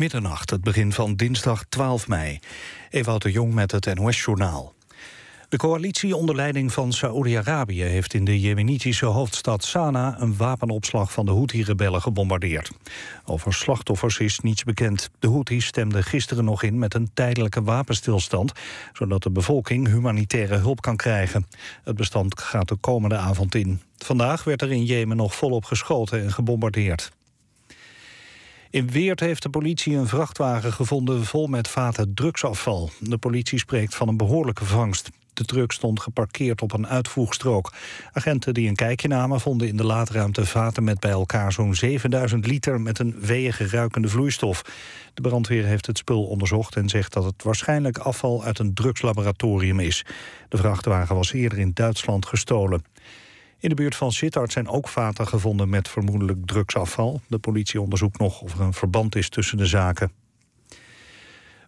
Middernacht, het begin van dinsdag 12 mei. Ewout de Jong met het NOS-journaal. De coalitie onder leiding van Saoedi-Arabië heeft in de jemenitische hoofdstad Sanaa een wapenopslag van de Houthi-rebellen gebombardeerd. Over slachtoffers is niets bekend. De Houthis stemden gisteren nog in met een tijdelijke wapenstilstand, zodat de bevolking humanitaire hulp kan krijgen. Het bestand gaat de komende avond in. Vandaag werd er in Jemen nog volop geschoten en gebombardeerd. In Weert heeft de politie een vrachtwagen gevonden vol met vaten drugsafval. De politie spreekt van een behoorlijke vangst. De truck stond geparkeerd op een uitvoegstrook. Agenten die een kijkje namen vonden in de laadruimte vaten met bij elkaar zo'n 7000 liter met een weeige ruikende vloeistof. De brandweer heeft het spul onderzocht en zegt dat het waarschijnlijk afval uit een drugslaboratorium is. De vrachtwagen was eerder in Duitsland gestolen. In de buurt van Sittard zijn ook vaten gevonden met vermoedelijk drugsafval. De politie onderzoekt nog of er een verband is tussen de zaken.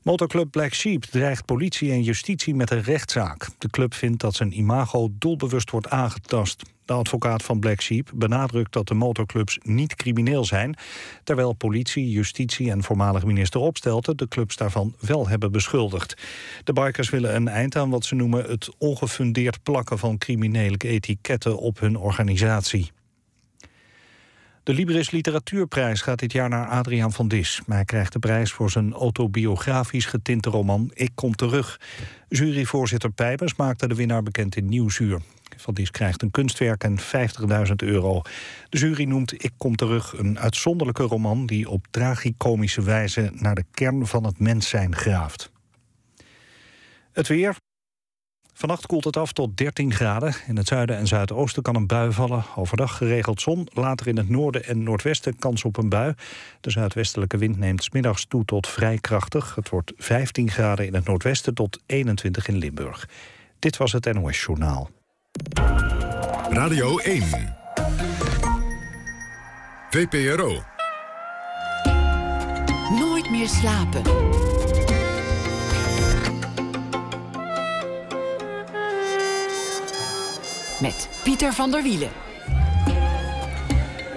Motorclub Black Sheep dreigt politie en justitie met een rechtszaak. De club vindt dat zijn imago doelbewust wordt aangetast. De advocaat van Black Sheep benadrukt dat de motorclubs niet crimineel zijn... terwijl politie, justitie en voormalig minister Opstelten... de clubs daarvan wel hebben beschuldigd. De bikers willen een eind aan wat ze noemen... het ongefundeerd plakken van criminele etiketten op hun organisatie. De Libris Literatuurprijs gaat dit jaar naar Adriaan van Dis. Hij krijgt de prijs voor zijn autobiografisch getinte roman Ik kom terug. Juryvoorzitter Pijpers maakte de winnaar bekend in Nieuwsuur. Van Dis krijgt een kunstwerk en 50.000 euro. De jury noemt Ik kom terug een uitzonderlijke roman... die op tragicomische wijze naar de kern van het mens zijn graaft. Het weer. Vannacht koelt het af tot 13 graden. In het zuiden en zuidoosten kan een bui vallen. Overdag geregeld zon. Later in het noorden en noordwesten kans op een bui. De zuidwestelijke wind neemt smiddags toe tot vrij krachtig. Het wordt 15 graden in het noordwesten tot 21 in Limburg. Dit was het NOS Journaal. Radio 1. VPRO. Nooit meer slapen. Met Pieter van der Wielen.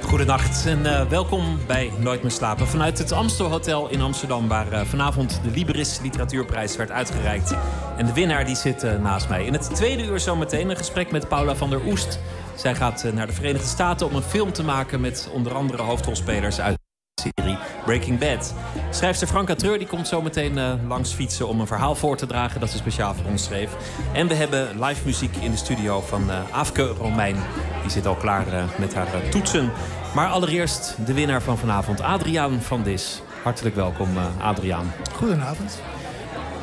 Goedenacht en uh, welkom bij Nooit meer slapen. Vanuit het Amstel Hotel in Amsterdam, waar uh, vanavond de Libris Literatuurprijs werd uitgereikt. En de winnaar die zit uh, naast mij. In het tweede uur zometeen een gesprek met Paula van der Oest. Zij gaat naar de Verenigde Staten om een film te maken met onder andere hoofdrolspelers uit serie Breaking Bad. Schrijfster Franka Treur die komt zo meteen uh, langs fietsen om een verhaal voor te dragen dat ze speciaal voor ons schreef. En we hebben live muziek in de studio van uh, Afke Romein. Die zit al klaar uh, met haar toetsen. Maar allereerst de winnaar van vanavond, Adriaan van Dis. Hartelijk welkom, Adriaan. Goedenavond.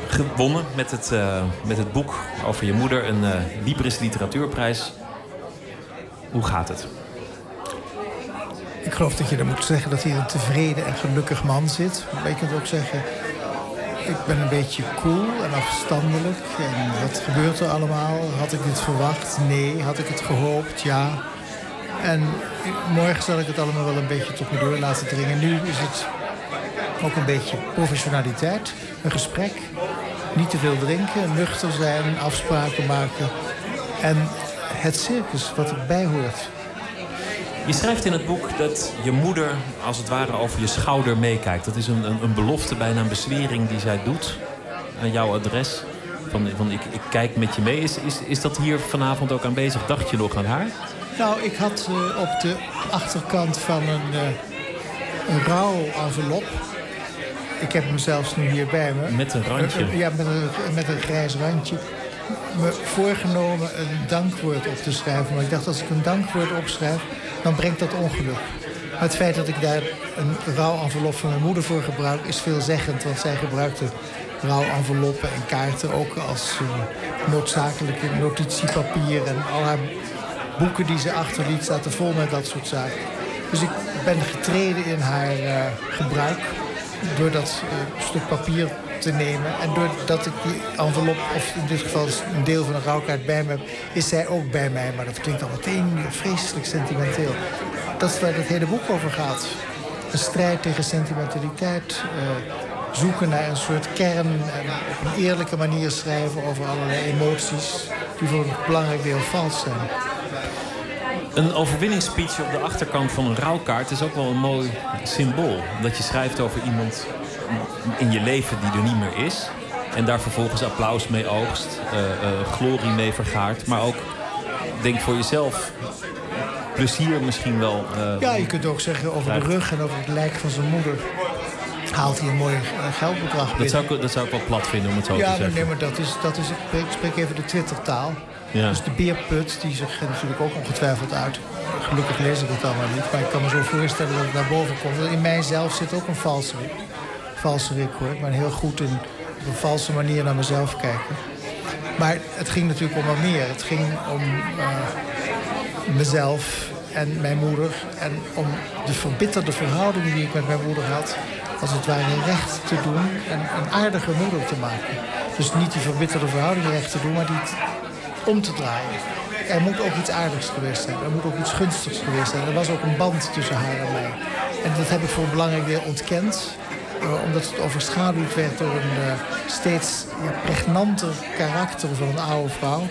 Gewonnen met het, met het boek over je moeder, een Libris Literatuurprijs. Hoe gaat het? Ik geloof dat je dan moet zeggen dat hier een tevreden en gelukkig man zit. Maar je kunt ook zeggen, ik ben een beetje cool en afstandelijk. En wat gebeurt er allemaal? Had ik dit verwacht? Nee. Had ik het gehoopt? Ja. En morgen zal ik het allemaal wel een beetje tot me door laten dringen. Nu is het ook een beetje professionaliteit. Een gesprek. Niet te veel drinken. Nuchter zijn. Afspraken maken. En het circus wat erbij hoort. Je schrijft in het boek dat je moeder als het ware over je schouder meekijkt. Dat is een, een, een belofte, bijna een bezwering die zij doet aan jouw adres. Van, van ik, ik kijk met je mee. Is, is, is dat hier vanavond ook aanwezig? Dacht je nog aan haar? Nou, ik had uh, op de achterkant van een, uh, een rouw envelop. Ik heb hem zelfs nu hier bij me. Met een randje? Uh, ja, met een, met een grijs randje. Me voorgenomen een dankwoord op te schrijven. Maar ik dacht, als ik een dankwoord opschrijf dan brengt dat ongeluk. Maar het feit dat ik daar een rouwenvelop van mijn moeder voor gebruik... is veelzeggend, want zij gebruikte rouwenveloppen en kaarten... ook als uh, noodzakelijke notitiepapier. En al haar boeken die ze achterliet zaten vol met dat soort zaken. Dus ik ben getreden in haar uh, gebruik... door dat stuk papier te nemen. En doordat ik die envelop, of in dit geval een deel van een rouwkaart bij me heb... is zij ook bij mij. Maar dat klinkt al meteen vreselijk sentimenteel. Dat is waar het hele boek over gaat. Een strijd tegen sentimentaliteit. Uh, zoeken naar een soort kern. En op een eerlijke manier schrijven over allerlei emoties... die voor een belangrijk deel vals zijn. Een overwinningsspeech op de achterkant van een rouwkaart is ook wel een mooi symbool. Dat je schrijft over iemand in je leven die er niet meer is. En daar vervolgens applaus mee oogst, uh, glorie mee vergaart. Maar ook, denk voor jezelf, plezier misschien wel. Uh, ja, je kunt ook zeggen over de rug en over het lijk van zijn moeder haalt hij een mooi geldbedrag binnen. Dat zou, ik, dat zou ik wel plat vinden om het zo ja, te zeggen. Ja, nee, maar dat is, dat is, ik spreek even de Twittertaal. Ja. Dus de beerput, die zich natuurlijk ook ongetwijfeld uit. Gelukkig lees ik het allemaal niet, maar ik kan me zo voorstellen dat het naar boven komt. In mijzelf zit ook een valse valserik hoor. Ben heel goed in op een valse manier naar mezelf kijken. Maar het ging natuurlijk om wat meer. Het ging om uh, mezelf en mijn moeder. En om de verbitterde verhouding die ik met mijn moeder had... als het ware recht te doen en een aardige moeder te maken. Dus niet die verbitterde verhouding recht te doen, maar die om te draaien. Er moet ook iets aardigs geweest zijn. Er moet ook iets gunstigs geweest zijn. Er was ook een band tussen haar en mij. En dat heb ik voor een belangrijk deel ontkend. Uh, omdat het overschaduwd werd door een uh, steeds ja, pregnanter karakter van een oude vrouw.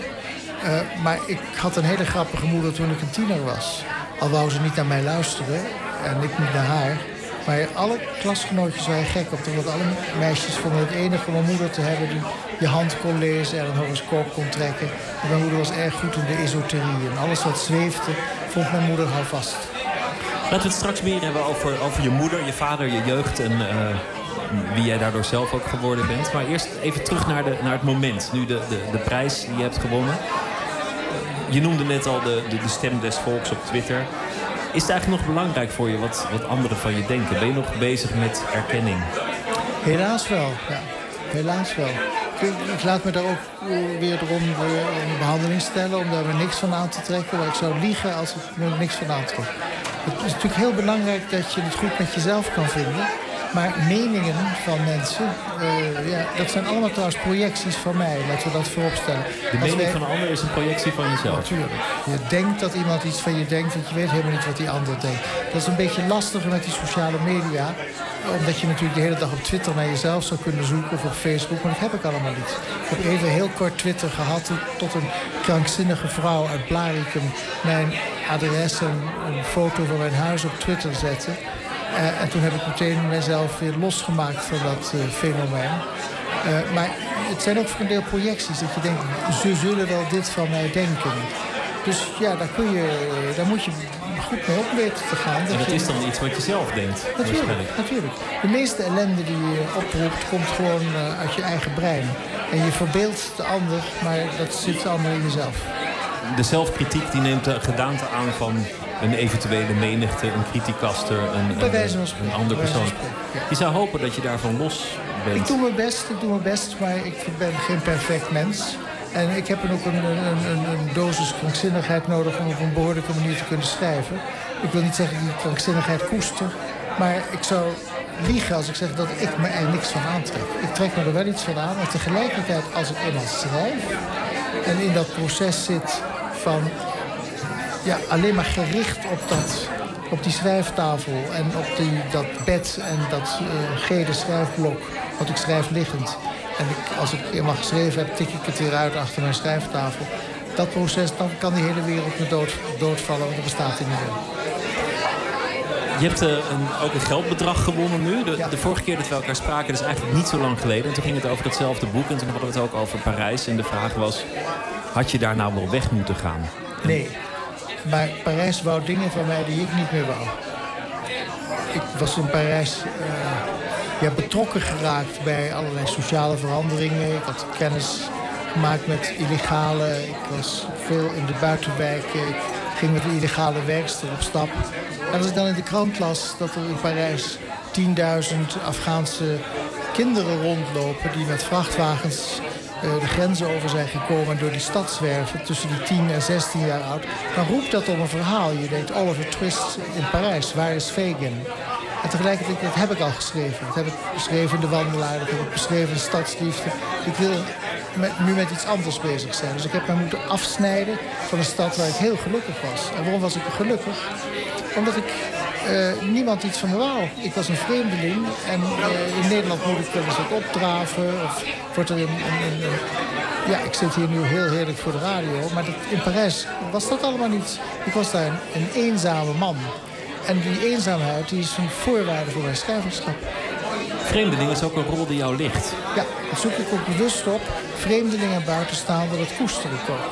Uh, maar ik had een hele grappige moeder toen ik een tiener was. Al wou ze niet naar mij luisteren en ik niet naar haar. Maar alle klasgenootjes waren gek op. Want alle meisjes vonden het enige om een moeder te hebben die je hand kon lezen en een horoscoop kon trekken. En mijn moeder was erg goed in de esoterie. En alles wat zweefde, vond mijn moeder al vast. Laten we het straks meer hebben over, over je moeder, je vader, je jeugd en uh, wie jij daardoor zelf ook geworden bent. Maar eerst even terug naar, de, naar het moment. Nu de, de, de prijs die je hebt gewonnen. Je noemde net al de, de, stem des volks op Twitter. Is het eigenlijk nog belangrijk voor je wat, wat anderen van je denken? Ben je nog bezig met erkenning? Helaas wel, ja. Helaas wel. Ik, laat me daar ook weer erom een behandeling stellen... om daar niks van aan te trekken. Maar ik zou liegen als ik niks van aantrek. Het is natuurlijk heel belangrijk dat je het goed met jezelf kan vinden... Maar meningen van mensen, uh, ja, dat zijn allemaal trouwens projecties van mij. Laten we dat vooropstellen. De mening wij... van een ander is een projectie van jezelf? Natuurlijk. Je denkt dat iemand iets van je denkt, want je weet helemaal niet wat die ander denkt. Dat is een beetje lastiger met die sociale media. Omdat je natuurlijk de hele dag op Twitter naar jezelf zou kunnen zoeken of op Facebook. Maar dat heb ik allemaal niet. Ik heb even heel kort Twitter gehad tot een krankzinnige vrouw uit Blaricum mijn adres en een foto van mijn huis op Twitter zette. Uh, en toen heb ik meteen mezelf weer losgemaakt van dat uh, fenomeen. Uh, maar het zijn ook voor een deel projecties. Dat je denkt, ze zullen wel dit van mij denken. Dus ja, daar, kun je, daar moet je goed mee op weten te gaan. Dat en dat je... is dan iets wat je zelf denkt? Natuurlijk, natuurlijk. De meeste ellende die je oproept komt gewoon uit je eigen brein. En je verbeeldt de ander, maar dat zit allemaal in jezelf. De zelfkritiek die neemt de gedaante aan van een eventuele menigte, een criticaster, een, een, een ander persoon. Je zou hopen dat je daarvan los bent. Ik doe mijn best, ik doe mijn best, maar ik ben geen perfect mens. En ik heb ook een, een, een, een dosis krankzinnigheid nodig om op een behoorlijke manier te kunnen schrijven. Ik wil niet zeggen dat ik krankzinnigheid koester, maar ik zou liegen als ik zeg dat ik me er niks van aantrek. Ik trek me er wel iets van aan, maar tegelijkertijd als ik eenmaal schrijf en in dat proces zit van ja, alleen maar gericht op, dat, op die schrijftafel en op die, dat bed en dat uh, gele schrijfblok. Want ik schrijf liggend. En ik, als ik eenmaal geschreven heb, tik ik het weer uit achter mijn schrijftafel. Dat proces, dan kan die hele wereld me dood, doodvallen, want er bestaat niet meer. Je hebt uh, een, ook een geldbedrag gewonnen nu. De, de, vorige keer dat we elkaar spraken, dat is eigenlijk niet zo lang geleden. En toen ging het over hetzelfde boek. En toen hadden we het ook over Parijs. En de vraag was, had je daar nou wel weg moeten gaan? Nee. Maar Parijs wou dingen van mij die ik niet meer wou. Ik was in Parijs ja, betrokken geraakt bij allerlei sociale veranderingen. Ik had kennis gemaakt met illegale. Ik was veel in de buitenwijken. Ik ging met een illegale werkster op stap. En als ik dan in de krant las dat er in Parijs 10.000 Afghaanse kinderen rondlopen... die met vrachtwagens de grenzen over zijn gekomen en door die stad zwerven... tussen die 10 en 16 jaar oud... dan roept dat om een verhaal. Je denkt Oliver Twist in Parijs, waar is Fagin? En tegelijkertijd, dat heb ik al geschreven. Dat heb ik beschreven in De Wandelaar, dat heb ik beschreven in Stadsliefde. Ik wil met, nu met iets anders bezig zijn. Dus ik heb mij moeten afsnijden van een stad waar ik heel gelukkig was. En waarom was ik gelukkig? Omdat ik uh, niemand iets van me wou. Ik was een vreemdeling en uh, in Nederland moet ik wel eens wat opdraven. Of wordt er een, ja, ik zit hier nu heel heerlijk voor de radio. Maar dat, in Parijs was dat allemaal niet. Ik was daar een, een eenzame man. En die eenzaamheid die is een voorwaarde voor mijn schrijverschap. Vreemdeling is ook een rol die jou ligt. Ja, dat zoek ik ook bewust op. Vreemdelingen en buitenstaanders, dat koester ik ook.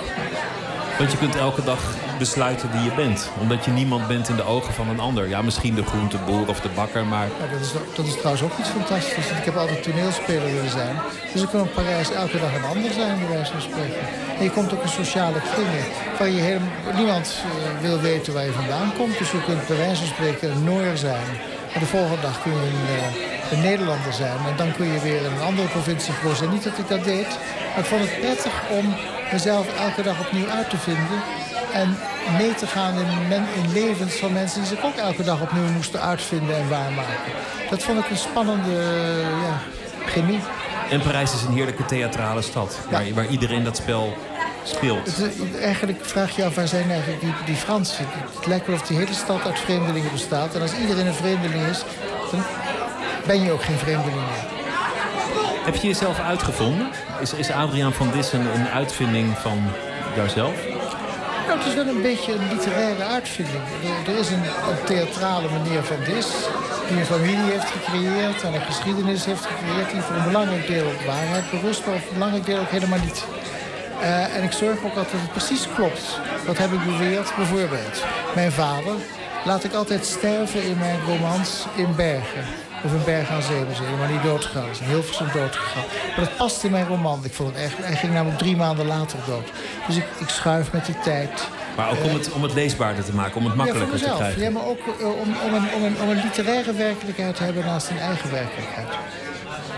Want je kunt elke dag besluiten wie je bent. Omdat je niemand bent in de ogen van een ander. Ja, misschien de groenteboer of de bakker, maar... Ja, dat, is, dat is trouwens ook iets fantastisch. Ik heb altijd toneelspeler willen zijn. Dus ik kan in Parijs elke dag een ander zijn, bij wijze van spreken. En je komt ook in sociale kringen waar je helemaal, niemand uh, wil weten waar je vandaan komt. Dus je kunt bij wijze van spreken een Noor zijn. En de volgende dag kun je een, een Nederlander zijn. En dan kun je weer een andere provincie zijn. Niet dat ik dat deed, maar ik vond het prettig om mezelf elke dag opnieuw uit te vinden. En mee te gaan in, men, in levens van mensen die zich ook elke dag opnieuw moesten uitvinden en waarmaken. Dat vond ik een spannende ja, chemie. En Parijs is een heerlijke theatrale stad, ja. waar, waar iedereen dat spel speelt. Het, eigenlijk vraag je af, waar zijn eigenlijk die, die Fransen? Het lijkt wel of die hele stad uit vreemdelingen bestaat. En als iedereen een vreemdeling is, dan ben je ook geen vreemdeling meer. Heb je jezelf uitgevonden? Is, is Adriaan van Dissen een uitvinding van jouzelf? Nou, het is wel een beetje een literaire uitvinding. Er, is een, een, theatrale meneer van Dis... die een familie heeft gecreëerd en een geschiedenis heeft gecreëerd... die voor een belangrijk deel op waarheid berust... maar voor een belangrijk deel ook helemaal niet. Uh, en ik zorg ook altijd dat het precies klopt. Dat heb ik beweerd. Bijvoorbeeld, mijn vader laat ik altijd sterven in mijn romans in Bergen of een berg aan zee museum, maar niet doodgegaan is. Heel veel doodgegaan. Maar dat past in mijn roman. Ik vond het echt, hij ging namelijk drie maanden later dood. Dus ik, ik schuif met die tijd. Maar ook om het, om het leesbaarder te maken, om het makkelijker ja, te krijgen. Ja, maar ook uh, om, om, een, om, een, om een literaire werkelijkheid te hebben naast een eigen werkelijkheid.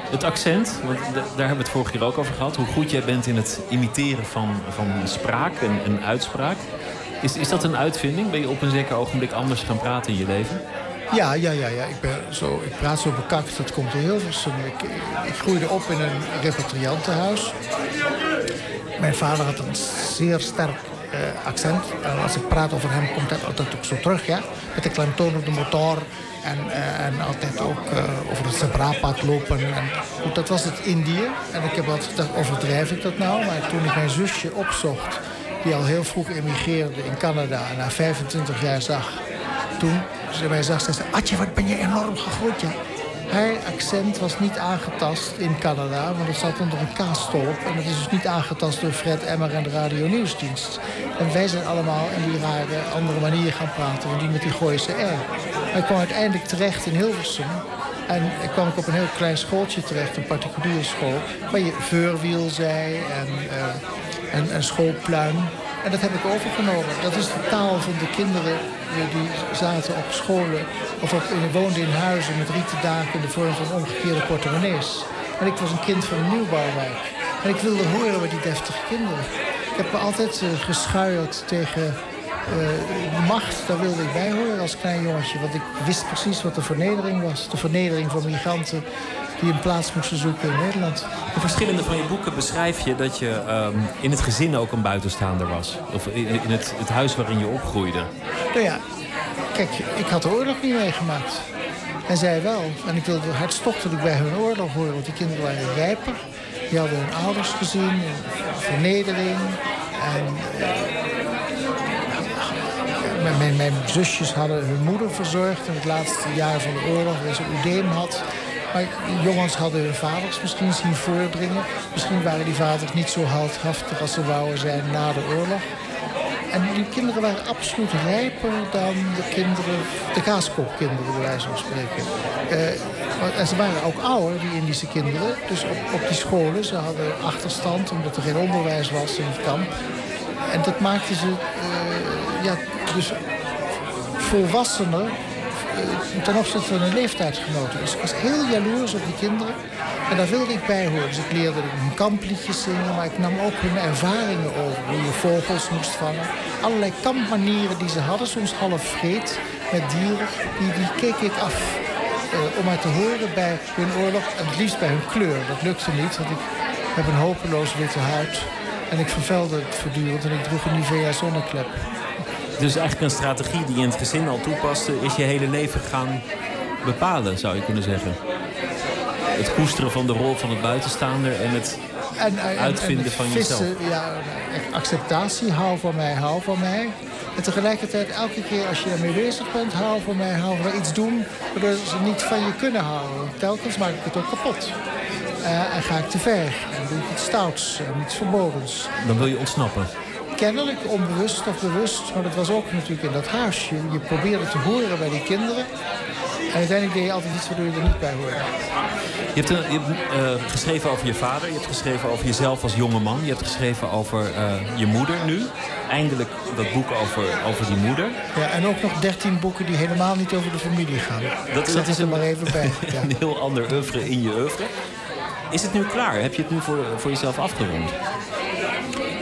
Het accent, want daar hebben we het vorige keer ook over gehad. Hoe goed jij bent in het imiteren van, van spraak en, en uitspraak. Is, is dat een uitvinding? Ben je op een zeker ogenblik anders gaan praten in je leven? Ja, ja, ja, ja. Ik, ben zo, ik praat zo bekakt, dat komt heel veel. Ik, ik groeide op in een repatriantenhuis. Mijn vader had een zeer sterk uh, accent. En als ik praat over hem, komt dat altijd ook zo terug, ja. Met de klemtoon op de motor. En, uh, en altijd ook over het zebrapad lopen. Dat was het Indië. En ik heb altijd gedacht, overdrijf ik dat nou? Maar toen ik mijn zusje opzocht, die al heel vroeg emigreerde in Canada... en na 25 jaar zag, toen ze mij zag, ze... Atje, wat ben je enorm gegroeid, ja. Haar accent was niet aangetast in Canada, want het zat onder een kaasstolp. En het is dus niet aangetast door Fred Emmer en de Radio Nieuwsdienst. En wij zijn allemaal in die rare andere manier gaan praten, want die met die Gooise R. Ik kwam uiteindelijk terecht in Hilversum. En ik kwam ik op een heel klein schooltje terecht, een particuliere school... waar je veurwiel zei en, uh, en, en schoolpluim. En dat heb ik overgenomen. Dat is de taal van de kinderen die zaten op scholen of op, woonden in huizen met rieten daken in de vorm van omgekeerde portemonnees. En ik was een kind van een nieuwbouwwijk. En ik wilde horen bij die deftige kinderen. Ik heb me altijd uh, tegen macht. Daar wilde ik bij horen als klein jongetje. Want ik wist precies wat de vernedering was. De vernedering van migranten die een plaats moesten zoeken in Nederland. In verschillende van je boeken beschrijf je dat je um, in het gezin ook een buitenstaander was. Of in, in het, het, huis waarin je opgroeide. Nou ja, kijk, ik had de oorlog niet meegemaakt. En zij wel. En ik wilde hartstochtelijk bij hun oorlog horen. Want die kinderen waren rijper. Die hadden hun ouders gezien. Vernedering. En... Mijn, mijn, zusjes hadden hun moeder verzorgd in het laatste jaar van de oorlog, waar ze oedeem had. Maar jongens hadden hun vaders misschien zien voordringen. Misschien waren die vaders niet zo heldhaftig als ze wouden zijn na de oorlog. En die kinderen waren absoluut rijper dan de kinderen, de kaaskoopkinderen bij wijze van spreken. Uh, en ze waren ook ouder, die Indische kinderen. Dus op, op die scholen, ze hadden achterstand omdat er geen onderwijs was in het kamp. En dat maakte ze uh, ja, dus volwassener ten opzichte van hun leeftijdsgenoten. Dus ik was heel jaloers op die kinderen. En daar wilde ik bij horen. Dus ik leerde hun kampliedjes zingen, maar ik nam ook hun ervaringen over. Hoe je vogels moest vangen. Allerlei kampmanieren die ze hadden, soms half vreed met dieren. Die, die keek ik af. Uh, om maar te horen bij hun oorlog. En het liefst bij hun kleur. Dat lukte niet, want ik heb een hopeloos witte huid. En ik vervelde het voortdurend en ik droeg een Nivea zonneklep. Dus eigenlijk een strategie die je in het gezin al toepaste... is je hele leven gaan bepalen, zou je kunnen zeggen. Het koesteren van de rol van het buitenstaander... en het en, uitvinden van vissen, jezelf. Ja, acceptatie, hou van mij, hou van mij. En tegelijkertijd, elke keer als je ermee bezig bent, hou van mij, hou van mij, iets doen... waardoor ze niet van je kunnen houden. Telkens maak ik het ook kapot. Uh, en ga ik te ver. En doe ik iets stouts en iets verbodens. Dan wil je ontsnappen? Kennelijk, onbewust of bewust. Maar dat was ook natuurlijk in dat huisje. Je probeerde te horen bij die kinderen. En uiteindelijk deed je altijd iets waardoor je er niet bij hoorde. Je hebt, je hebt uh, geschreven over je vader. Je hebt geschreven over jezelf als jonge man. Je hebt geschreven over uh, je moeder nu. Eindelijk dat boek over, over die moeder. Ja, en ook nog dertien boeken die helemaal niet over de familie gaan. Dat, dat is er maar even bij. Ja. een heel ander oeuvre in je oeuvre. Is het nu klaar? Heb je het nu voor, voor jezelf afgerond?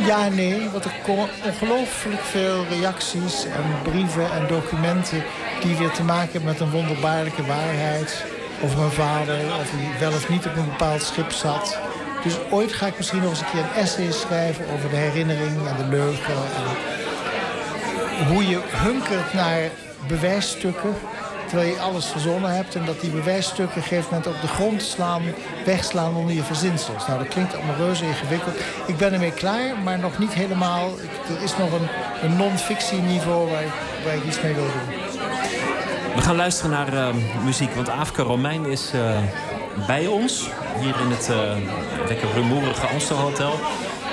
Ja, nee, want er komen ongelooflijk veel reacties en brieven en documenten... die weer te maken hebben met een wonderbaarlijke waarheid. Of mijn vader, of hij wel of niet op een bepaald schip zat. Dus ooit ga ik misschien nog eens een keer een essay schrijven... over de herinnering en de leugen. En hoe je hunkert naar bewijsstukken terwijl je alles verzonnen hebt... en dat die bewijsstukken op een gegeven moment op de grond slaan... wegslaan onder je verzinsels. Nou, dat klinkt allemaal reuze ingewikkeld. Ik ben ermee klaar, maar nog niet helemaal. Er is nog een, een non-fictieniveau waar, waar ik iets mee wil doen. We gaan luisteren naar uh, muziek, want Afke Romein is uh, bij ons. Hier in het uh, lekker rumoerige Amstelhotel.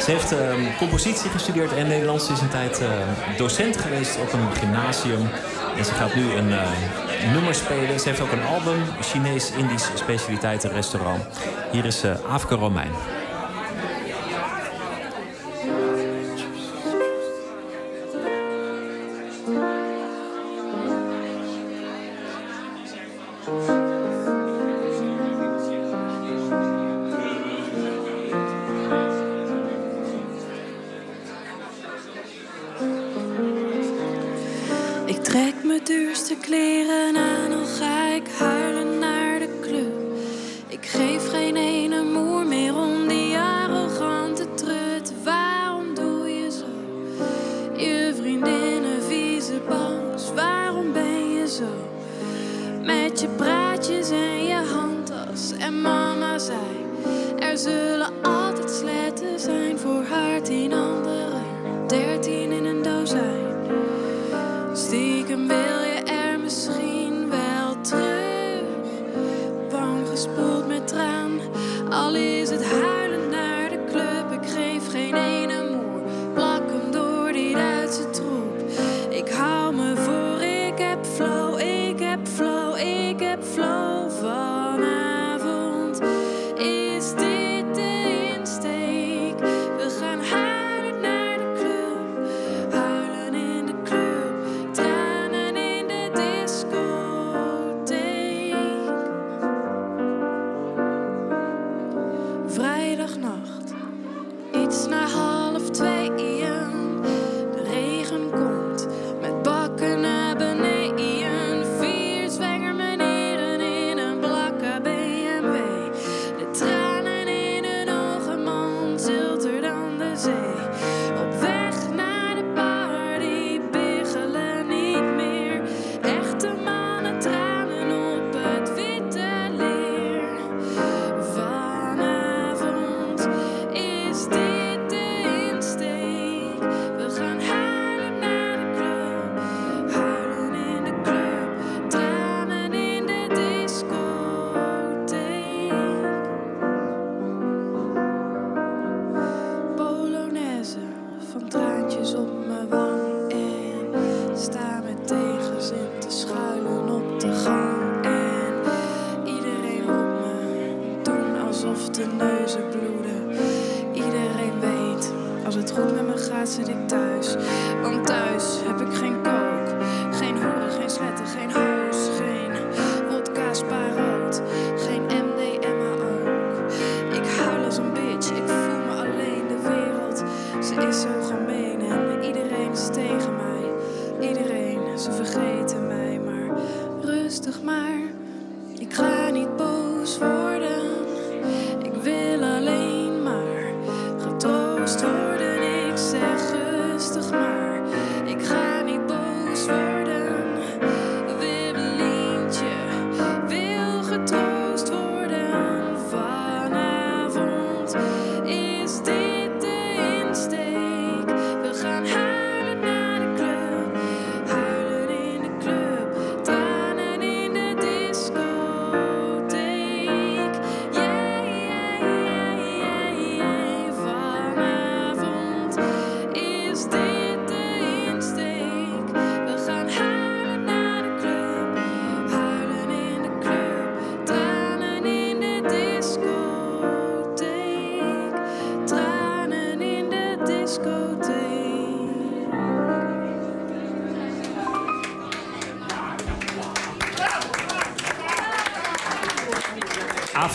Ze heeft compositie gestudeerd en Nederlands is een tijd docent geweest op een gymnasium. En ze gaat nu een nummers spelen. Ze heeft ook een album, Chinees-Indisch specialiteitenrestaurant. Hier is uh, Afke Romein.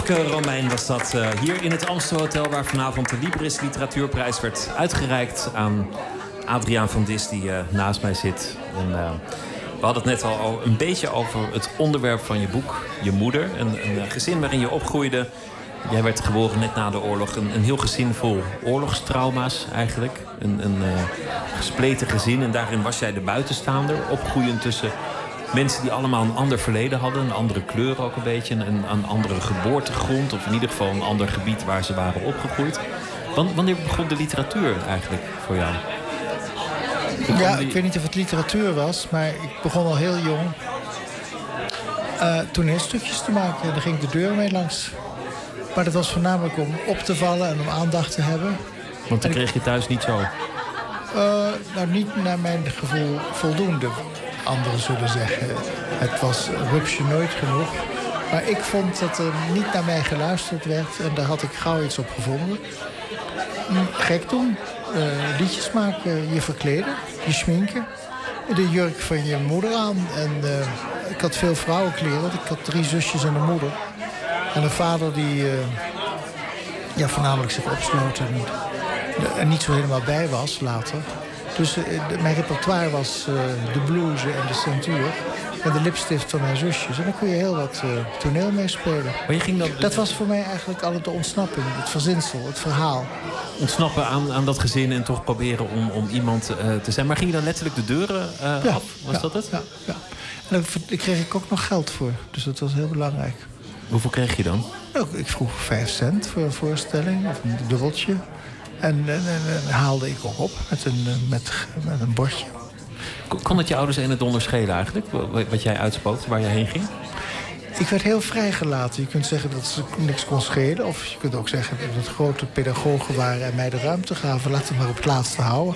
Romein was dat uh, hier in het Amstelhotel... waar vanavond de Libris Literatuurprijs werd uitgereikt aan Adriaan van Dis... die uh, naast mij zit. En, uh, we hadden het net al een beetje over het onderwerp van je boek. Je moeder, een, een gezin waarin je opgroeide. Jij werd geboren net na de oorlog. Een, een heel gezin vol oorlogstrauma's eigenlijk. Een, een gespleten gezin. En daarin was jij de buitenstaander. Opgroeiend tussen mensen die allemaal een ander verleden hadden. Een andere kleur ook een beetje. Een, een andere geboortegrond. Of in ieder geval een ander gebied waar ze waren opgegroeid. Wanneer begon de literatuur eigenlijk voor jou? Ja, ik weet niet of het literatuur was, maar ik begon al heel jong uh, toneelstukjes te maken. En daar ging ik de deur mee langs. Maar dat was voornamelijk om op te vallen en om aandacht te hebben. Want dan kreeg je thuis niet zo? Uh, nou, niet naar mijn gevoel voldoende. Anderen zullen zeggen, het was rupsje nooit genoeg. Maar ik vond dat er niet naar mij geluisterd werd. En daar had ik gauw iets op gevonden. Gek doen. Uh, liedjes maken, je verkleden, je schminken. De jurk van je moeder aan. En uh, ik had veel vrouwenkleren. Ik had drie zusjes en een moeder. En een vader die uh, ja, voornamelijk zich opsloot en, en niet zo helemaal bij was later. Dus uh, de, mijn repertoire was uh, de blues en de centuur. En de lipstift van mijn zusjes. En dan kon je heel wat uh, toneel meespelen. Maar je ging. Dat was voor mij eigenlijk altijd de ontsnapping. Het verzinsel, het verhaal. Ontsnappen aan, aan dat gezin en toch proberen om, om iemand te zijn. Maar ging je dan letterlijk de deuren ja, af? Was ja, dat het? Ja, ja. En daar kreeg ik ook nog geld voor. Dus dat was heel belangrijk. Hoeveel kreeg je dan? Nou, ik vroeg vijf cent voor een voorstelling. Of een dubbeltje. En, en, en, haalde ik ook op met een, met, met een bordje. Kon het je ouders en het onderscheiden eigenlijk? Wat jij uitspookte, waar je heen ging? Ik werd heel vrijgelaten. Je kunt zeggen dat ze niks kon schelen. Of je kunt ook zeggen dat het grote pedagogen waren... en mij de ruimte gaven. Laat het maar op het laatste houden.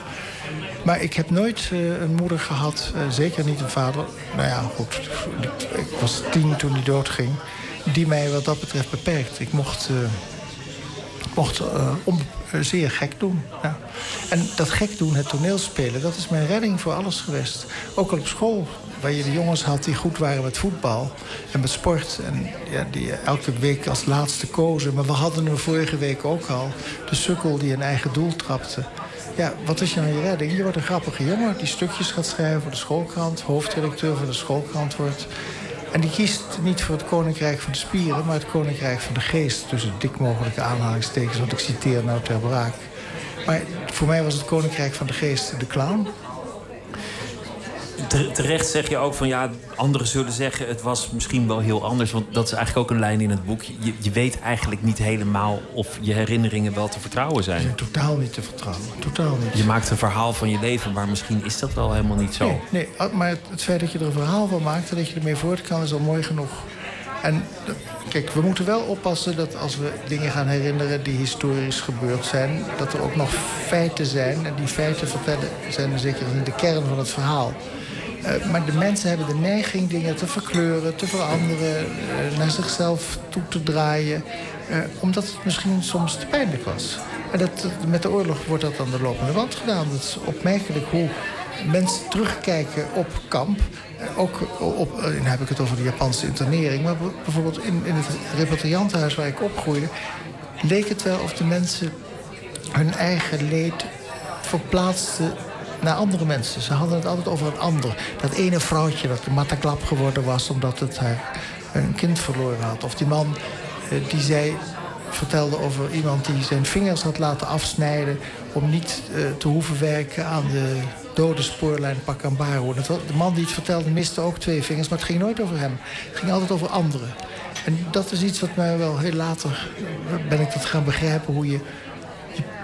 Maar ik heb nooit uh, een moeder gehad. Uh, zeker niet een vader. Nou ja, goed. Ik was tien toen hij doodging. Die mij wat dat betreft beperkt. Ik mocht... Uh, mocht uh, om, uh, zeer gek doen. Ja. En dat gek doen, het toneelspelen, dat is mijn redding voor alles geweest. Ook al op school, waar je de jongens had die goed waren met voetbal en met sport. En ja, die elke week als laatste kozen. Maar we hadden hem vorige week ook al. De sukkel die een eigen doel trapte. Ja, wat is je nou je redding? Je wordt een grappige jongen die stukjes gaat schrijven voor de schoolkrant... hoofdredacteur van de schoolkrant wordt... En die kiest niet voor het koninkrijk van de spieren... maar het koninkrijk van de geest. Tussen dik mogelijke aanhalingstekens, want ik citeer nou ter braak. Maar voor mij was het koninkrijk van de geest de clown. Terecht zeg je ook van ja, anderen zullen zeggen het was misschien wel heel anders. Want dat is eigenlijk ook een lijn in het boek. Je, je weet eigenlijk niet helemaal of je herinneringen wel te vertrouwen zijn. zijn totaal niet te vertrouwen. Totaal niet. Je maakt een verhaal van je leven, maar misschien is dat wel helemaal niet zo. Nee, nee maar het feit dat je er een verhaal van maakt en dat je ermee voort kan, is al mooi genoeg. En kijk, we moeten wel oppassen dat als we dingen gaan herinneren die historisch gebeurd zijn, dat er ook nog feiten zijn. En die feiten vertellen zijn zeker in de kern van het verhaal. Uh, maar de mensen hebben de neiging dingen te verkleuren, te veranderen, uh, naar zichzelf toe te draaien. Uh, omdat het misschien soms te pijnlijk was. En dat, met de oorlog wordt dat aan de lopende band gedaan. Dat is opmerkelijk hoe mensen terugkijken op kamp. Ook op, dan heb ik het over de Japanse internering. Maar bijvoorbeeld in, in het repatriantenhuis waar ik opgroeide... leek het wel of de mensen hun eigen leed verplaatsten naar andere mensen. Ze hadden het altijd over een ander. Dat ene vrouwtje dat mataklap geworden was... omdat het haar een kind verloren had. Of die man die zei vertelde over iemand die zijn vingers had laten afsnijden... om niet uh, te hoeven werken aan de dode spoorlijn Pacambaro. De man die het vertelde miste ook twee vingers, maar het ging nooit over hem. Het ging altijd over anderen. En dat is iets wat mij wel heel later ben ik dat gaan begrijpen... hoe je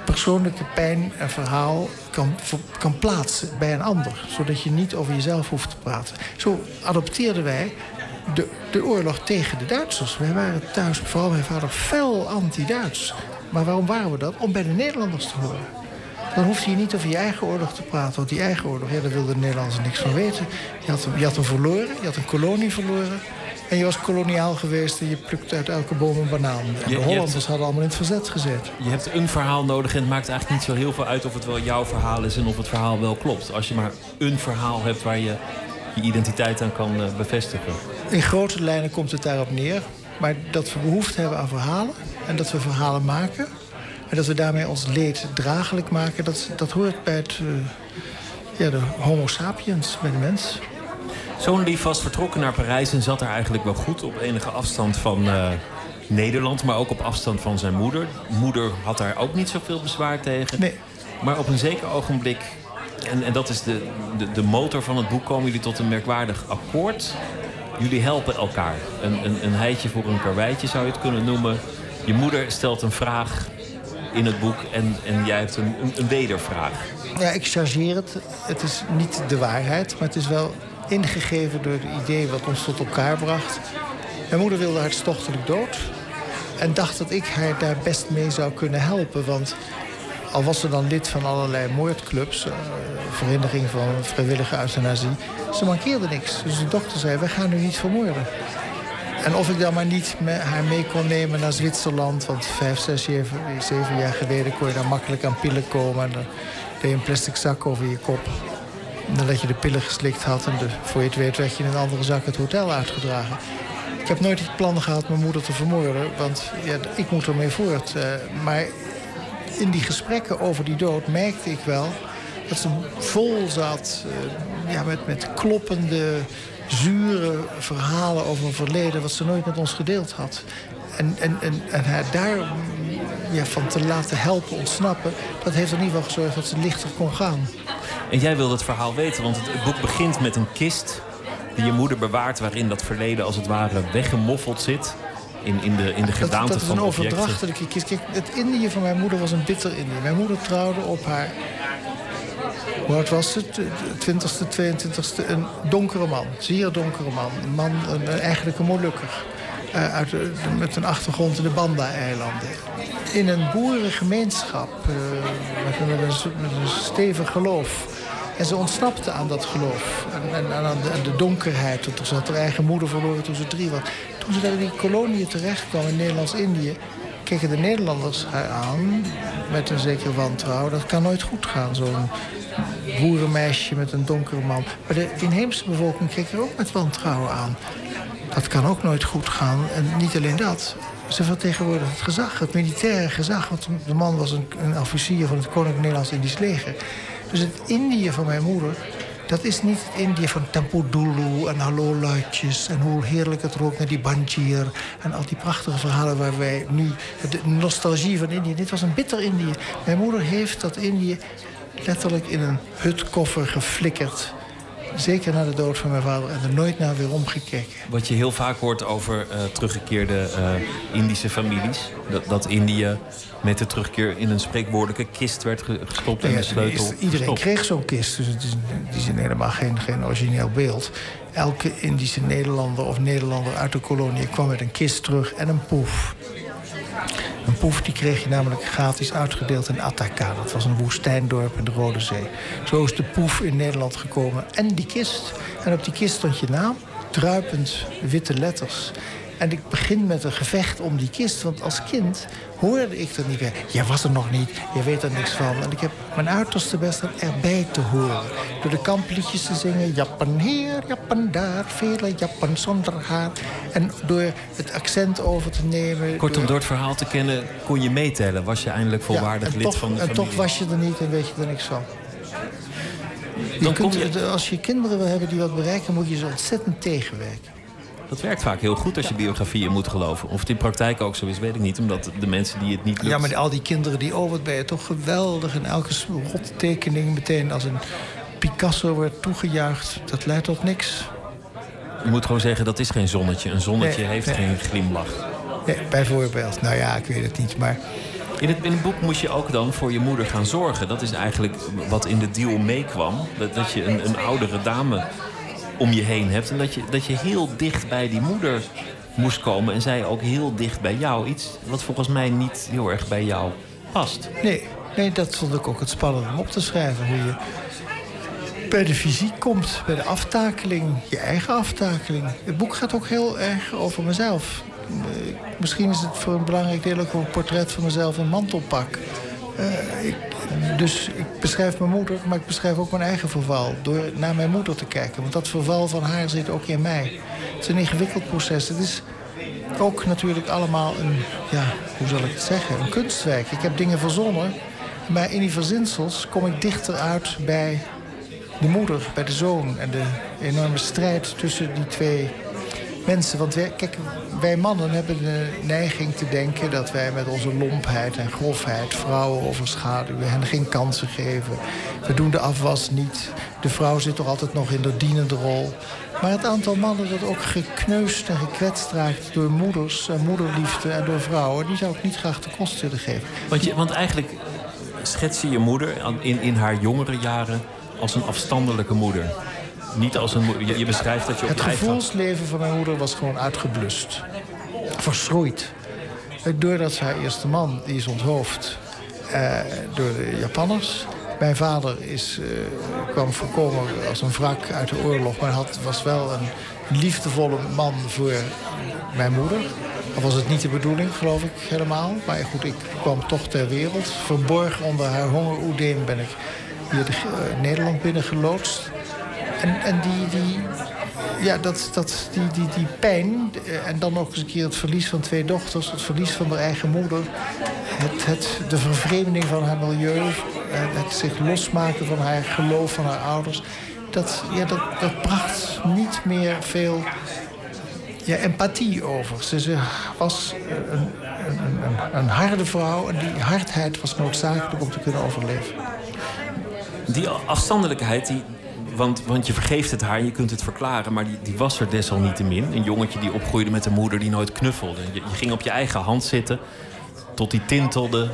persoonlijke pijn en verhaal kan, kan plaatsen bij een ander. Zodat je niet over jezelf hoeft te praten. Zo adopteerden wij de, de oorlog tegen de Duitsers. Wij waren thuis, vooral mijn vader, fel anti-Duits. Maar waarom waren we dat? Om bij de Nederlanders te horen. Dan hoefde je niet over je eigen oorlog te praten. Want die eigen oorlog, ja, daar wilden de Nederlanders niks van weten. Je had, je had hem verloren, je had een kolonie verloren. En je was koloniaal geweest en je plukte uit elke boom een banaan. En de Hollanders hebt, hadden allemaal in het verzet gezet. Je hebt een verhaal nodig en het maakt eigenlijk niet zo heel veel uit... of het wel jouw verhaal is en of het verhaal wel klopt. Als je maar een verhaal hebt waar je je identiteit aan kan bevestigen. In grote lijnen komt het daarop neer. Maar dat we behoefte hebben aan verhalen. En dat we verhalen maken. En dat we daarmee ons leed draaglijk maken. Dat, dat hoort bij het, uh, ja, de homo sapiens, bij de mens. Zo'n lief was vertrokken naar Parijs en zat er eigenlijk wel goed op enige afstand van uh, Nederland, maar ook op afstand van zijn moeder. Moeder had daar ook niet zoveel bezwaar tegen. Nee. Maar op een zeker ogenblik, en, en dat is de, de, de motor van het boek, komen jullie tot een merkwaardig akkoord. Jullie helpen elkaar. Een, een, een heitje voor een karweitje zou je het kunnen noemen. Je moeder stelt een vraag in het boek en, en jij hebt een, een, een wedervraag. Ja, ik chargeer het. Het is niet de waarheid, maar het is wel ingegeven door het idee wat ons tot elkaar bracht. Mijn moeder wilde hartstochtelijk dood. En dacht dat ik haar daar best mee zou kunnen helpen. Want al was ze dan lid van allerlei moordclubs... Uh, Vereniging van Vrijwillige Euthanasie... ze mankeerde niks. Dus de dokter zei, wij gaan u niet vermoorden. En of ik dan maar niet met haar mee kon nemen naar Zwitserland... want vijf, zes, zeven, zeven jaar geleden kon je daar makkelijk aan pillen komen... en dan deed je een plastic zak over je kop nadat je de pillen geslikt had... en de, voor je het weet werd je in een andere zak het hotel uitgedragen. Ik heb nooit het plan gehad mijn moeder te vermoorden, want ja, ik moet ermee voort. Uh, maar in die gesprekken over die dood merkte ik wel dat ze vol zat uh, ja, met, met kloppende, zure verhalen over een verleden... wat ze nooit met ons gedeeld had. En, en, en, en haar daar ja, van te laten helpen ontsnappen... dat heeft er ieder geval gezorgd dat ze lichter kon gaan. En jij wilde het verhaal weten, want het boek begint met een kist die je moeder bewaart, waarin dat verleden als het ware weggemoffeld zit. In, in de, in de gedaante dat, dat van een overdrachtelijke kist. Kijk, het Indië van mijn moeder was een bitter Indië. Mijn moeder trouwde op haar. Hoe oud was het? 20ste, 22ste. Een donkere man. Zeer donkere man. Een man, een, eigenlijk een Molukker. Uh, uit, met een achtergrond in de Banda-eilanden. In een boerengemeenschap. Uh, met, een, met een stevig geloof. En ze ontsnapte aan dat geloof. En, en, aan, de, de, donkerheid. Want ze had haar eigen moeder verloren toen ze drie was. Toen ze in die koloniën terecht kwam in Nederlands-Indië... keken de Nederlanders haar aan met een zekere wantrouwen. Dat kan nooit goed gaan, zo'n boerenmeisje met een donkere man. Maar de inheemse bevolking keek er ook met wantrouwen aan. Dat kan ook nooit goed gaan. En niet alleen dat. Ze vertegenwoordigde het gezag, het militaire gezag. Want de man was een, een officier van het Koninklijk Nederlands-Indisch leger. Dus het Indië van mijn moeder, dat is niet het Indië van Tempodulu en hallo luidjes... en hoe heerlijk het rookt naar die banjir... en al die prachtige verhalen waar wij nu... de nostalgie van Indië, dit was een bitter Indië. Mijn moeder heeft dat Indië letterlijk in een hutkoffer geflikkerd... Zeker na de dood van mijn vader en er nooit naar weer omgekeken. Wat je heel vaak hoort over uh, teruggekeerde uh, Indische families. Dat, dat Indië met de terugkeer in een spreekwoordelijke kist werd gestopt en de sleutel. Is, iedereen kreeg zo'n kist, dus het is, is helemaal geen, geen origineel beeld. Elke Indische Nederlander of Nederlander uit de kolonie kwam met een kist terug en een poef. Een poef die kreeg je namelijk gratis uitgedeeld in Ataka. Dat was een woestijndorp in de Rode Zee. Zo is de poef in Nederland gekomen. En die kist. En op die kist stond je naam, druipend witte letters. En ik begin met een gevecht om die kist. Want als kind hoorde ik er niet bij. Jij was er nog niet, je weet er niks van. En ik heb mijn uiterste best om erbij te horen. Door de kampliedjes te zingen. Jappen hier, jappen daar, vele jappen zonder haar. En door het accent over te nemen. Kortom, door, door het verhaal te kennen kon je meetellen. Was je eindelijk volwaardig ja, lid toch, van de en familie. toch was je er niet en weet je er niks van. Je Dan kunt, kom je- Als je kinderen wil hebben die wat bereiken... moet je ze ontzettend tegenwerken. Dat werkt vaak heel goed als je biografieën moet geloven. Of het in praktijk ook zo is, weet ik niet. Omdat de mensen die het niet lukt... Ja, maar al die kinderen die... Oh, wat ben je toch geweldig. En elke rottekening meteen als een Picasso wordt toegejuicht. Dat leidt tot niks. Je moet gewoon zeggen, dat is geen zonnetje. Een zonnetje Nee, heeft nee. geen glimlach. Nee, bijvoorbeeld. Nou ja, ik weet het niet, maar... In het, in het boek moest je ook dan voor je moeder gaan zorgen. Dat is eigenlijk wat in de deal meekwam. Dat, dat je een, een oudere dame om je heen hebt. En dat je, dat je heel dicht bij die moeder moest komen. En zij ook heel dicht bij jou. Iets wat volgens mij niet heel erg bij jou past. Nee, nee, dat vond ik ook het spannende om op te schrijven. Hoe je bij de fysiek komt, bij de aftakeling, je eigen aftakeling. Het boek gaat ook heel erg over mezelf. Eh, Misschien is het voor een belangrijk deel ook een portret van mezelf in mantelpak. Eh, dus ik beschrijf mijn moeder, maar ik beschrijf ook mijn eigen verval. Door naar mijn moeder te kijken. Want dat verval van haar zit ook in mij. Het is een ingewikkeld proces. Het is ook natuurlijk allemaal een, ja, hoe zal ik het zeggen, een kunstwerk. Ik heb dingen verzonnen, maar in die verzinsels kom ik dichter uit bij de moeder, bij de zoon... en de enorme strijd tussen die twee mensen. Want wij, kijk, wij mannen hebben de neiging te denken... dat wij met onze lompheid en grofheid vrouwen overschaduwen... hen geen kansen geven. We doen de afwas niet. De vrouw zit toch altijd nog in de dienende rol. Maar het aantal mannen dat ook gekneusd en gekwetst raakt... door moeders en moederliefde en door vrouwen... die zou ik niet graag de kost willen geven. Want, je, want eigenlijk schets je je moeder in, in haar jongere jaren... als een afstandelijke moeder. Niet als een moeder. Je, beschrijft dat je op Het gevoelsleven van mijn moeder was gewoon uitgeblust. Verschroeid. Doordat haar eerste man, die is onthoofd eh, door de Japanners. Mijn vader is, eh, kwam voorkomen als een wrak uit de oorlog... maar had, was wel een liefdevolle man voor mijn moeder. Of was het niet de bedoeling, geloof ik, helemaal. Maar goed, ik kwam toch ter wereld. Verborgen onder haar hongeroedeem ben ik hier de, uh, Nederland binnengeloodst. En, die, die, ja, dat, dat, die, die, die pijn, eh, en dan nog eens een keer het verlies van twee dochters... het verlies van haar eigen moeder... Het, het, de vervreemding van haar milieu... Eh, het zich losmaken van haar geloof van haar ouders... dat, ja, dat, dat bracht niet meer veel ja, empathie over. Ze, ze was een, een, een, een harde vrouw en die hardheid was noodzakelijk om te kunnen overleven. Die afstandelijkheid, die, want, want je vergeeft het haar je kunt het verklaren. Maar die, die was er desalniettemin. Een jongetje die opgroeide met een moeder die nooit knuffelde. Je, je ging op je eigen hand zitten tot die tintelde.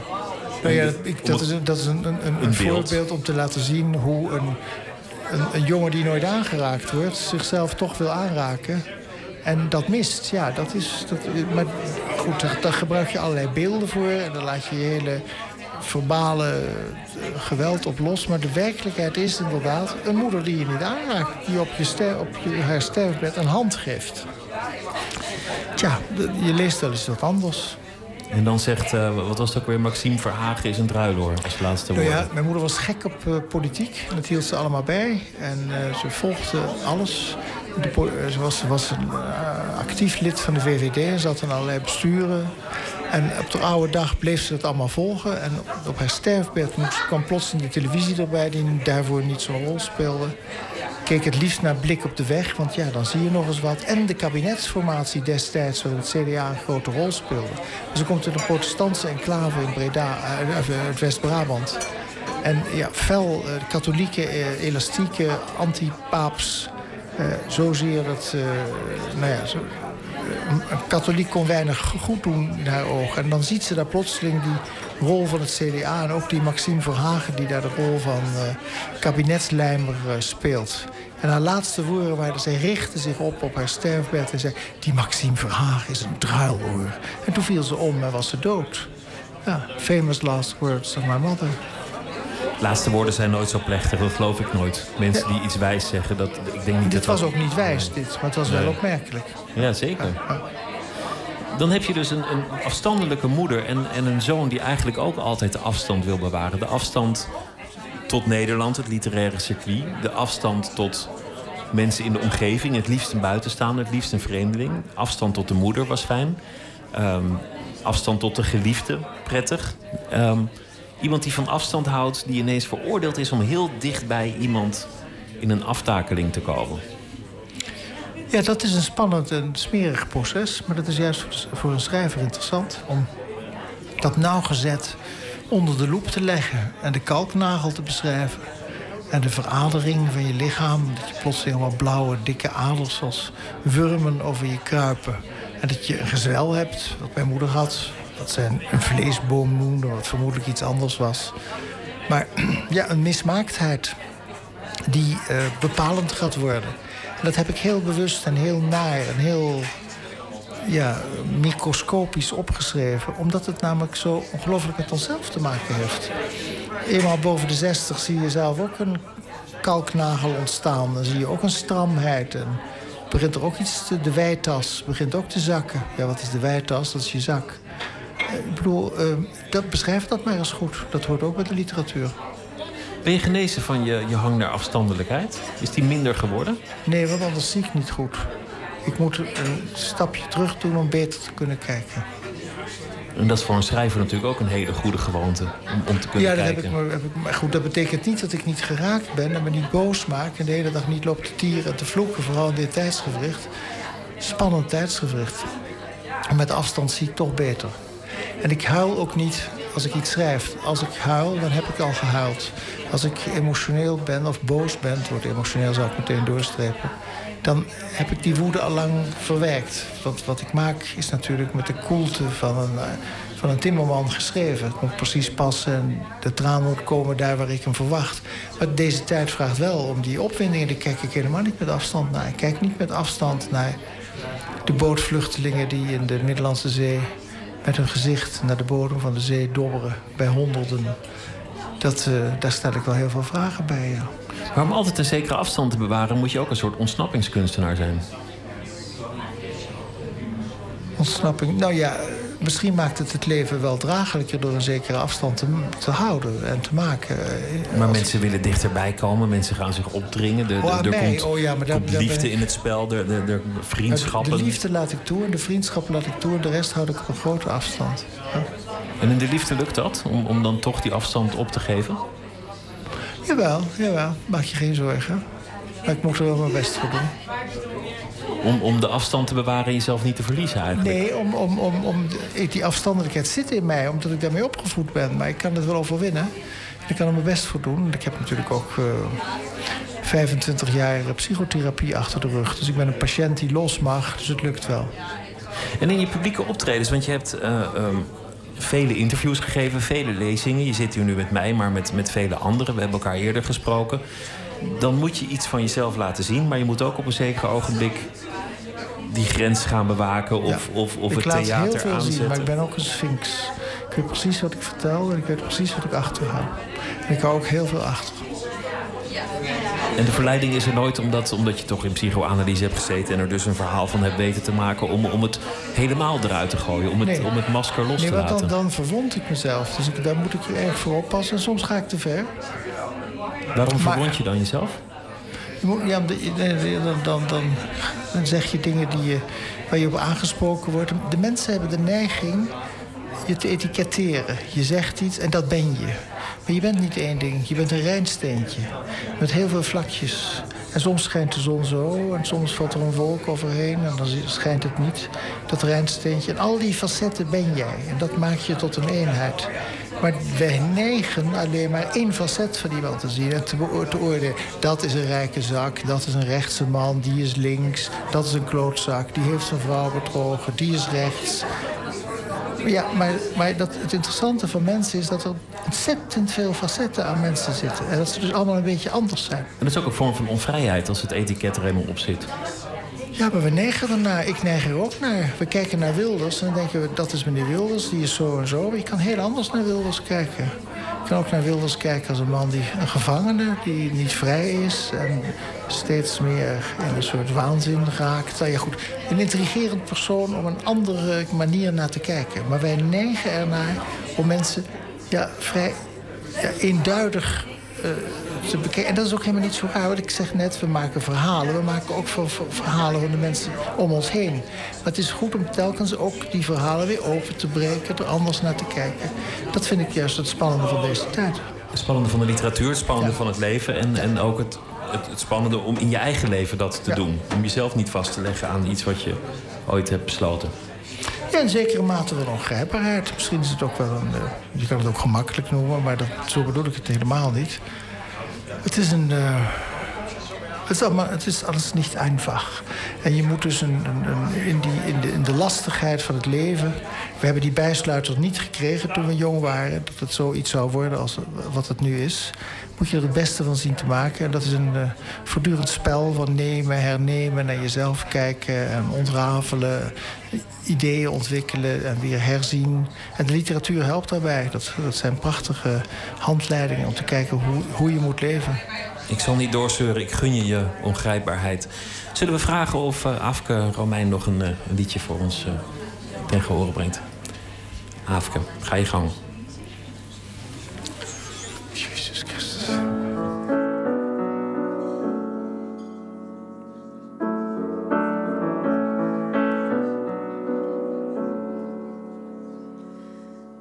Nou ja, ik, dat, is, een, dat is een, een, een, een voorbeeld om te laten zien hoe een, een, een jongen die nooit aangeraakt wordt... zichzelf toch wil aanraken. En dat mist, ja, dat is... Dat, maar goed, daar, daar gebruik je allerlei beelden voor. En dan laat je je hele verbale eh, geweld op los. Maar de werkelijkheid is inderdaad een moeder die je niet aanraakt. Die op, je ster, op je, haar sterfbed een hand geeft. Tja, je leest wel eens wat anders. En dan zegt, uh, wat was het ook weer, Maxime Verhagen is een druiloor als laatste woord. Nou ja, mijn moeder was gek op uh, politiek. En dat hield ze allemaal bij. En uh, ze volgde alles. De, ze was, was een actief lid van de VVD en zat in allerlei besturen. En op de oude dag bleef ze het allemaal volgen. En op haar sterfbed kwam plotseling de televisie erbij... die daarvoor niet zo'n rol speelde. Keek het liefst naar blik op de weg, want ja, dan zie je nog eens wat. En de kabinetsformatie destijds, waarin het CDA een grote rol speelde. Dus ze komt in een protestantse enclave in Breda, uh, het West-Brabant. En ja, fel uh, katholieke, uh, elastieke, anti-paaps... zozeer dat, nou ja, zo, een katholiek kon weinig goed doen in haar ogen. En dan ziet ze daar plotseling die rol van het CDA... en ook die Maxime Verhagen die daar de rol van uh, kabinetslijmer uh, speelt. En haar laatste woorden waren... zij richtte zich op op haar sterfbed en zei... die Maxime Verhagen is een druiloor. En toen viel ze om en was ze dood. Ja, famous last words of my mother. Laatste woorden zijn nooit zo plechtig, dat geloof ik nooit. Mensen die iets wijs zeggen, dat, ik denk niet dit was ook niet wijs, dit, maar het was wel opmerkelijk. Ja, zeker. Dan heb je dus een, een afstandelijke moeder en, en een zoon die eigenlijk ook altijd de afstand wil bewaren. De afstand tot Nederland, het literaire circuit. De afstand tot mensen in de omgeving. Het liefst een buitenstaander, het liefst een vreemdeling. Afstand tot de moeder was fijn. Um, afstand tot de geliefde, prettig. Um, Iemand die van afstand houdt, die ineens veroordeeld is om heel dicht bij iemand in een aftakeling te komen. Ja, dat is een spannend en smerig proces. Maar dat is juist voor een schrijver interessant. Om dat nauwgezet onder de loep te leggen. En de kalknagel te beschrijven. En de veradering van je lichaam. Dat je plotseling allemaal blauwe, dikke aders als wurmen over je kruipen. En dat je een gezel hebt, wat mijn moeder had wat ze een vleesboom noemden, wat vermoedelijk iets anders was. Maar ja, een mismaaktheid die uh, bepalend gaat worden. En dat heb ik heel bewust en heel naar en heel ja, microscopisch opgeschreven. Omdat het namelijk zo ongelooflijk met onszelf te maken heeft. Eenmaal boven de zestig zie je zelf ook een kalknagel ontstaan. Dan zie je ook een stramheid. En begint er ook iets te, de wijtas begint ook te zakken. Ja, wat is de wijtas? Dat is je zak. Ik bedoel, uh, dat beschrijft dat maar eens goed. Dat hoort ook bij de literatuur. Ben je genezen van je, je hang naar afstandelijkheid? Is die minder geworden? Nee, want anders zie ik niet goed. Ik moet een stapje terug doen om beter te kunnen kijken. En dat is voor een schrijver natuurlijk ook een hele goede gewoonte om, om te kunnen ja, kijken. Ja, dat heb ik, maar goed, dat betekent niet dat ik niet geraakt ben en me niet boos maak en de hele dag niet loop te tieren en te vloeken, vooral in dit tijdsgevricht. Spannend tijdsgevricht. En met afstand zie ik toch beter. En ik huil ook niet als ik iets schrijf. Als ik huil, dan heb ik al gehuild. Als ik emotioneel ben of boos ben, het emotioneel zou ik meteen doorstrepen, dan heb ik die woede al lang verwerkt. Want wat ik maak is natuurlijk met de koelte van een, uh, van een timmerman geschreven. Het moet precies passen en de traan moet komen daar waar ik hem verwacht. Maar deze tijd vraagt wel om die opwindingen. Daar kijk ik helemaal niet met afstand naar. Ik kijk niet met afstand naar de bootvluchtelingen die in de Middellandse Zee met hun gezicht naar de bodem van de zee dobberen bij honderden. Dat, uh, daar stel ik wel heel veel vragen bij. Ja. Maar om altijd een zekere afstand te bewaren, moet je ook een soort ontsnappingskunstenaar zijn. Ontsnapping? Nou ja, misschien maakt het het leven wel draaglijker door een zekere afstand te, te houden en te maken. Maar Als... mensen willen dichterbij komen, mensen gaan zich opdringen. De, de, oh, er mij. komt, oh, ja, maar daar, komt liefde in het spel, de, de, de vriendschappen. De liefde laat ik toe en de vriendschap laat ik toe en de rest houd ik op een grote afstand. Ja. En in de liefde lukt dat, om, om dan toch die afstand op te geven? Jawel, jawel. Maak je geen zorgen. Maar ik moet er wel mijn best voor doen. Om, om de afstand te bewaren en jezelf niet te verliezen eigenlijk? Nee, om, om, om, om, die afstandelijkheid zit in mij, omdat ik daarmee opgevoed ben. Maar ik kan het wel overwinnen. Ik kan er mijn best voor doen. Ik heb natuurlijk ook uh, 25 jaar psychotherapie achter de rug. Dus ik ben een patiënt die los mag, dus het lukt wel. En in je publieke optredens, want je hebt... Uh, um vele interviews gegeven, vele lezingen. Je zit hier nu met mij, maar met, met vele anderen. We hebben elkaar eerder gesproken. Dan moet je iets van jezelf laten zien, maar je moet ook op een zeker ogenblik die grens gaan bewaken of, ja, of, of het theater aanzetten. Ik laat heel veel zien, maar ik ben ook een sphinx. Ik weet precies wat ik vertel en ik weet precies wat ik achterhaal. En ik hou ook heel veel achter. En de verleiding is er nooit omdat, omdat je toch in psychoanalyse hebt gezeten... en er dus een verhaal van hebt weten te maken... om, om het helemaal eruit te gooien, om het, nee. om het masker los nee, te want laten. dan, dan verwond ik mezelf. Dus ik, daar moet ik erg voor oppassen. En soms ga ik te ver. Waarom verwond je dan jezelf? Je moet, ja, dan, dan, dan, dan zeg je dingen die je, waar je op aangesproken wordt. De mensen hebben de neiging je te etiketteren. Je zegt iets en dat ben je. Maar je bent niet één ding. Je bent een rijnsteentje. Met heel veel vlakjes. En soms schijnt de zon zo. En soms valt er een wolk overheen. En dan schijnt het niet. Dat rijnsteentje. En al die facetten ben jij. En dat maakt je tot een eenheid. Maar wij neigen alleen maar één facet van iemand te zien en te, te oordelen. Dat is een rijke zak, dat is een rechtse man, die is links. Dat is een klootzak, die heeft zijn vrouw bedrogen, die is rechts. Ja, maar, maar dat, het interessante van mensen is dat er ontzettend veel facetten aan mensen zitten. En dat ze dus allemaal een beetje anders zijn. En dat is ook een vorm van onvrijheid als het etiket er helemaal op zit. Ja, maar we neigen ernaar. Ik neig er ook naar. We kijken naar Wilders en dan denken we... dat is meneer Wilders, die is zo en zo. Maar je kan heel anders naar Wilders kijken. Je kan ook naar Wilders kijken als een man die... een gevangene die niet vrij is... en steeds meer in een soort waanzin raakt. Nou ja, goed, een intrigerend persoon om een andere manier naar te kijken. Maar wij neigen ernaar om mensen ja, vrij ja, eenduidig... Uh, En dat is ook helemaal niet zo raar. Want ik zeg net, we maken verhalen. We maken ook verhalen van de mensen om ons heen. Maar het is goed om telkens ook die verhalen weer open te breken... er anders naar te kijken. Dat vind ik juist het spannende van deze tijd. Het spannende van de literatuur, het spannende ja. van het leven... en, en ook het, het, het, spannende om in je eigen leven dat te ja. doen. Om jezelf niet vast te leggen aan iets wat je ooit hebt besloten. Ja, in zekere mate wel ongrijpbaarheid. Misschien is het ook wel een... je kan het ook gemakkelijk noemen, maar dat, zo bedoel ik het helemaal niet. Het is een. Uh, het, is alles niet einfach. En je moet dus in, in, de, in de lastigheid van het leven. We hebben die bijsluiter niet gekregen toen we jong waren. Dat het zoiets zou worden als wat het nu is. Moet je er het beste van zien te maken. En dat is een uh, voortdurend spel van nemen, hernemen, naar jezelf kijken en ontrafelen. Ideeën ontwikkelen en weer herzien. En de literatuur helpt daarbij. Dat, dat zijn prachtige handleidingen om te kijken hoe, hoe je moet leven. Ik zal niet doorzeuren, ik gun je je ongrijpbaarheid. Zullen we vragen of eh, Afke Romein nog een, eh, liedje voor ons uh, ten brengt? Afke, ga je gang. Jezus Christus.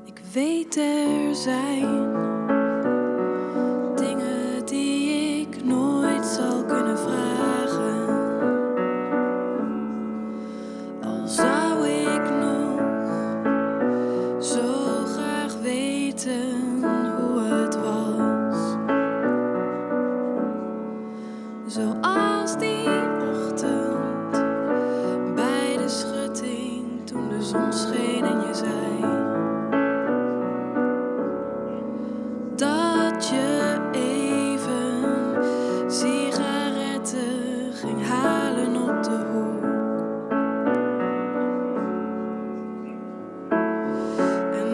Ik weet er zijn.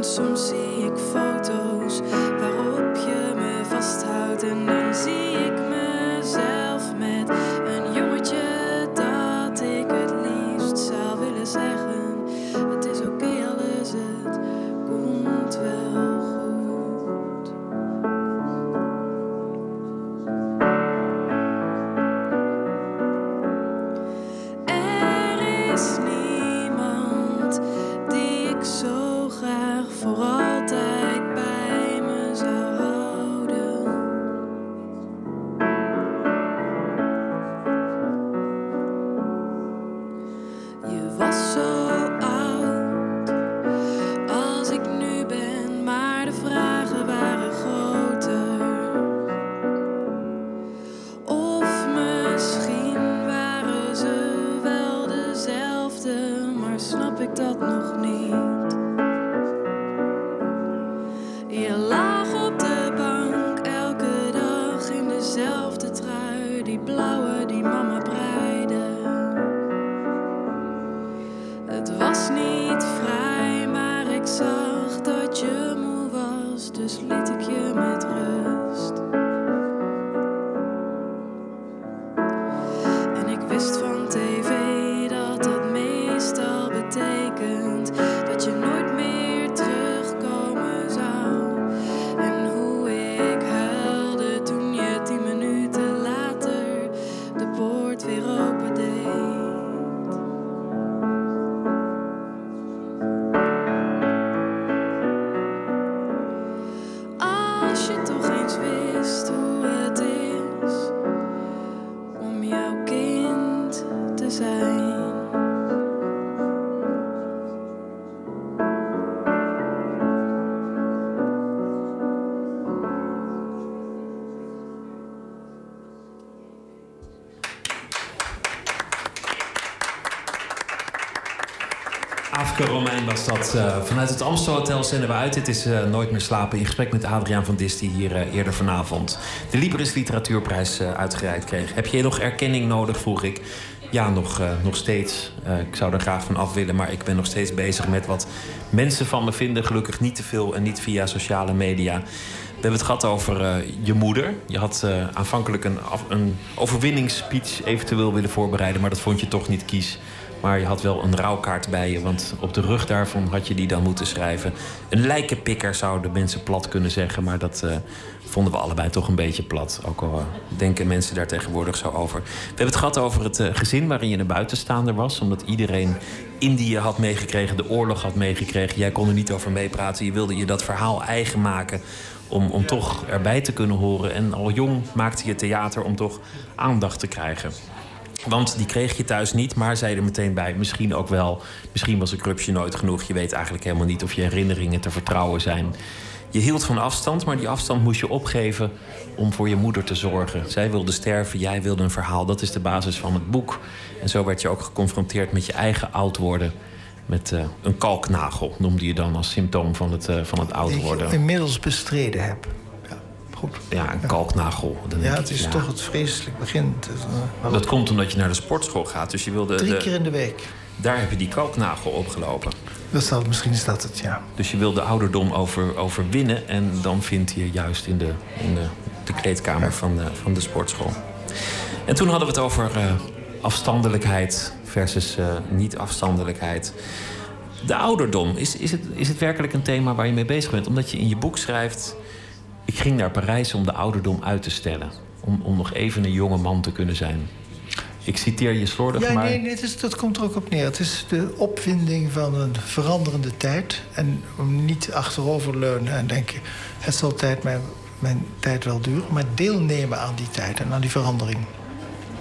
Soms zie ik foto's vanuit het Amstel Hotel zenden we uit. Dit is eh, Nooit meer slapen. In gesprek met Adriaan van Disty hier eh, eerder vanavond. De Libris Literatuurprijs eh, uitgereikt kreeg. Heb je nog erkenning nodig, vroeg ik. Ja, nog, nog steeds. Ik zou er graag van af willen, maar ik ben nog steeds bezig met wat mensen van me vinden. Gelukkig niet te veel en niet via sociale media. We hebben het gehad over je moeder. Je had aanvankelijk een, een overwinningsspeech eventueel willen voorbereiden, maar dat vond je toch niet kies. Maar je had wel een rouwkaart bij je, want op de rug daarvan had je die dan moeten schrijven. Een lijkenpikker zouden mensen plat kunnen zeggen, maar dat eh, vonden we allebei toch een beetje plat. Ook al eh, denken mensen daar tegenwoordig zo over. We hebben het gehad over het eh, gezin waarin je een buitenstaander was, omdat iedereen Indië had meegekregen, de oorlog had meegekregen. Jij kon er niet over meepraten, je wilde je dat verhaal eigen maken om, om toch erbij te kunnen horen. En al jong maakte je theater om toch aandacht te krijgen. Want die kreeg je thuis niet, maar zei er meteen bij. Misschien ook wel. Misschien was een crupsje nooit genoeg. Je weet eigenlijk helemaal niet of je herinneringen te vertrouwen zijn. Je hield van afstand, maar die afstand moest je opgeven om voor je moeder te zorgen. Zij wilde sterven, jij wilde een verhaal. Dat is de basis van het boek. En zo werd je ook geconfronteerd met je eigen oud worden. Met eh, een kalknagel, noemde je dan als symptoom van het, eh, van het oud Die ik worden. inmiddels bestreden heb. Ja, goed. Ja, een kalknagel. Dan Ja, het is ja. toch het vreselijk begin. Eh, Dat komt omdat je naar de sportschool gaat. Dus je wilde Drie de- keer in de week. daar heb je die kalknagel opgelopen. Dat zal, misschien is dat het, ja. Dus je wil de ouderdom over, overwinnen. En dan vind je juist in de, in de, de kleedkamer van de, van de sportschool. En toen hadden we het over eh, afstandelijkheid versus eh, niet-afstandelijkheid. De ouderdom, is, is, het, is het werkelijk een thema waar je mee bezig bent? Omdat je in je boek schrijft... ik ging naar Parijs om de ouderdom uit te stellen. Om, om nog even een jonge man te kunnen zijn. Ik citeer je slordig, ja, maar... nee, nee is, dat komt er ook op neer. Het is de opwinding van een veranderende tijd. En om niet achteroverleunen en denken... het zal tijd mijn, mijn tijd wel duren. Maar deelnemen aan die tijd en aan die verandering.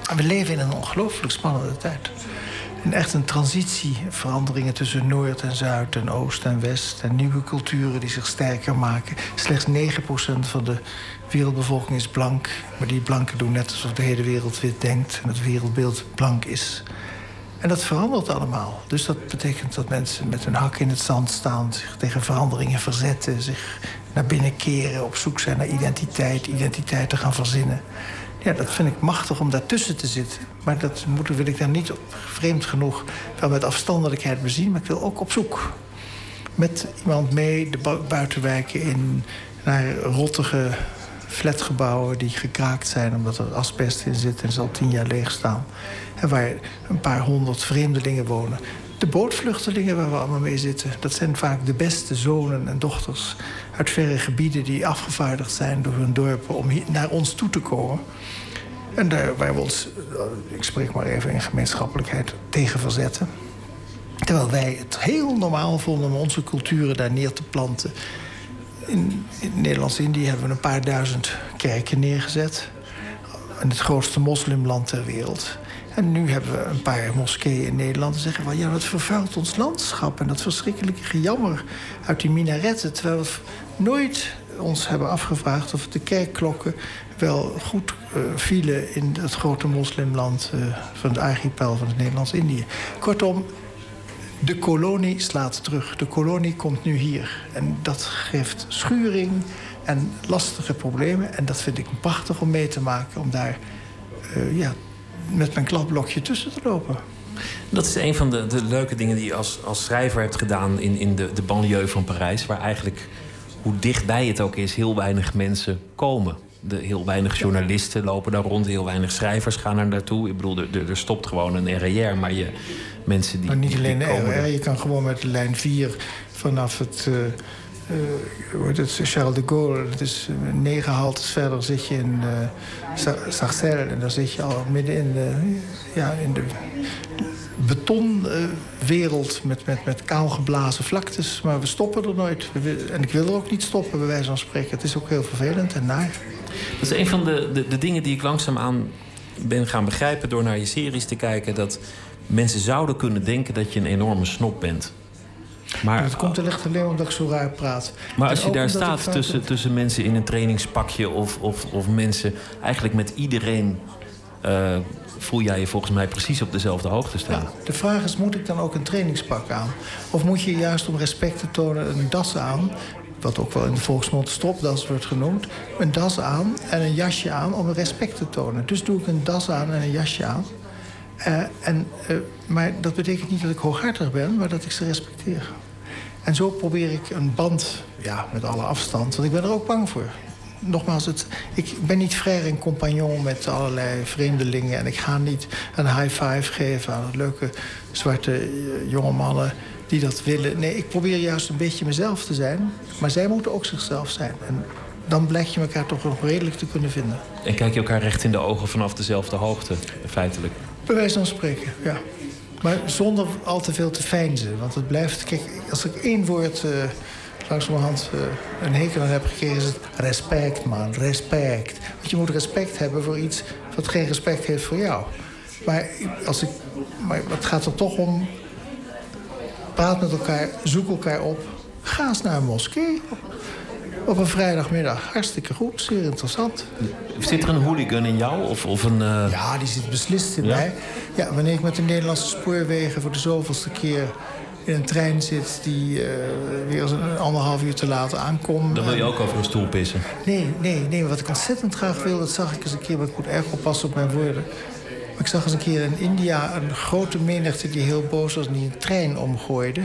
En we leven in een ongelooflijk spannende tijd. En echt een transitie, veranderingen tussen Noord en Zuid en Oost en West... en nieuwe culturen die zich sterker maken. Slechts 9% van de wereldbevolking is blank. Maar die blanken doen net alsof de hele wereld wit denkt... en het wereldbeeld blank is. En dat verandert allemaal. Dus dat betekent dat mensen met hun hak in het zand staan... zich tegen veranderingen verzetten, zich naar binnen keren... op zoek zijn naar identiteit, identiteit te gaan verzinnen... Ja, dat vind ik machtig om daartussen te zitten. Maar dat moet, wil ik dan niet vreemd genoeg wel met afstandelijkheid bezien. Maar ik wil ook op zoek. Met iemand mee de buitenwijken in naar rottige flatgebouwen die gekraakt zijn omdat er asbest in zit en ze al tien jaar leeg staan. En waar een paar honderd vreemdelingen wonen. De bootvluchtelingen waar we allemaal mee zitten, dat zijn vaak de beste zonen en dochters uit verre gebieden die afgevaardigd zijn door hun dorpen om hier naar ons toe te komen. En daar waar we ons, eh, ik spreek maar even in gemeenschappelijkheid, tegen verzetten. Terwijl wij het heel normaal vonden om onze culturen daar neer te planten. In, in Nederlands-Indië hebben we een paar duizend kerken neergezet. In het grootste moslimland ter wereld. En nu hebben we een paar moskeeën in Nederland. En zeggen van ja, dat vervuilt ons landschap. En dat verschrikkelijke gejammer uit die minaretten. Terwijl we nooit ons hebben afgevraagd of de kerkklokken wel goed uh, vielen in het grote moslimland uh, van het archipel van het Nederlands-Indië. Kortom, de kolonie slaat terug. De kolonie komt nu hier. En dat geeft schuring en lastige problemen. En dat vind ik prachtig om mee te maken. Om daar uh, ja, met mijn klapblokje tussen te lopen. Dat is een van de, de leuke dingen die je als, als schrijver hebt gedaan in, in de, de banlieue van Parijs. Waar eigenlijk, hoe dichtbij het ook is, heel weinig mensen komen. De, heel weinig journalisten lopen daar rond, heel weinig schrijvers gaan er naartoe. Ik bedoel, er, er stopt gewoon een RER, maar je, mensen die. Maar niet alleen de RER, je kan gewoon met lijn 4 vanaf het. Uh, uh, het Charles de Gaulle. Het uh, negen haltes verder zit je in uh, Sarcelles. En dan zit je al midden in de, ja, in de betonwereld met, met, met kaalgeblazen vlaktes. Maar we stoppen er nooit. En ik wil er ook niet stoppen, bij wijze van spreken. Het is ook heel vervelend en naar. Dat is een van de, de, de dingen die ik langzaamaan ben gaan begrijpen... door naar je series te kijken. Dat mensen zouden kunnen denken dat je een enorme snop bent. Maar dat komt er echt alleen omdat ik zo raar praat. Maar als je daar staat tussen, tussen mensen in een trainingspakje... of, of, of mensen eigenlijk met iedereen... Uh, voel jij je volgens mij precies op dezelfde hoogte staan. Ja, de vraag is, moet ik dan ook een trainingspak aan? Of moet je juist om respect te tonen een das aan... wat ook wel in de volksmond stropdas wordt genoemd... een das aan en een jasje aan om respect te tonen. Dus doe ik een das aan en een jasje aan... Uh, en, uh, maar dat betekent niet dat ik hooghartig ben, maar dat ik ze respecteer. En zo probeer ik een band, ja, met alle afstand, want ik ben er ook bang voor. Nogmaals, het, ik ben niet vrij en compagnon met allerlei vreemdelingen... en ik ga niet een high five geven aan leuke zwarte uh, jonge mannen die dat willen. Nee, ik probeer juist een beetje mezelf te zijn, maar zij moeten ook zichzelf zijn. En dan blijk je elkaar toch nog redelijk te kunnen vinden. En kijk je elkaar recht in de ogen vanaf dezelfde hoogte, feitelijk? Bij wijze van spreken, ja. Maar zonder al te veel te feinzen. Want het blijft... Kijk, als ik één woord uh, langzamerhand uh, een hekel aan heb gekregen... is het respect, man. Respect. Want je moet respect hebben voor iets... wat geen respect heeft voor jou. Maar, als ik, maar het gaat er toch om... Praat met elkaar, zoek elkaar op. Ga eens naar een moskee. Op een vrijdagmiddag. Hartstikke goed, zeer interessant. Zit er een hooligan in jou? Of, of een, uh... Ja, die zit beslist in ja? mij. Ja, wanneer ik met de Nederlandse spoorwegen voor de zoveelste keer in een trein zit die uh, weer een anderhalf uur te laat aankomt. Dan wil je ook over een stoel pissen? Nee, nee, nee. Wat ik ontzettend graag wil, dat zag ik eens een keer, maar ik moet erg oppassen op mijn woorden. Maar ik zag eens een keer in India een grote menigte die heel boos was en die een trein omgooide.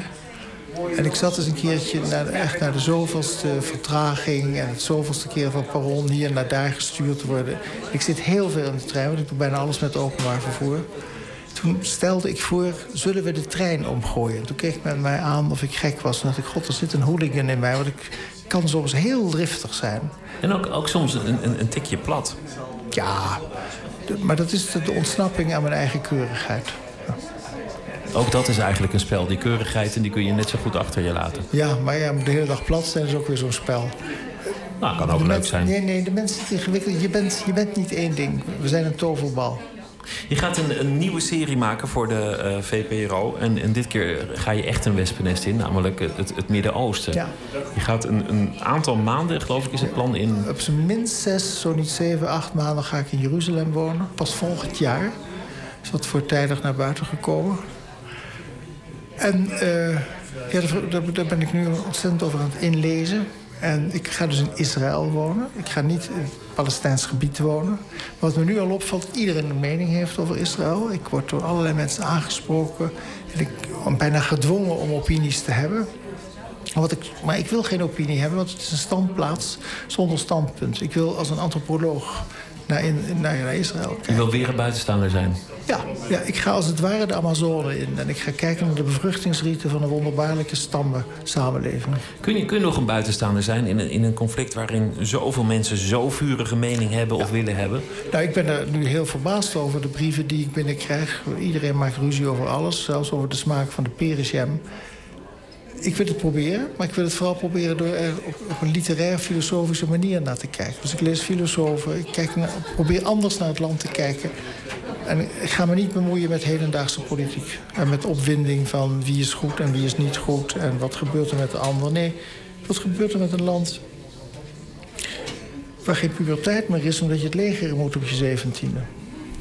En ik zat eens een keertje naar, echt naar de zoveelste vertraging... en het zoveelste keer van Paron hier naar daar gestuurd te worden. Ik zit heel veel in de trein, want ik doe bijna alles met openbaar vervoer. Toen stelde ik voor, zullen we de trein omgooien? Toen keek men mij aan of ik gek was. En dacht ik, god, er zit een hooligan in mij. Want ik kan soms heel driftig zijn. En ook, ook soms een, een, een tikje plat. Ja, maar dat is de ontsnapping aan mijn eigen keurigheid. Ook dat is eigenlijk een spel. Die keurigheid en die kun je net zo goed achter je laten. Ja, maar ja, de hele dag plat zijn is ook weer zo'n spel. Nou, kan ook De leuk mens- zijn. Nee, nee, de mensen is ingewikkeld. Je bent, je bent niet één ding. We zijn een toverbal. Je gaat een, een nieuwe serie maken voor de eh, VPRO. En, en dit keer ga je echt een wespennest in, namelijk het, het Midden-Oosten. Ja. Je gaat een, een aantal maanden, geloof ik, is het plan in. Op zijn minst zes, zo niet zeven, acht maanden ga ik in Jeruzalem wonen. Pas volgend jaar is dat voortijdig naar buiten gekomen. En eh, daar- ben ik nu ontzettend over aan het inlezen. En ik ga dus in Israël wonen. Ik ga niet in het Palestijns gebied wonen. Wat me nu al opvalt, iedereen een mening heeft over Israël. Ik word door allerlei mensen aangesproken. En ik ben bijna gedwongen om opinies te hebben. Ik, maar ik wil geen opinie hebben, want het is een standplaats zonder standpunt. Ik wil als een antropoloog naar, in, naar, naar Israël Je wil weer een buitenstaander zijn. Ja, ja, ik ga als het ware de Amazone in. En ik ga kijken naar de bevruchtingsrieten van een wonderbaarlijke stammensamenleving. Kun je, kun je nog een buitenstaander zijn in een, in een conflict waarin zoveel mensen zo vurige mening hebben of willen hebben? Nou, ik ben er nu heel verbaasd over de brieven die ik binnenkrijg. Iedereen maakt ruzie over alles, zelfs over de smaak van de perenjam. Ik wil het proberen, maar ik wil het vooral proberen door er op, een literair-filosofische manier naar te kijken. Dus ik lees filosofen, ik kijk probeer anders naar het land te kijken. En ik ga me niet bemoeien met hedendaagse politiek. En met opwinding van wie is goed en wie is niet goed en wat gebeurt er met de ander. Nee, wat gebeurt er met een land waar geen puberteit meer is omdat je het leger moet op je zeventiende?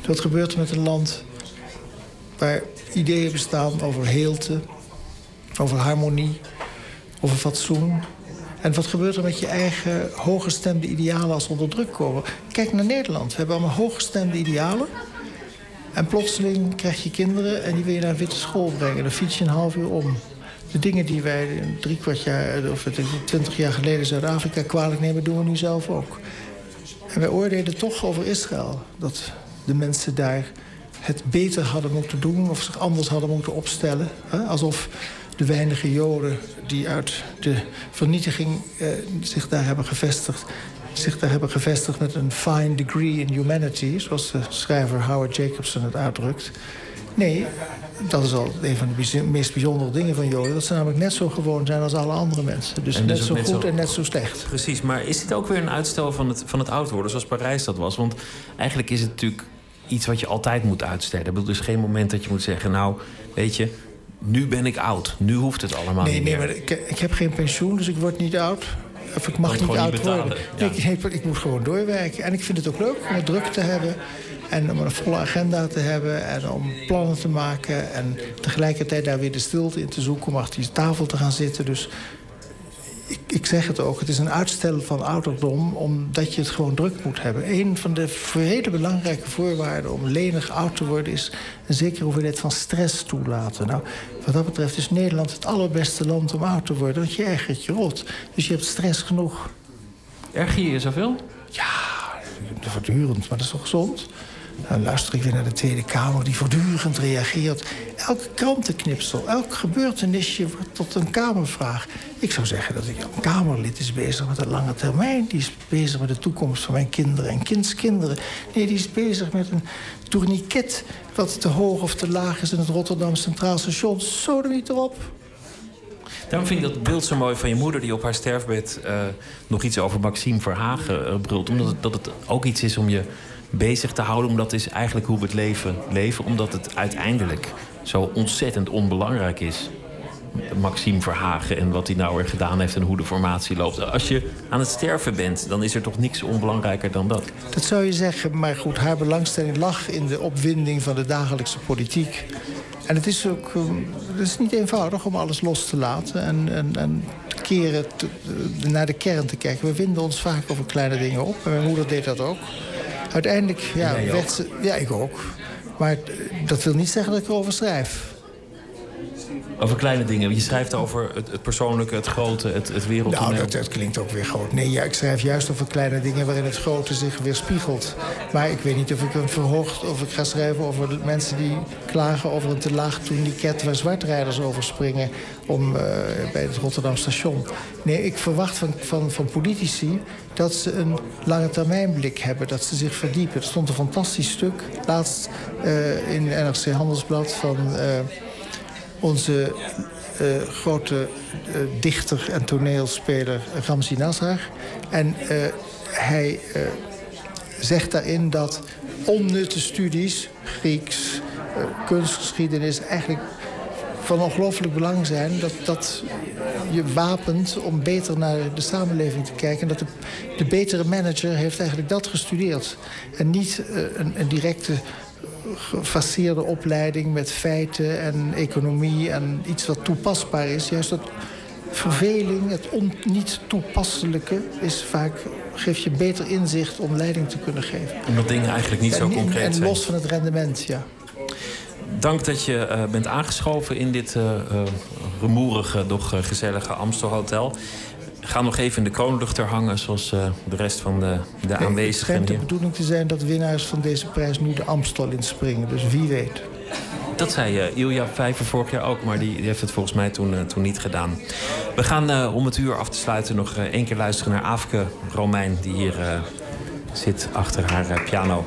Wat gebeurt er met een land waar ideeën bestaan over heelte, over harmonie, over fatsoen? En wat gebeurt er met je eigen hooggestemde idealen als onder druk komen? Kijk naar Nederland. We hebben allemaal hooggestemde idealen. En plotseling krijg je kinderen en die wil je naar een witte school brengen. Dan fiets je een half uur om. De dingen die wij drie kwart jaar, of twintig jaar geleden Zuid-Afrika kwalijk nemen, doen we nu zelf ook. En wij oordeelden toch over Israël. Dat de mensen daar het beter hadden moeten doen of zich anders hadden moeten opstellen. Alsof de weinige Joden die uit de vernietiging eh, zich daar hebben gevestigd, zich daar hebben gevestigd met een fine degree in humanity, zoals de schrijver Howard Jacobson het uitdrukt. Nee, dat is al een van de meest bijzondere dingen van Joden. Dat ze namelijk net zo gewoon zijn als alle andere mensen. Dus En net dus zo net goed zo- en net zo slecht. Precies, maar is dit ook weer een uitstel van het, van het oud worden, zoals Parijs dat was? Want eigenlijk is het natuurlijk iets wat je altijd moet uitstellen. Ik bedoel, er is geen moment dat je moet zeggen, nou, weet je, nu ben ik oud. Nu hoeft het allemaal Nee, niet nee, meer. maar ik, ik heb geen pensioen, dus ik word niet oud. Of ik mag niet oud niet worden. Nee, ik, ik moet gewoon doorwerken. En ik vind het ook leuk om het druk te hebben. En om een volle agenda te hebben. En om plannen te maken. En tegelijkertijd daar weer de stilte in te zoeken. Om achter je tafel te gaan zitten. Dus ik, ik zeg het ook. Het is een uitstel van ouderdom. Omdat je het gewoon druk moet hebben. Een van de hele belangrijke voorwaarden om lenig oud te worden... is een zekere hoeveelheid van stress toelaten. Nou, wat dat betreft is Nederland het allerbeste land om oud te worden. Want je ergert je rot. Dus je hebt stress genoeg. Erger je je zoveel? Voortdurend, maar dat is toch gezond? Dan luister ik weer naar de Tweede Kamer die voortdurend reageert. Elk krantenknipsel, elk gebeurtenisje wordt tot een Kamervraag. Ik zou zeggen dat ik een Kamerlid is bezig met een lange termijn. Die is bezig met de toekomst van mijn kinderen en kindskinderen. Nee, die is bezig met een tourniquet... wat te hoog of te laag is in het Rotterdam Centraal Station. Zo er niet erop. Daarom vind ik dat beeld zo mooi van je moeder... die op haar sterfbed eh, nog iets over Maxime Verhagen eh, brult. Omdat het, dat het ook iets is om je bezig te houden. Omdat is eigenlijk hoe we het leven leven. Omdat het uiteindelijk zo ontzettend onbelangrijk is. Maxime Verhagen en wat hij nou weer gedaan heeft... en hoe de formatie loopt. Als je aan het sterven bent, dan is er toch niks onbelangrijker dan dat. Dat zou je zeggen, maar goed, haar belangstelling lag in de opwinding van de dagelijkse politiek. En het is ook eh, het is niet eenvoudig om alles los te laten en, en, en keren naar de kern te kijken. We winden ons vaak over kleine dingen op. En mijn moeder deed dat ook. Uiteindelijk ja, werd ze. Ja, ik ook. Maar eh, dat wil niet zeggen dat ik erover schrijf. Over kleine dingen. Je schrijft over het, het persoonlijke, het grote, het, het wereldtoneel. Nou, dat, dat, klinkt ook weer groot. Nee, ja, ik schrijf juist over kleine dingen waarin het grote zich weerspiegelt. Maar ik weet niet of ik een verhoogd, of ik ga schrijven over mensen die klagen over een te laag tourniquet waar zwartrijders over springen om, uh, bij het Rotterdam station. Nee, ik verwacht van, van, van politici dat ze een lange termijnblik hebben, dat ze zich verdiepen. Er stond een fantastisch stuk laatst uh, in NRC Handelsblad van uh, onze grote dichter en toneelspeler Ramzi Nasser. En hij zegt daarin dat onnutte studies, Grieks, kunstgeschiedenis, eigenlijk van ongelooflijk belang zijn. Dat, dat je wapent om beter naar de samenleving te kijken. En dat de, de betere manager heeft eigenlijk dat gestudeerd. En niet uh, een, een directe gefaseerde opleiding met feiten en economie en iets wat toepasbaar is. Juist dat verveling, het on, niet toepasselijke, is vaak, geeft je beter inzicht om leiding te kunnen geven. Omdat dingen eigenlijk niet en, zo concreet en, zijn. En los van het rendement, ja. Dank dat je uh, bent aangeschoven in dit uh, rumoerige, doch gezellige Amstelhotel. Ga nog even in de kroonluchter hangen, zoals de rest van de, de nee, aanwezigen. Het schijnt de bedoeling te zijn dat winnaars van deze prijs nu de Amstel inspringen. Dus wie weet. Dat zei uh, Ilja Vijver vorig jaar ook, maar die, die heeft het volgens mij toen, uh, toen niet gedaan. We gaan uh, om het uur af te sluiten nog één keer luisteren naar Afke Romein, die hier zit achter haar piano.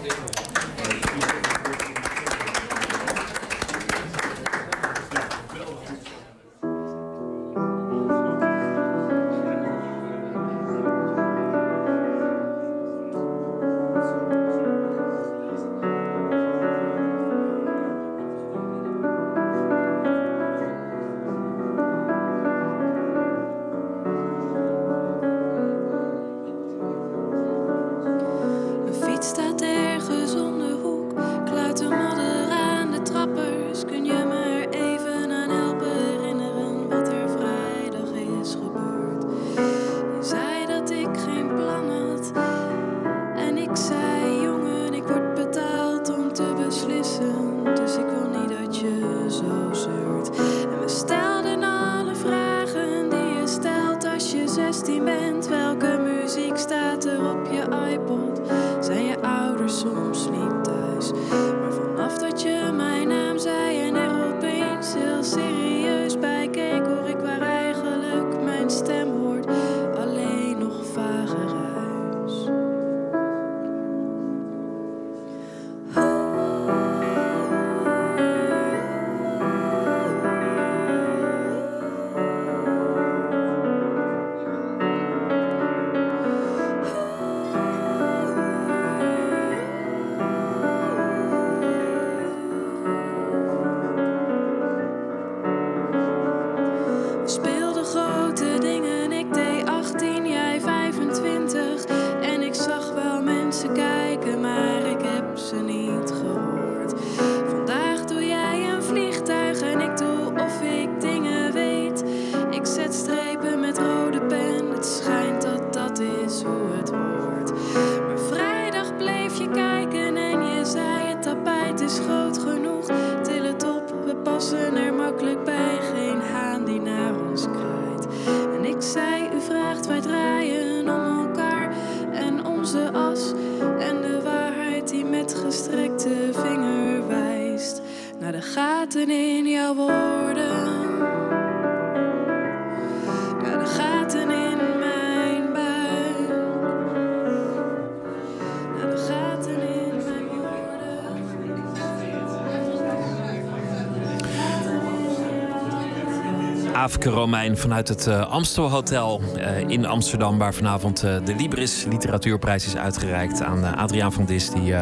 Romein vanuit het uh, Amstel Hotel uh, in Amsterdam, waar vanavond uh, de Libris Literatuurprijs is uitgereikt aan Adriaan van Dis, die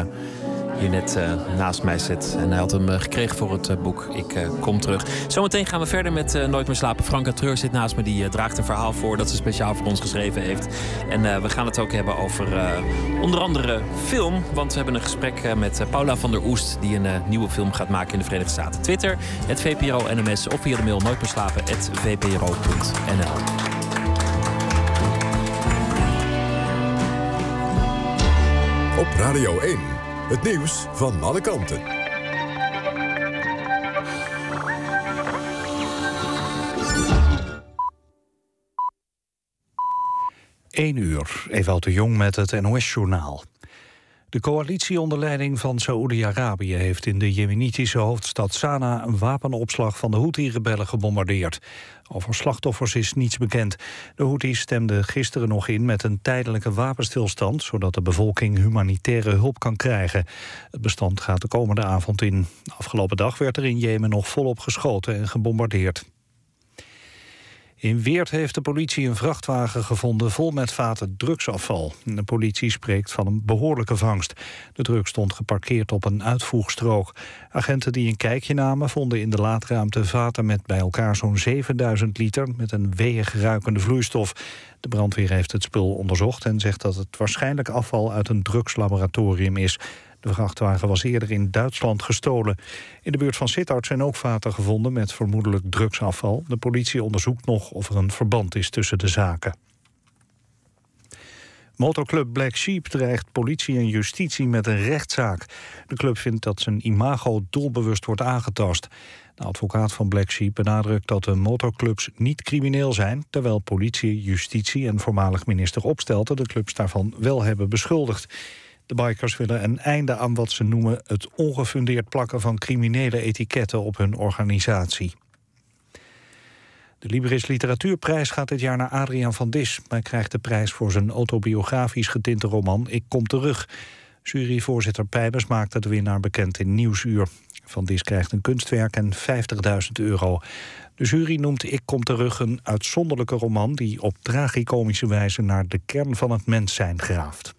hier net naast mij zit. En hij had hem gekregen voor het boek Ik Kom Terug. Zometeen gaan we verder met Nooit meer slapen. Franka Treur zit naast me, die draagt een verhaal voor dat ze speciaal voor ons geschreven heeft. En we gaan het ook hebben over onder andere film, want we hebben een gesprek met Paula van der Oest, die een nieuwe film gaat maken in de Verenigde Staten. Twitter, het VPRO NMS of via de mail nooit meer slapen, vpro.nl. Op Radio 1, het nieuws van alle kanten. Eén uur, Ewout de Jong met het NOS-journaal. De coalitie onder leiding van Saoedi-Arabië heeft in de jemenitische hoofdstad Sanaa een wapenopslag van de Houthi-rebellen gebombardeerd. Over slachtoffers is niets bekend. De Houthis stemden gisteren nog in met een tijdelijke wapenstilstand, zodat de bevolking humanitaire hulp kan krijgen. Het bestand gaat de komende avond in. Afgelopen dag werd er in Jemen nog volop geschoten en gebombardeerd. In Weert heeft de politie een vrachtwagen gevonden vol met vaten drugsafval. De politie spreekt van een behoorlijke vangst. De drugs stond geparkeerd op een uitvoegstrook. Agenten die een kijkje namen vonden in de laadruimte vaten met bij elkaar zo'n 7000 liter met een weeig ruikende vloeistof. De brandweer heeft het spul onderzocht en zegt dat het waarschijnlijk afval uit een drugslaboratorium is. De vrachtwagen was eerder in Duitsland gestolen. In de buurt van Sittard zijn ook vaten gevonden met vermoedelijk drugsafval. De politie onderzoekt nog of er een verband is tussen de zaken. Motorclub Black Sheep dreigt politie en justitie met een rechtszaak. De club vindt dat zijn imago doelbewust wordt aangetast. De advocaat van Black Sheep benadrukt dat de motorclubs niet crimineel zijn... terwijl politie, justitie en voormalig minister Opstelten de clubs daarvan wel hebben beschuldigd. De bikers willen een einde aan wat ze noemen het ongefundeerd plakken van criminele etiketten op hun organisatie. De Libris Literatuurprijs gaat dit jaar naar Adriaan van Dis. Hij krijgt de prijs voor zijn autobiografisch getinte roman Ik kom terug. Juryvoorzitter Pijbers maakte de winnaar bekend in Nieuwsuur. Van Dis krijgt een kunstwerk en 50.000 euro. De jury noemt Ik kom terug een uitzonderlijke roman... die op tragicomische wijze naar de kern van het mens zijn graaft.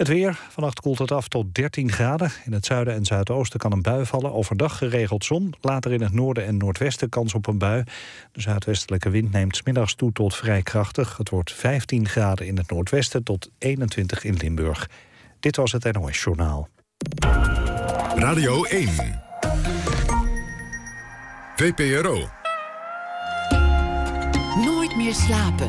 Het weer. Vannacht koelt het af tot 13 graden. In het zuiden en zuidoosten kan een bui vallen. Overdag geregeld zon. Later in het noorden en noordwesten kans op een bui. De zuidwestelijke wind neemt smiddags toe tot vrij krachtig. Het wordt 15 graden in het noordwesten tot 21 in Limburg. Dit was het NOS Journaal. Radio 1. VPRO. Nooit meer slapen.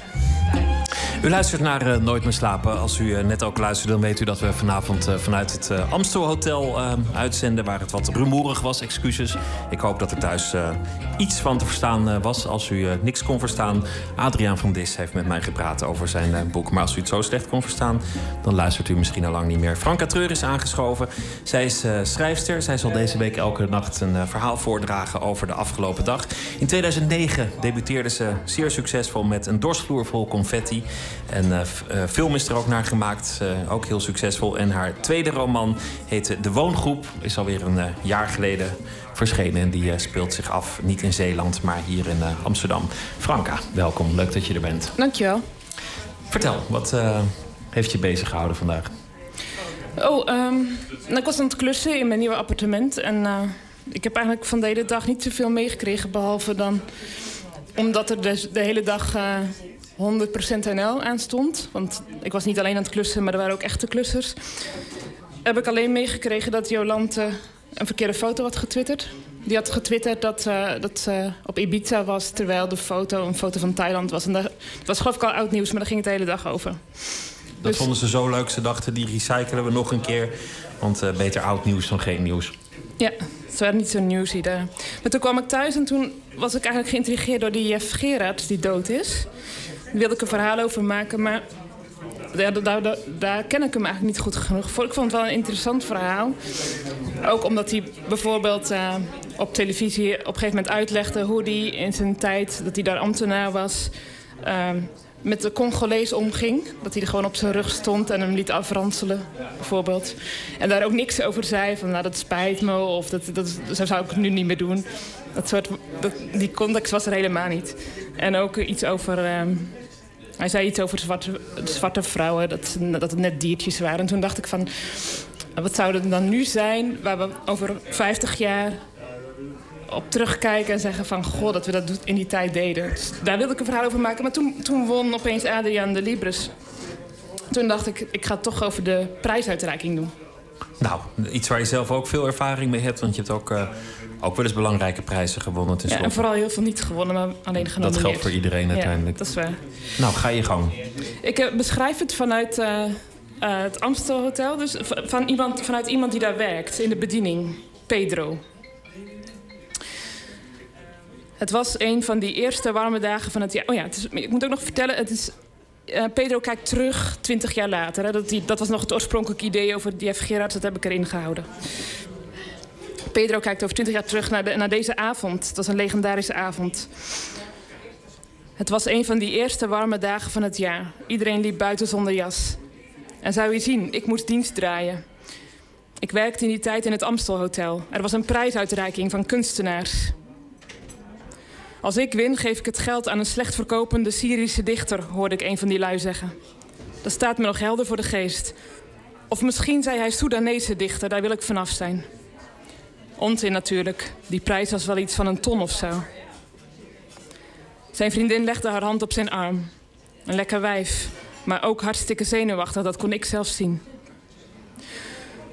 U luistert naar uh, Nooit meer slapen. Als u uh, net ook luisterde, dan weet u dat we vanavond uh, vanuit het Amstel Hotel uitzenden... waar het wat rumoerig was, excuses. Ik hoop dat er thuis iets van te verstaan was. Als u niks kon verstaan, Adriaan van Dis heeft met mij gepraat over zijn boek. Maar als u het zo slecht kon verstaan, dan luistert u misschien al lang niet meer. Franka Treur is aangeschoven. Zij is schrijfster. Zij zal deze week elke nacht een verhaal voordragen over de afgelopen dag. In 2009 debuteerde ze zeer succesvol met een dorsvloer vol confetti... En uh, film is er ook naar gemaakt, uh, ook heel succesvol. En haar tweede roman heette De Woongroep, is alweer een uh, jaar geleden verschenen. En die speelt zich af niet in Zeeland, maar hier in Amsterdam. Franka, welkom, leuk dat je er bent. Dankjewel. Vertel, wat heeft je bezig gehouden vandaag? Oh, um, nou, ik was aan het klussen in mijn nieuwe appartement. En ik heb eigenlijk van de hele dag niet zoveel meegekregen, behalve dan omdat er de, de hele dag 100% NL aan stond. Want ik was niet alleen aan het klussen, maar er waren ook echte klussers. Heb ik alleen meegekregen dat Jolante een verkeerde foto had getwitterd. Die had getwitterd dat, uh, dat ze op Ibiza was... terwijl de foto een foto van Thailand was. En dat, was geloof ik al oud nieuws, maar daar ging het de hele dag over. Dat dus... vonden ze zo leuk. Ze dachten, die recyclen we nog een keer. Want uh, beter oud nieuws dan geen nieuws. Ja, het waren niet zo nieuws daar. Maar toen kwam ik thuis en toen was ik eigenlijk geïntrigeerd... door die Jeff Gerards die dood is. Wilde ik een verhaal over maken, maar daar, daar, daar, ken ik hem eigenlijk niet goed genoeg voor. Ik vond het wel een interessant verhaal. Ook omdat hij bijvoorbeeld uh, op televisie op een gegeven moment uitlegde hoe hij in zijn tijd, dat hij daar ambtenaar was, uh, met de Congolees omging. Dat hij er gewoon op zijn rug stond en hem liet afranselen, bijvoorbeeld. En daar ook niks over zei, van nou dat spijt me of dat, dat, zo zou ik het nu niet meer doen. Dat soort, die context was er helemaal niet. En ook iets over... Uh, hij zei iets over zwarte, zwarte vrouwen, dat, dat het net diertjes waren. En toen dacht ik van, wat zou het dan nu zijn... waar we over 50 jaar op terugkijken en zeggen van... goh, dat we dat in die tijd deden. Dus daar wilde ik een verhaal over maken. Maar toen, toen won opeens Adriaan de Libris. Toen dacht ik, ik ga het toch over de prijsuitreiking doen. Nou, iets waar je zelf ook veel ervaring mee hebt. Want je hebt ook, uh, ook wel eens belangrijke prijzen gewonnen. Ja, en vooral heel veel niet gewonnen, maar alleen genomineerd. Dat geldt voor iedereen uiteindelijk. Ja, dat is waar. Nou, ga je gang. Ik uh, beschrijf het vanuit uh, eh, het Amstelhotel. Dus van iemand, vanuit iemand die daar werkt in de bediening. Pedro. Het was een van die eerste warme dagen van het jaar. Oh ja, het is, ik moet ook nog vertellen, het is uh, Pedro kijkt terug, twintig jaar later. Dat, die, dat, was nog het oorspronkelijke idee over Jeff Gerards, dat heb ik erin gehouden. Pedro kijkt over twintig jaar terug naar, naar deze avond. Het was een legendarische avond. Het was een van die eerste warme dagen van het jaar. Iedereen liep buiten zonder jas. En zou je zien, ik moest dienst draaien. Ik werkte in die tijd in het Amstelhotel. Er was een prijsuitreiking van kunstenaars. Als ik win, geef ik het geld aan een slecht verkopende Syrische dichter, hoorde ik een van die lui zeggen. Dat staat me nog helder voor de geest. Of misschien zei hij Soedanese dichter, daar wil ik vanaf zijn. Onzin natuurlijk. Die prijs was wel iets van een ton of zo. Zijn vriendin legde haar hand op zijn arm. Een lekker wijf, maar ook hartstikke zenuwachtig, dat kon ik zelf zien.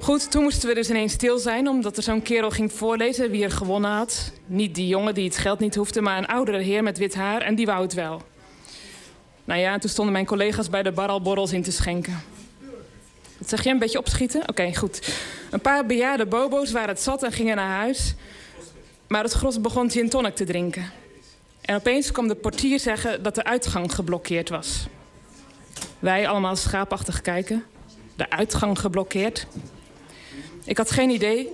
Goed, toen moesten we dus ineens stil zijn, omdat er zo'n kerel ging voorlezen wie er gewonnen had. Niet die jongen die het geld niet hoefde, maar een oudere heer met wit haar en die wou het wel. Nou ja, toen stonden mijn collega's bij de bar al borrels in te schenken. Wat zeg je, een beetje opschieten? Oké, goed. Een paar bejaarde bobo's waren het zat en gingen naar huis. Maar het gros begon gin tonic te drinken. En opeens kwam de portier zeggen dat de uitgang geblokkeerd was. Wij allemaal schaapachtig kijken. De uitgang geblokkeerd. Ik had geen idee.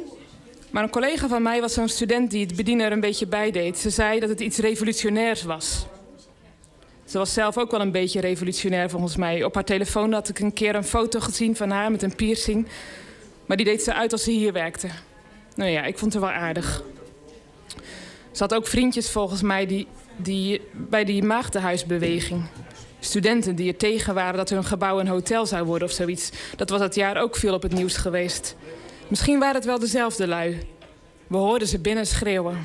Maar een collega van mij was zo'n student die het bedienen er een beetje bij deed. Ze zei dat het iets revolutionairs was. Ze was zelf ook wel een beetje revolutionair volgens mij. Op haar telefoon had ik een keer een foto gezien van haar met een piercing. Maar die deed ze uit als ze hier werkte. Nou ja, ik vond haar wel aardig. Ze had ook vriendjes volgens mij die, die bij die maagdenhuisbeweging. Studenten die er tegen waren dat hun gebouw een hotel zou worden of zoiets. Dat was dat jaar ook veel op het nieuws geweest. Misschien waren het wel dezelfde lui. We hoorden ze binnen schreeuwen.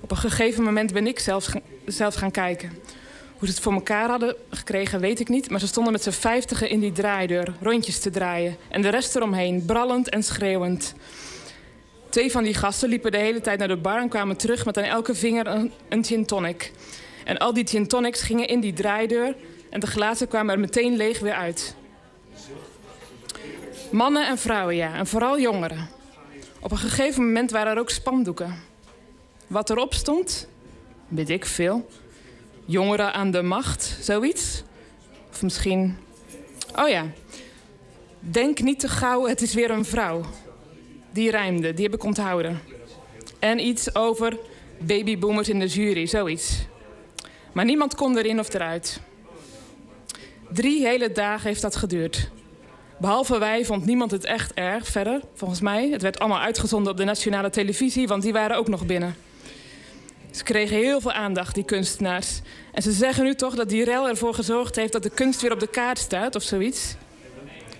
Op een gegeven moment ben ik zelf, zelf gaan kijken. Hoe ze het voor elkaar hadden gekregen, weet ik niet. Maar ze stonden met z'n vijftigen in die draaideur, rondjes te draaien. En de rest eromheen, brallend en schreeuwend. Twee van die gasten liepen de hele tijd naar de bar en kwamen terug met aan elke vinger een, een gin tonic. En al die gin tonics gingen in die draaideur en de glazen kwamen er meteen leeg weer uit. Mannen en vrouwen, ja, en vooral jongeren. Op een gegeven moment waren er ook spandoeken. Wat erop stond, weet ik veel. Jongeren aan de macht, zoiets. Of misschien. Oh ja. Denk niet te gauw, het is weer een vrouw. Die rijmde, die heb ik onthouden. En iets over babyboomers in de jury, zoiets. Maar niemand kon erin of eruit. Drie hele dagen heeft dat geduurd. Behalve wij vond niemand het echt erg verder, volgens mij. Het werd allemaal uitgezonden op de nationale televisie, want die waren ook nog binnen. Ze kregen heel veel aandacht, die kunstenaars. En ze zeggen nu toch dat die rel ervoor gezorgd heeft dat de kunst weer op de kaart staat of zoiets.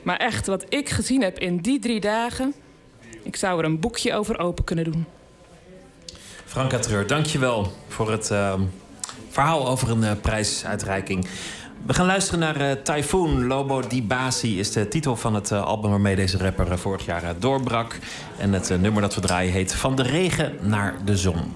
Maar echt, wat ik gezien heb in die drie dagen, ik zou er een boekje over open kunnen doen. Franka Treur, dankjewel voor het uh, verhaal over een uh, prijsuitreiking. We gaan luisteren naar uh, Typhoon. Lobo Di Basi is de titel van het uh, album waarmee deze rapper uh, vorig jaar doorbrak. En het nummer dat we draaien heet Van de regen naar de zon.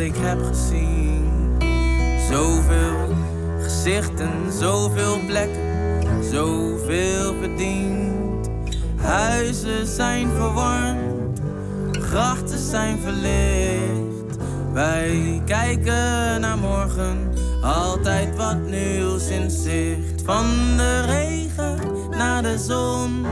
Ik heb gezien? Zoveel gezichten, zoveel plekken, zoveel verdiend. Huizen zijn verwarmd, grachten zijn verlicht. Wij kijken naar morgen, altijd wat nieuws in zicht. Van de regen naar de zon,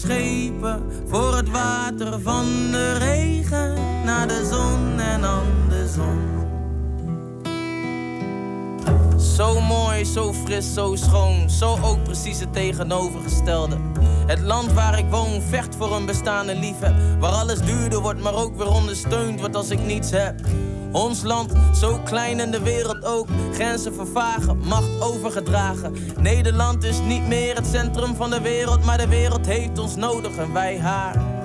schepen, voor het water. Van de regen naar de zon en andersom. Zo mooi, zo fris, zo schoon, zo ook precies het tegenovergestelde. Het land waar ik woon vecht voor een bestaande liefheb. Waar alles duurder wordt, maar ook weer ondersteund wordt als ik niets heb. Ons land, zo klein en de wereld ook. Grenzen vervagen, macht overgedragen. Nederland is niet meer het centrum van de wereld, maar de wereld heeft ons nodig en wij haar.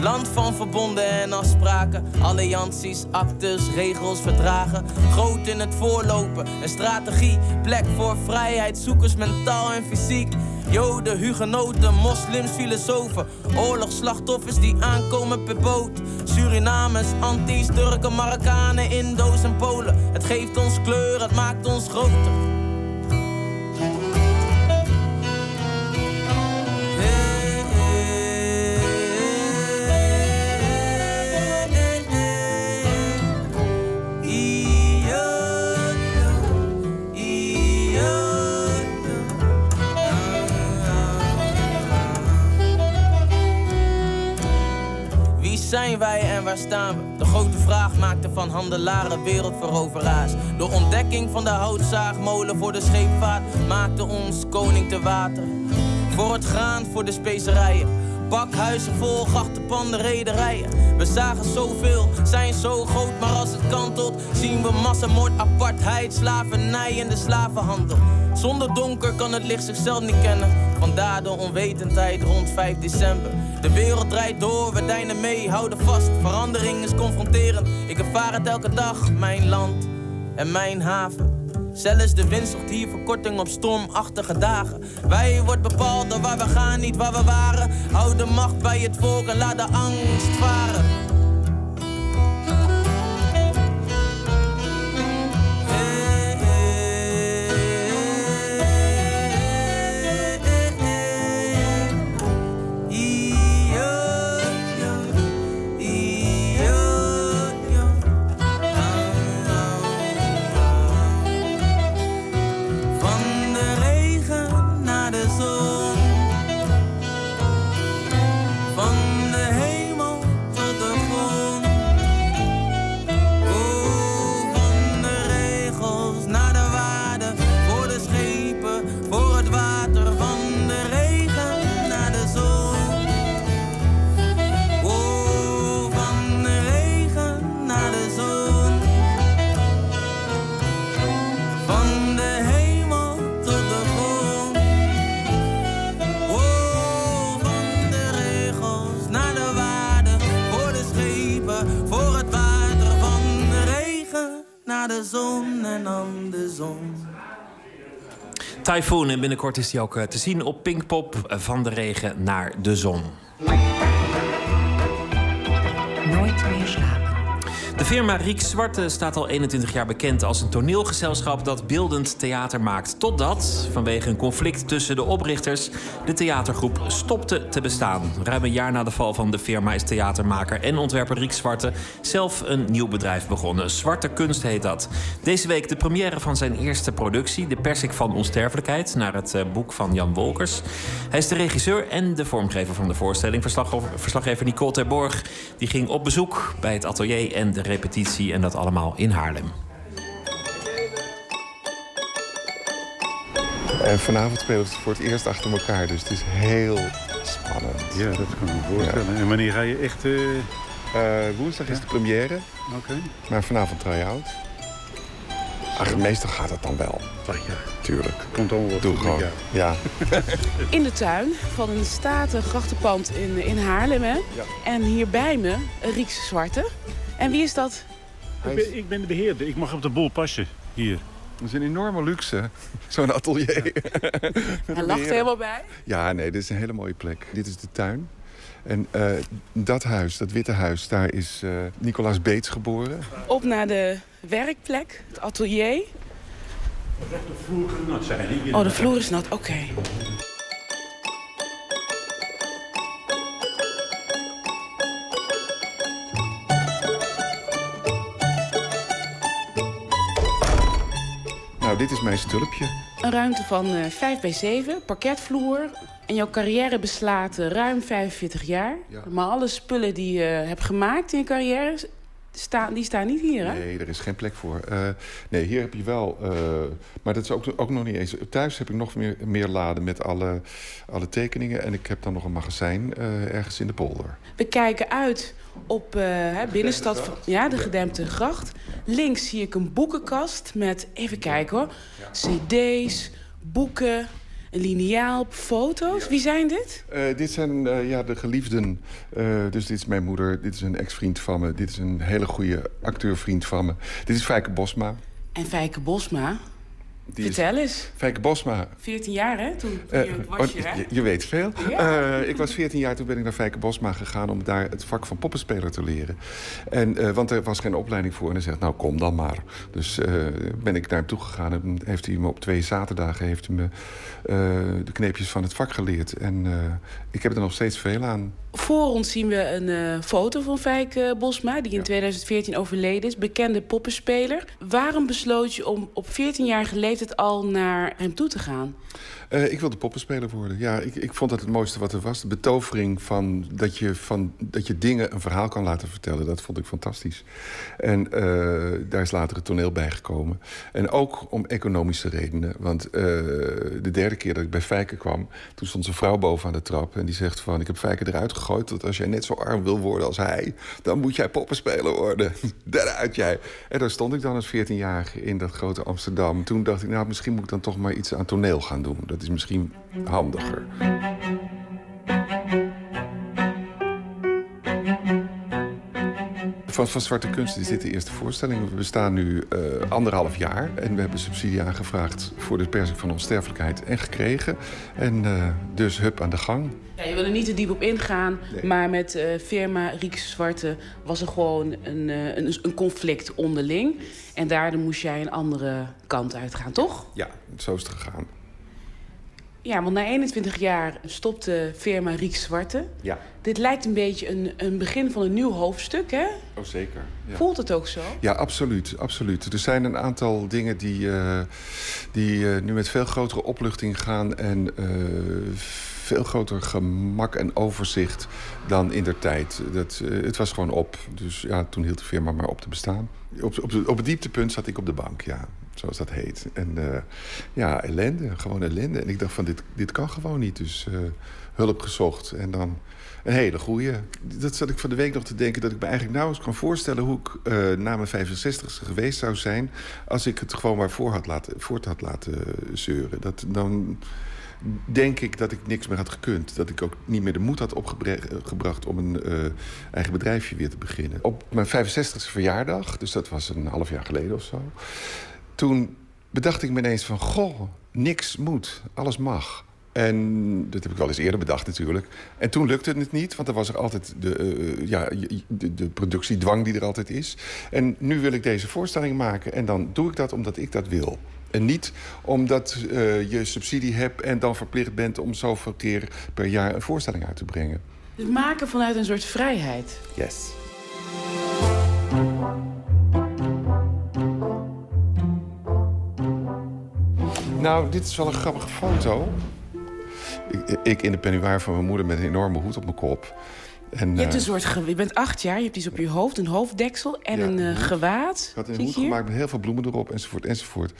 Land van verbonden en afspraken, allianties, actes, regels, verdragen. Groot in het voorlopen, een strategie, plek voor vrijheid, zoekers mentaal en fysiek. Joden, hugenoten, moslims, filosofen, oorlogsslachtoffers die aankomen per boot. Surinamers, Antis, Turken, Marokkanen, Indo's en Polen. Het geeft ons kleur, het maakt ons groter. De grote vraag maakte van handelaren wereldveroveraars. De ontdekking van de houtzaagmolen voor de scheepvaart maakte ons koning te water. Voor het graan, voor de specerijen. Pakhuizen vol grachtenpanden, rederijen. We zagen zoveel, zijn zo groot, maar als het kantelt, zien we massamoord, apartheid, slavernij en de slavenhandel. Zonder donker kan het licht zichzelf niet kennen. Vandaar de onwetendheid rond 5 december. De wereld draait door, we deinen mee, houden vast. Verandering is confronterend. Ik ervaar het elke dag, mijn land en mijn haven. Zelfs de wind zocht hier verkorting op stormachtige dagen. Wij wordt bepaald door waar we gaan, niet waar we waren. Houd de macht bij het volk en laat de angst varen. En zon. Typhoon en binnenkort is hij ook eh, te zien op Pinkpop. eh, Van de regen naar de zon. Firma Riek Zwarte staat al 21 jaar bekend als een toneelgezelschap dat beeldend theater maakt. Totdat, vanwege een conflict tussen de oprichters, de theatergroep stopte te bestaan. Ruim een jaar na de val van de firma is theatermaker en ontwerper Riek Zwarte zelf een nieuw bedrijf begonnen. Zwarte Kunst heet dat. Deze week de première van zijn eerste productie, De Persik van Onsterfelijkheid, naar het eh, boek van Jan Wolkers. Hij is de regisseur en de vormgever van de voorstelling. Verslaggever, Nicole Terborg die ging op bezoek bij het atelier en de repetitie en dat allemaal in Haarlem. En vanavond spelen het voor het eerst achter elkaar, dus het is heel spannend. Ja, dat kan ik me voorstellen. En wanneer ga je echt... eh, Eh, woensdag is de première, Oké. maar vanavond try-out. Ach, meestal gaat het dan wel, Wacht, ja. tuurlijk. Komt allemaal wat Doe goed gewoon. Ja. In de tuin van een statig grachtenpand in, in Haarlem. Hè? Ja. En hier bij me een Riekse Zwarte. En wie is dat? Ik ben, ik ben de beheerder. Ik mag op de boel passen. Hier. Dat is een enorme luxe, zo'n atelier. Hij lacht er helemaal bij. Ja, nee, dit is een hele mooie plek. Dit is de tuin. En eh, dat huis, dat witte huis, daar is eh, Nicolaas Beets geboren. Op naar de werkplek, het atelier. De vloer nat zijn. Hier. Oh, de vloer is nat. Oké. Dit is mijn stulpje. Een ruimte van eh 5 bij 7, parketvloer. En jouw carrière beslaat eh, ruim 45 jaar. Ja. Maar alle spullen die je hebt gemaakt in je carrière... staan, die staan niet hier, hè? Nee, er is geen plek voor. Uh, nee, hier heb je wel... Uh, maar dat is ook, ook nog niet eens... Thuis heb ik nog meer, meer laden met alle, alle tekeningen. En ik heb dan nog een magazijn uh, ergens in de polder. We kijken uit op uh, binnenstad van ja, de gedempte gracht. Links zie ik een boekenkast met, even kijken hoor, cd's, boeken, een liniaal, foto's. Wie zijn dit? Uh, dit zijn uh, ja, de geliefden. dus dit is mijn moeder, dit is een ex-vriend van me. Dit is een hele goede acteurvriend van me. Dit is Fijke Bosma. En Fijke Bosma, die Vertel eens. Fijke Bosma. 14 jaar, hè? Toen, toen uh, was je, hè? Je, je weet veel. Ja. Uh, ik was 14 jaar, toen ben ik naar Fijke Bosma gegaan... om daar het vak van poppenspeler te leren. En, uh, want er was geen opleiding voor. En hij zegt, nou, kom dan maar. Dus ben ik naar hem toe gegaan. En heeft hij me op twee zaterdagen heeft hij me, de kneepjes van het vak geleerd. En ik heb er nog steeds veel aan. Voor ons zien we een uh, foto van Fijke Bosma, die in ja. 2014 overleden is. Bekende poppenspeler. Waarom besloot je om op 14-jarige leeftijd al naar hem toe te gaan? Uh, ik wilde poppenspeler worden. Ja, ik, ik vond dat het mooiste wat er was. De betovering van dat, je van dat je dingen een verhaal kan laten vertellen. Dat vond ik fantastisch. En uh, daar is later het toneel bij gekomen. En ook om economische redenen. Want uh, de derde keer dat ik bij Fijke kwam... toen stond zijn vrouw boven aan de trap. En die zegt van, ik heb Fijke eruit gegooid... dat als jij net zo arm wil worden als hij... dan moet jij poppenspeler worden. Daaruit jij. En daar stond ik dan als 14-jarige in dat grote Amsterdam. Toen dacht ik, nou, misschien moet ik dan toch maar iets aan toneel gaan doen. Is misschien handiger. Van, van Zwarte Kunst is dit de eerste voorstelling. We bestaan nu uh, anderhalf jaar. En we hebben subsidie aangevraagd voor de persing van onsterfelijkheid en gekregen. En uh, dus hup aan de gang. Ja, je wil er niet te diep op ingaan, nee. maar met uh, firma Rieks Zwarte was er gewoon een, een, een conflict onderling. En daardoor moest jij een andere kant uitgaan, toch? Ja, zo is het gegaan. Ja, want na 21 jaar stopte firma Rieks Zwarte. Ja. Dit lijkt een beetje een, een begin van een nieuw hoofdstuk, hè? Oh, zeker. Ja. Voelt het ook zo? Ja, absoluut, absoluut. Er zijn een aantal dingen die, uh, die uh, nu met veel grotere opluchting gaan... en uh, veel groter gemak en overzicht dan in der tijd. Dat, het was gewoon op. Dus ja, toen hield de firma maar op te bestaan. Op, op, op het dieptepunt zat ik op de bank, ja zoals dat heet. En uh, ja, ellende, gewoon ellende. En ik dacht van, dit, dit kan gewoon niet. Dus uh, hulp gezocht en dan een hele goeie. Dat zat ik van de week nog te denken... dat ik me eigenlijk nauwelijks kan voorstellen... hoe ik uh, na mijn 65ste geweest zou zijn... als ik het gewoon maar voor had laten, voort had laten zeuren. Dat, dan denk ik dat ik niks meer had gekund. Dat ik ook niet meer de moed had opgebracht om een eigen bedrijfje weer te beginnen. Op mijn 65ste verjaardag, dus dat was een half jaar geleden of zo... toen bedacht ik me ineens van... goh, niks moet, alles mag. En dat heb ik wel eens eerder bedacht natuurlijk. En toen lukte het niet, want er was er altijd de, uh, ja, de, de productiedwang die er altijd is. En nu wil ik deze voorstelling maken en dan doe ik dat omdat ik dat wil. En niet omdat uh, je subsidie hebt en dan verplicht bent om zoveel keer per jaar een voorstelling uit te brengen. Dus maken vanuit een soort vrijheid. Yes. Nou, dit is wel een grappige foto. Ik, ik in de peignoir van mijn moeder met een enorme hoed op mijn kop. En, je, hebt een soort je bent acht jaar, je hebt iets op je hoofd, een hoofddeksel en ja, een uh, gewaad. Ik had een hoed gemaakt met heel veel bloemen erop, enzovoort, enzovoort.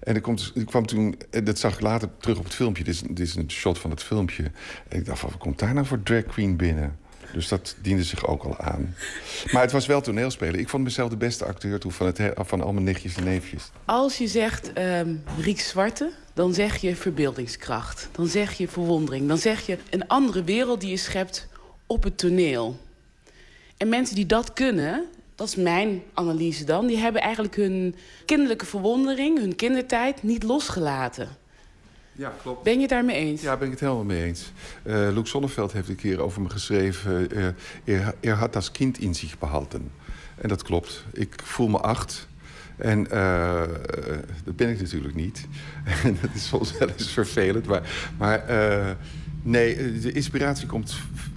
En er, komt, ik kwam toen, dat zag ik later terug op het filmpje. Dit is, dit is een shot van het filmpje. En ik dacht, wat komt daar nou voor drag queen binnen? Dus dat diende zich ook al aan. Maar het was wel toneelspelen. Ik vond mezelf de beste acteur toen van, het, van al mijn nichtjes en neefjes. Als je zegt um, Riek Zwarte, dan zeg je verbeeldingskracht. Dan zeg je verwondering. Dan zeg je een andere wereld die je schept op het toneel. En mensen die dat kunnen, dat is mijn analyse dan... die hebben eigenlijk hun kinderlijke verwondering, hun kindertijd niet losgelaten. Ja, klopt. Ben je het daarmee eens? Ja, ben ik het helemaal mee eens. Uh, Luc Sonneveld heeft een keer over me geschreven... Uh, er, er had das kind in zich behalten. En dat klopt. Ik voel me acht... En uh, dat ben ik natuurlijk niet. En dat is soms wel eens vervelend. Maar, maar uh, nee, de inspiratie komt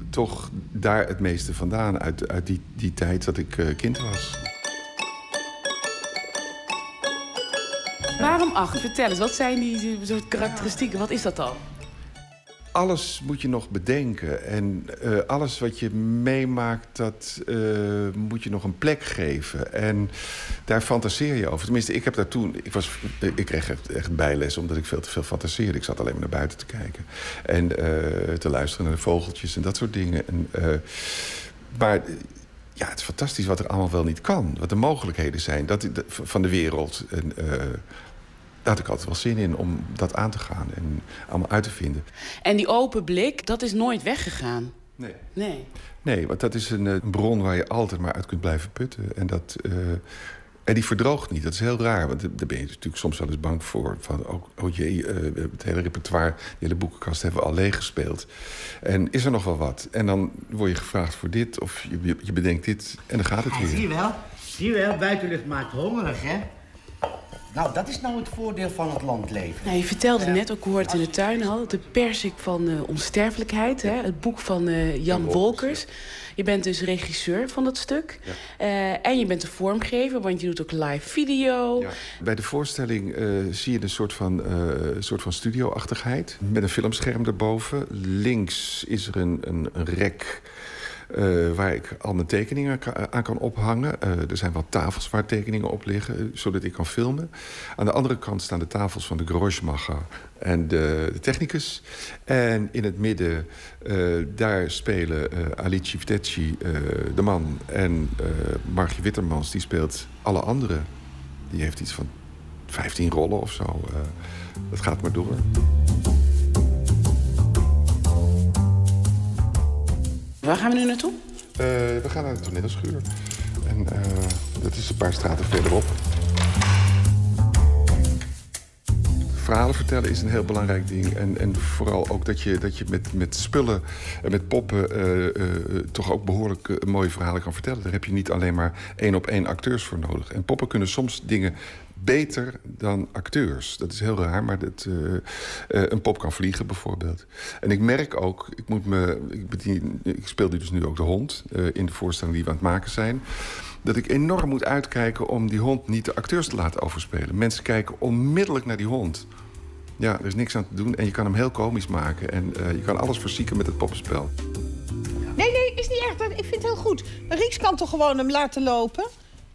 toch daar het meeste vandaan. Uit, uit die, die tijd dat ik kind was. Waarom acht? Vertel eens, wat zijn die, soort karakteristieken? Wat is dat dan? alles moet je nog bedenken. En uh, alles wat je meemaakt, dat uh, moet je nog een plek geven. En daar fantaseer je over. Tenminste, ik heb daar toen... Ik, was, ik kreeg echt, bijles omdat ik veel te veel fantaseerde. Ik zat alleen maar naar buiten te kijken. En te luisteren naar de vogeltjes en dat soort dingen. En, maar ja, het is fantastisch wat er allemaal wel niet kan. Wat de mogelijkheden zijn dat, van de wereld. En, had ik altijd wel zin in om dat aan te gaan en allemaal uit te vinden. En die open blik, dat is nooit weggegaan? Nee. Nee, nee want dat is een, een bron waar je altijd maar uit kunt blijven putten. En dat... Uh, en die verdroogt niet. Dat is heel raar. Want daar ben je natuurlijk soms wel eens bang voor. Van, oh, oh jee, uh, het hele repertoire, de hele boekenkast hebben we al leeg gespeeld. En is er nog wel wat? En dan word je gevraagd voor dit of je, je bedenkt dit en dan gaat het weer. zie je wel, zie je wel, buitenlucht maakt hongerig, hè? Nou, dat is nou het voordeel van het landleven. Nou, je vertelde net ook het in de tuin hadden. De persik van uh, onsterfelijkheid, hè? het boek van uh, Jan Wolkers. Je bent dus regisseur van dat stuk. Ja. Uh, en je bent de vormgever, want je doet ook live video. Ja. Bij de voorstelling zie je een soort van, soort van studioachtigheid. Met een filmscherm erboven. Links is er een, een, een rek uh, waar ik al mijn tekeningen aan kan ophangen. Uh, er zijn wat tafels waar tekeningen op liggen, zodat ik kan filmen. Aan de andere kant staan de tafels van de Grosmacher en de, technicus. En in het midden, daar spelen Alice Vitecci, de man... en Margie Wittermans, die speelt alle anderen. Die heeft iets van 15 rollen of zo. dat gaat maar door. Waar gaan we nu naartoe? Uh, we gaan naar de toneelschuur. En uh, dat is een paar straten verderop. Verhalen vertellen is een heel belangrijk ding. En, en vooral ook dat je, dat je met, met spullen en met poppen... Uh, toch ook behoorlijk mooie verhalen kan vertellen. Daar heb je niet alleen maar één op één acteurs voor nodig. En poppen kunnen soms dingen beter dan acteurs. Dat is heel raar, maar dat, uh, uh, een pop kan vliegen bijvoorbeeld. En ik merk ook, ik, moet me, ik, bedien, ik speel dus nu ook de hond... Uh, in de voorstelling die we aan het maken zijn... dat ik enorm moet uitkijken om die hond niet de acteurs te laten overspelen. Mensen kijken onmiddellijk naar die hond. Ja, er is niks aan te doen en je kan hem heel komisch maken. En je kan alles verzieken met het poppenspel. Nee, nee, is niet echt. Ik vind het heel goed. Rieks kan toch gewoon hem laten lopen?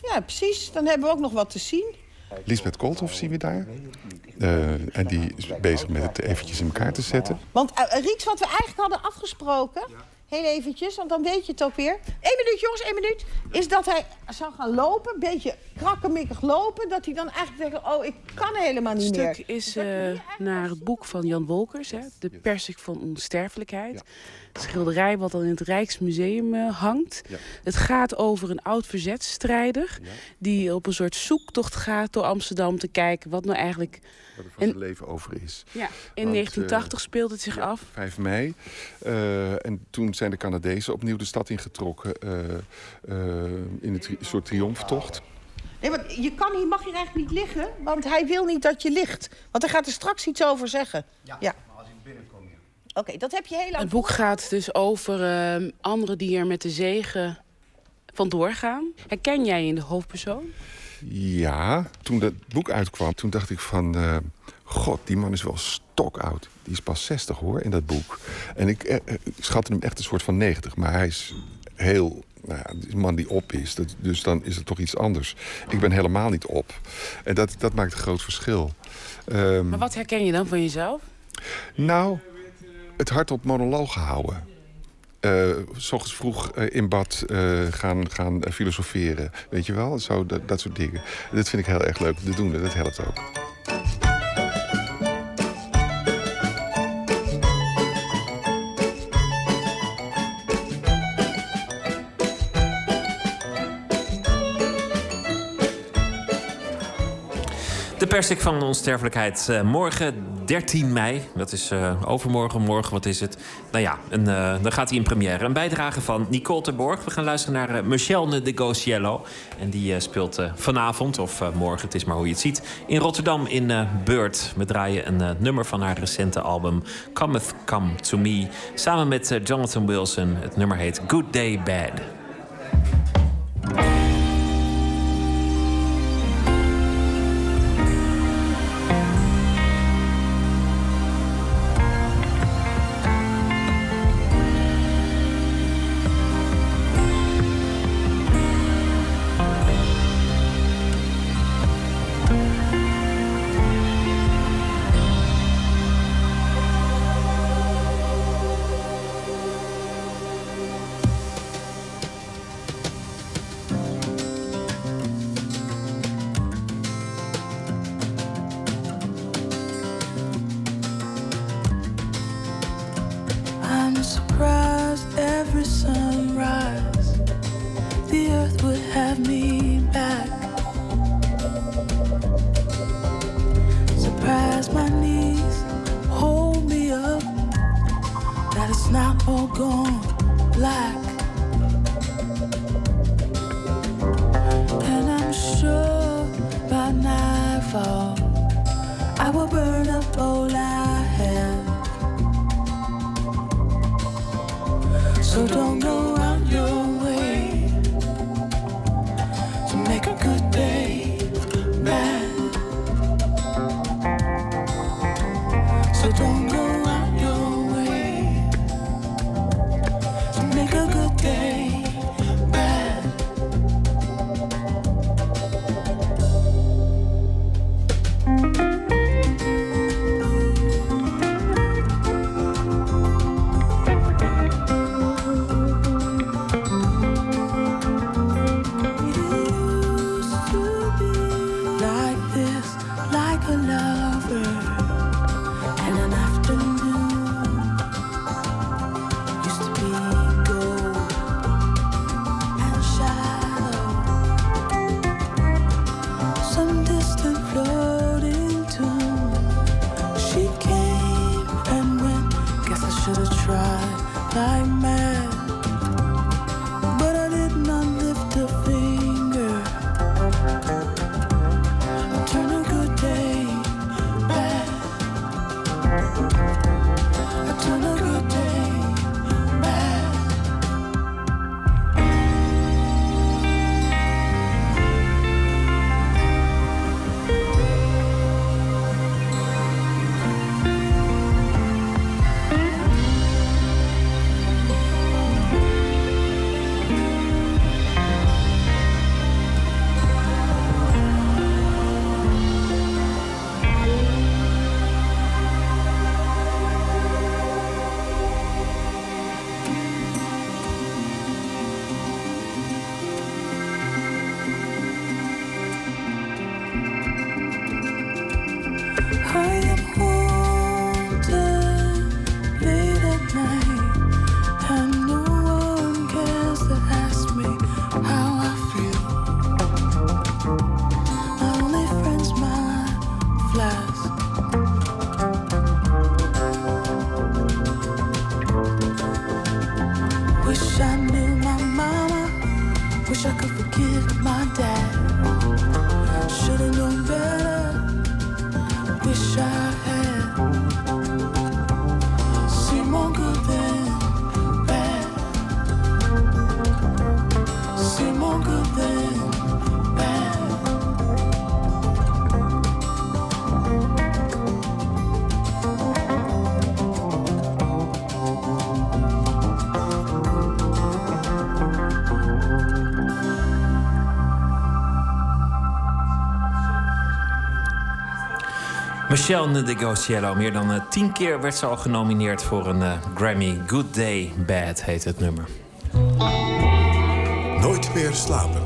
Ja, precies. Dan hebben we ook nog wat te zien. Lisbeth Koolthof zien we daar. Uh, en die is bezig met het eventjes in elkaar te zetten. Want uh, Rieks, wat we eigenlijk hadden afgesproken... Heel eventjes, want dan weet je het ook weer. Eén minuut, jongens, één minuut. Is dat hij zou gaan lopen, een beetje krakkemikkig lopen... dat hij dan eigenlijk denkt, oh, ik kan helemaal niet meer. Het stuk is uh, naar het boek van Jan Wolkers, hè, De persik van onsterfelijkheid. Ja. Schilderij wat dan in het Rijksmuseum uh, hangt. Ja. Het gaat over een oud verzetstrijder... Ja. die op een soort zoektocht gaat door Amsterdam te kijken... wat nou eigenlijk... Wat er van zijn leven over is. Ja, in Want, 1980 uh, speelt het zich af. 5 mei. Uh, en toen zijn de Canadezen opnieuw de stad ingetrokken... in een tri soort triomftocht. Nee, maar je kan hier, mag hier eigenlijk niet liggen, want hij wil niet dat je ligt. Want hij gaat er straks iets over zeggen. Ja, ja. maar als ik binnenkom, ja. Oké, okay, dat heb je heel lang... Het boek gaat dus over uh, anderen die er met de zegen vandoor gaan. Herken jij in de hoofdpersoon? Ja, toen dat boek uitkwam, toen dacht ik van... Uh, God, die man is wel stokoud. Die is pas 60 hoor, in dat boek. En ik, eh, ik schatte hem echt een soort van 90. Maar hij is heel nou ja, een man die op is. Dat, dus dan is het toch iets anders. Ik ben helemaal niet op. En dat, dat maakt een groot verschil. Um, maar wat herken je dan van jezelf? Nou, het hardop monologen houden. Uh, s ochtends vroeg uh, in bad uh, gaan, gaan filosoferen. Weet je wel? Zo, dat, dat soort dingen. Dat vind ik heel erg leuk te doen. Dat helpt ook. De persik van onsterfelijkheid. Uh, morgen 13 mei. Dat is uh, overmorgen. Morgen, wat is het? Nou ja, uh, dan gaat hij in première. Een bijdrage van Nicole Terborg. We gaan luisteren naar Michelle de Gociello. En die speelt vanavond, of morgen, het is maar hoe je het ziet... in Rotterdam in Beurt. We draaien een nummer van haar recente album... Cometh Come To Me. Samen met Jonathan Wilson. Het nummer heet Good Day Bad. Michelle Negociello. Meer dan eh, tien keer werd ze al genomineerd voor een eh, Grammy. Good Day Bad heet het nummer. Nooit meer slapen.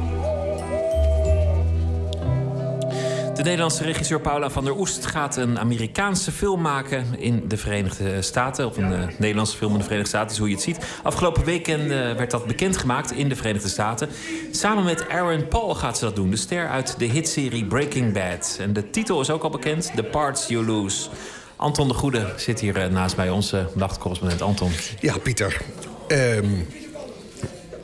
De Nederlandse regisseur Paula van der Oest gaat een Amerikaanse film maken in de Verenigde Staten. Of een eh, Nederlandse film in de Verenigde Staten, is hoe je het ziet. Afgelopen weekend werd dat bekendgemaakt in de Verenigde Staten. Samen met Aaron Paul gaat ze dat doen, de ster uit de hitserie Breaking Bad. En de titel is ook al bekend: The Parts You Lose. Anton de Goede zit hier eh, naast mij, onze nachtcorrespondent Anton. Ja, Pieter. Ehm,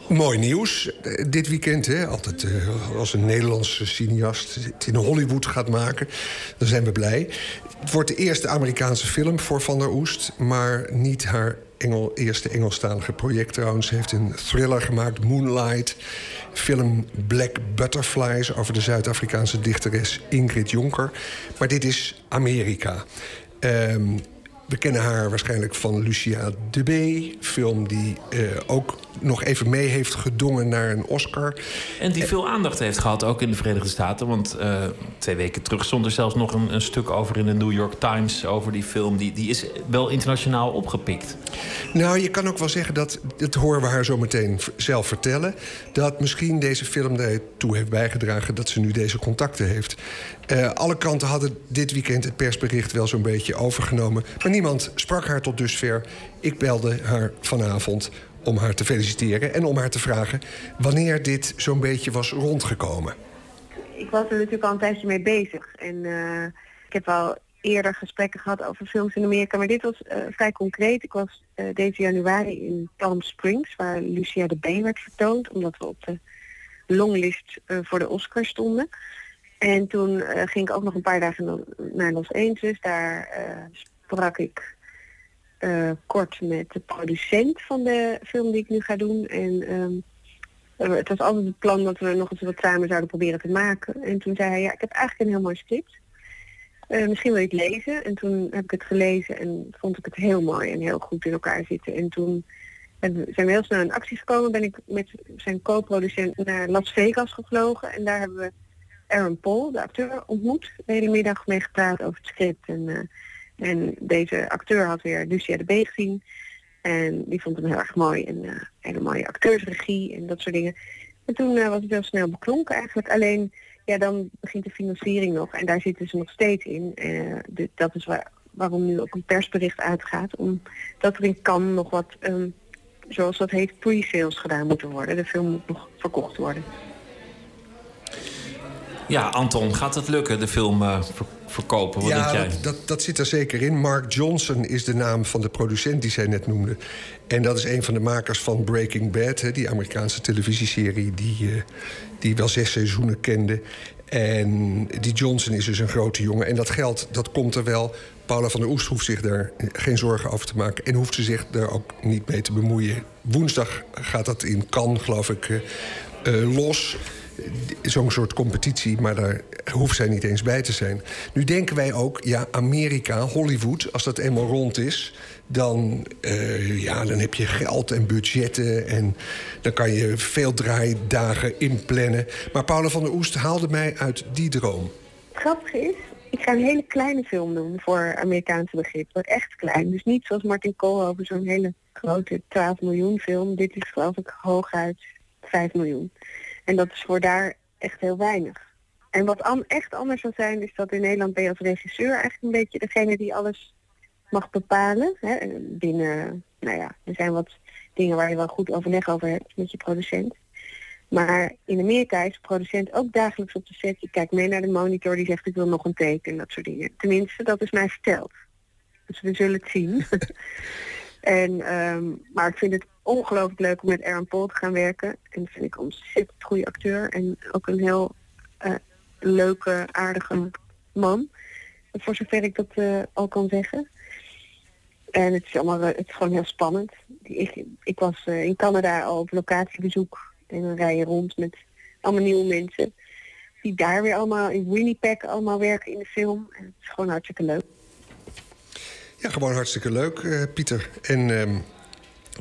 mooi nieuws. Eh, dit weekend, hè, altijd eh, als een Nederlandse cineast het in Hollywood gaat maken, dan zijn we blij. Het wordt de eerste Amerikaanse film voor Van der Oest, maar niet haar Engel, eerste Engelstalige project trouwens. Ze heeft een thriller gemaakt, Moonlight. Film Black Butterflies over de Zuid-Afrikaanse dichteres Ingrid Jonker. Maar dit is Amerika. Ehm, we kennen haar waarschijnlijk van Lucia de B. Film die eh, ook nog even mee heeft gedongen naar een Oscar. En die veel aandacht heeft gehad, ook in de Verenigde Staten. Want eh, twee weken terug stond er zelfs nog een, een, stuk over in de New York Times... over die film. Die, die is wel internationaal opgepikt. Nou, je kan ook wel zeggen dat, dat horen we haar zo meteen zelf vertellen... dat misschien deze film ertoe heeft bijgedragen dat ze nu deze contacten heeft. Uh, alle kranten hadden dit weekend het persbericht wel zo'n beetje overgenomen... maar niemand sprak haar tot dusver. Ik belde haar vanavond om haar te feliciteren en om haar te vragen... wanneer dit zo'n beetje was rondgekomen. Ik was er natuurlijk al een tijdje mee bezig. En uh, ik heb wel eerder gesprekken gehad over films in Amerika, maar dit was eh, vrij concreet. Ik was eh, deze januari in Palm Springs, waar Lucia de B werd vertoond, omdat we op de longlist eh, voor de Oscars stonden. En toen eh, ging ik ook nog een paar dagen na- naar Los Angeles. Daar eh, sprak ik eh, kort met de producent van de film die ik nu ga doen. En ehm, eh, het was altijd het plan dat we nog eens wat samen zouden proberen te maken. En toen zei hij, ja, ik heb eigenlijk een heel mooi script. Eh, misschien wil je het lezen. En toen heb ik het gelezen en vond ik het heel mooi en heel goed in elkaar zitten. En toen zijn we heel snel in actie gekomen. Ben ik met zijn co-producent naar Las Vegas gevlogen. En daar hebben we Aaron Paul, de acteur, ontmoet. De hele middag mee gepraat over het script. En, eh, en deze acteur had weer Lucia de B gezien. En die vond hem heel erg mooi. En eh, hele mooie acteursregie en dat soort dingen. En toen eh, was het heel snel beklonken eigenlijk. Alleen, ja, dan begint de financiering nog. En daar zitten ze nog steeds in. Dit- dat is waar, waarom nu ook een persbericht uitgaat. Omdat er in Cannes nog wat, ehm, zoals dat heet, pre-sales gedaan moeten worden. De film moet nog verkocht worden. Ja, Anton, gaat het lukken, de film eh, ver- verkopen? Wat ja, denk jij? dat, dat, dat zit er zeker in. Mark Johnson is de naam van de producent die zij net noemde. En dat is een van de makers van Breaking Bad, hè, die Amerikaanse televisieserie die, eh, die wel zes seizoenen kende. En die Johnson is dus een grote jongen. En dat geld, dat komt er wel. Paula van der Oest hoeft zich daar geen zorgen over te maken. En hoeft ze zich daar ook niet mee te bemoeien. Woensdag gaat dat in Cannes, geloof ik, eh, los zo'n soort competitie, maar daar hoeft zij niet eens bij te zijn. Nu denken wij ook, ja, Amerika, Hollywood, als dat eenmaal rond is, dan, eh, ja, dan heb je geld en budgetten en dan kan je veel draaidagen inplannen. Maar Paula van der Oest haalde mij uit die droom. Het grappige is, ik ga een hele kleine film doen voor Amerikaanse begrip. Wordt echt klein. Dus niet zoals Martin Koolhoven, zo'n hele grote 12 miljoen film. Dit is geloof ik hooguit 5 miljoen. En dat is voor daar echt heel weinig. En wat an- echt anders zou zijn, is dat in Nederland ben je als regisseur eigenlijk een beetje degene die alles mag bepalen. Hè? Binnen, nou ja, er zijn wat dingen waar je wel goed overleg over hebt met je producent. Maar in Amerika is de producent ook dagelijks op de set. Die kijkt mee naar de monitor, die zegt ik wil nog een teken en dat soort dingen. Tenminste, dat is mij verteld. Dus we zullen het zien. en, ehm, maar ik vind het ongelooflijk leuk om met Aaron Paul te gaan werken. En dat vind ik een ontzettend goede acteur. En ook een heel eh, leuke, aardige man. Voor zover ik dat eh, al kan zeggen. En het is, allemaal, eh, het is gewoon heel spannend. Ik, ik was in Canada al op locatiebezoek. En dan rij je rond met allemaal nieuwe mensen. Die daar weer allemaal in Winnipeg allemaal werken in de film. En het is gewoon hartstikke leuk. Ja, gewoon hartstikke leuk, Pieter. En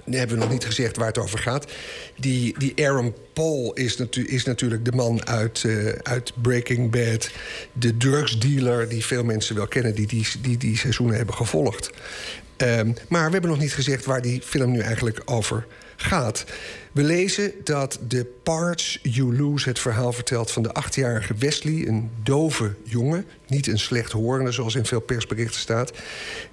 nu hebben we nog niet gezegd waar het over gaat. Die, die Aaron Paul is, natu is natuurlijk de man uit, eh, uit Breaking Bad. De drugsdealer die veel mensen wel kennen... die die, die, die seizoenen hebben gevolgd. Ehm, maar we hebben nog niet gezegd waar die film nu eigenlijk over gaat. We lezen dat The Parts You Lose het verhaal vertelt van de achtjarige Wesley, een dove jongen, niet een slechthorende zoals in veel persberichten staat.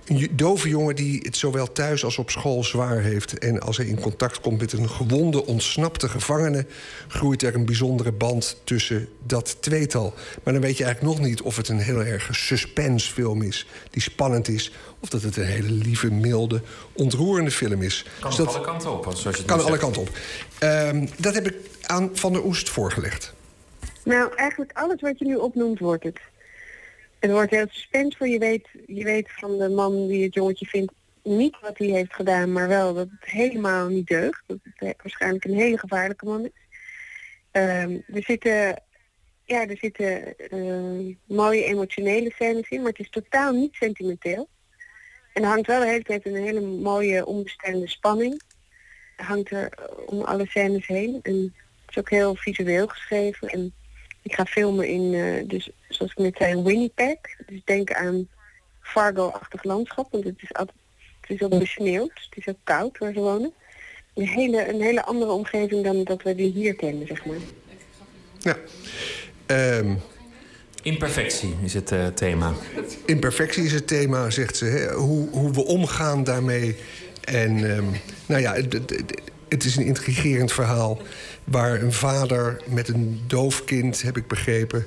Een dove jongen die het zowel thuis als op school zwaar heeft. En als hij in contact komt met een gewonde, ontsnapte gevangene, groeit er een bijzondere band tussen dat tweetal. Maar dan weet je eigenlijk nog niet of het een heel erg suspensefilm is, die spannend is, of dat het een hele lieve, milde, ontroerende film is. Kan Dus dat- alle kanten op, zoals je het kan alle kanten op. Ehm, dat heb ik aan Van der Oest voorgelegd. Nou, eigenlijk alles wat je nu opnoemt wordt het. Het wordt heel suspensevol. Je weet, je weet van de man die het jongetje vindt niet wat hij heeft gedaan, maar wel dat het helemaal niet deugt. Dat het eh, waarschijnlijk een hele gevaarlijke man is. Ehm, er zitten, ja, er zitten eh, mooie emotionele scènes in, maar het is totaal niet sentimenteel. En er hangt wel de hele tijd een hele mooie onbestemde spanning. Hangt er eh, om alle scènes heen. En het is ook heel visueel geschreven. En ik ga filmen in, eh, dus zoals ik net zei, in Winnipeg. Dus denk aan Fargo-achtig landschap, want het is, altijd, het is ook besneeuwd. Het is ook koud waar ze wonen. Een hele, een hele andere omgeving dan dat we die hier kennen, zeg maar. Ja. Ehm, Imperfectie is het eh, thema. Imperfectie is het thema, zegt ze. Hè? Hoe, hoe we omgaan daarmee. En ehm, nou ja, het, is een intrigerend verhaal... waar een vader met een doof kind, heb ik begrepen...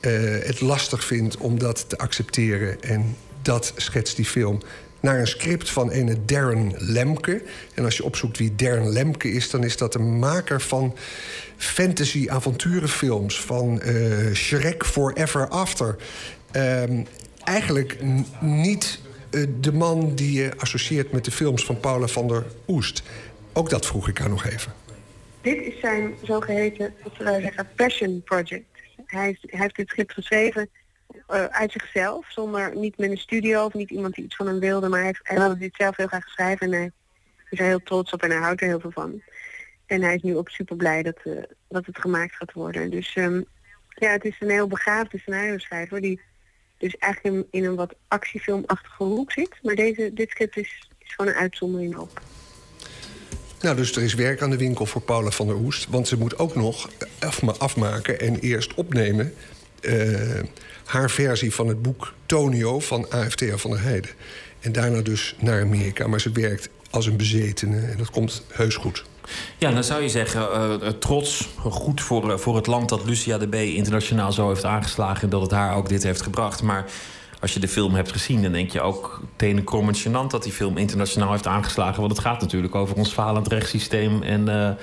eh, het lastig vindt om dat te accepteren. En dat schetst die film naar een script van ene Darren Lemke. En als je opzoekt wie Darren Lemke is, dan is dat een maker van fantasy-avonturenfilms. Van eh Shrek Forever After. Ehm, eigenlijk niet de man die je associeert met de films van Paula van der Oest. Ook dat vroeg ik haar nog even. Dit is zijn zogeheten, wat zeggen, passion project. Hij hij heeft dit script geschreven eh, uit zichzelf, zonder niet met een studio of niet iemand die iets van hem wilde, maar hij, hij wilde dit zelf heel graag schrijven en hij is er heel trots op en hij houdt er heel veel van. En hij is nu ook super blij dat, eh, dat het gemaakt gaat worden. Dus ehm, ja, het is een heel begaafde scenario schrijver die dus eigenlijk in, een wat actiefilmachtige hoek zit. Maar deze, dit script is, is gewoon een uitzondering op. Nou, dus er is werk aan de winkel voor Paula van der Oest. Want ze moet ook nog afma- afmaken en eerst opnemen... eh, haar versie van het boek Tonio van AFTA van der Heijden. En daarna dus naar Amerika. Maar ze werkt als een bezetene en dat komt heus goed. Ja, dan zou je zeggen, eh, eh, trots, goed voor, eh, voor het land dat Lucia de B internationaal zo heeft aangeslagen... en dat het haar ook dit heeft gebracht. Maar als je de film hebt gezien, dan denk je ook tenenkrommend gênant... dat die film internationaal heeft aangeslagen. Want het gaat natuurlijk over ons falend rechtssysteem... en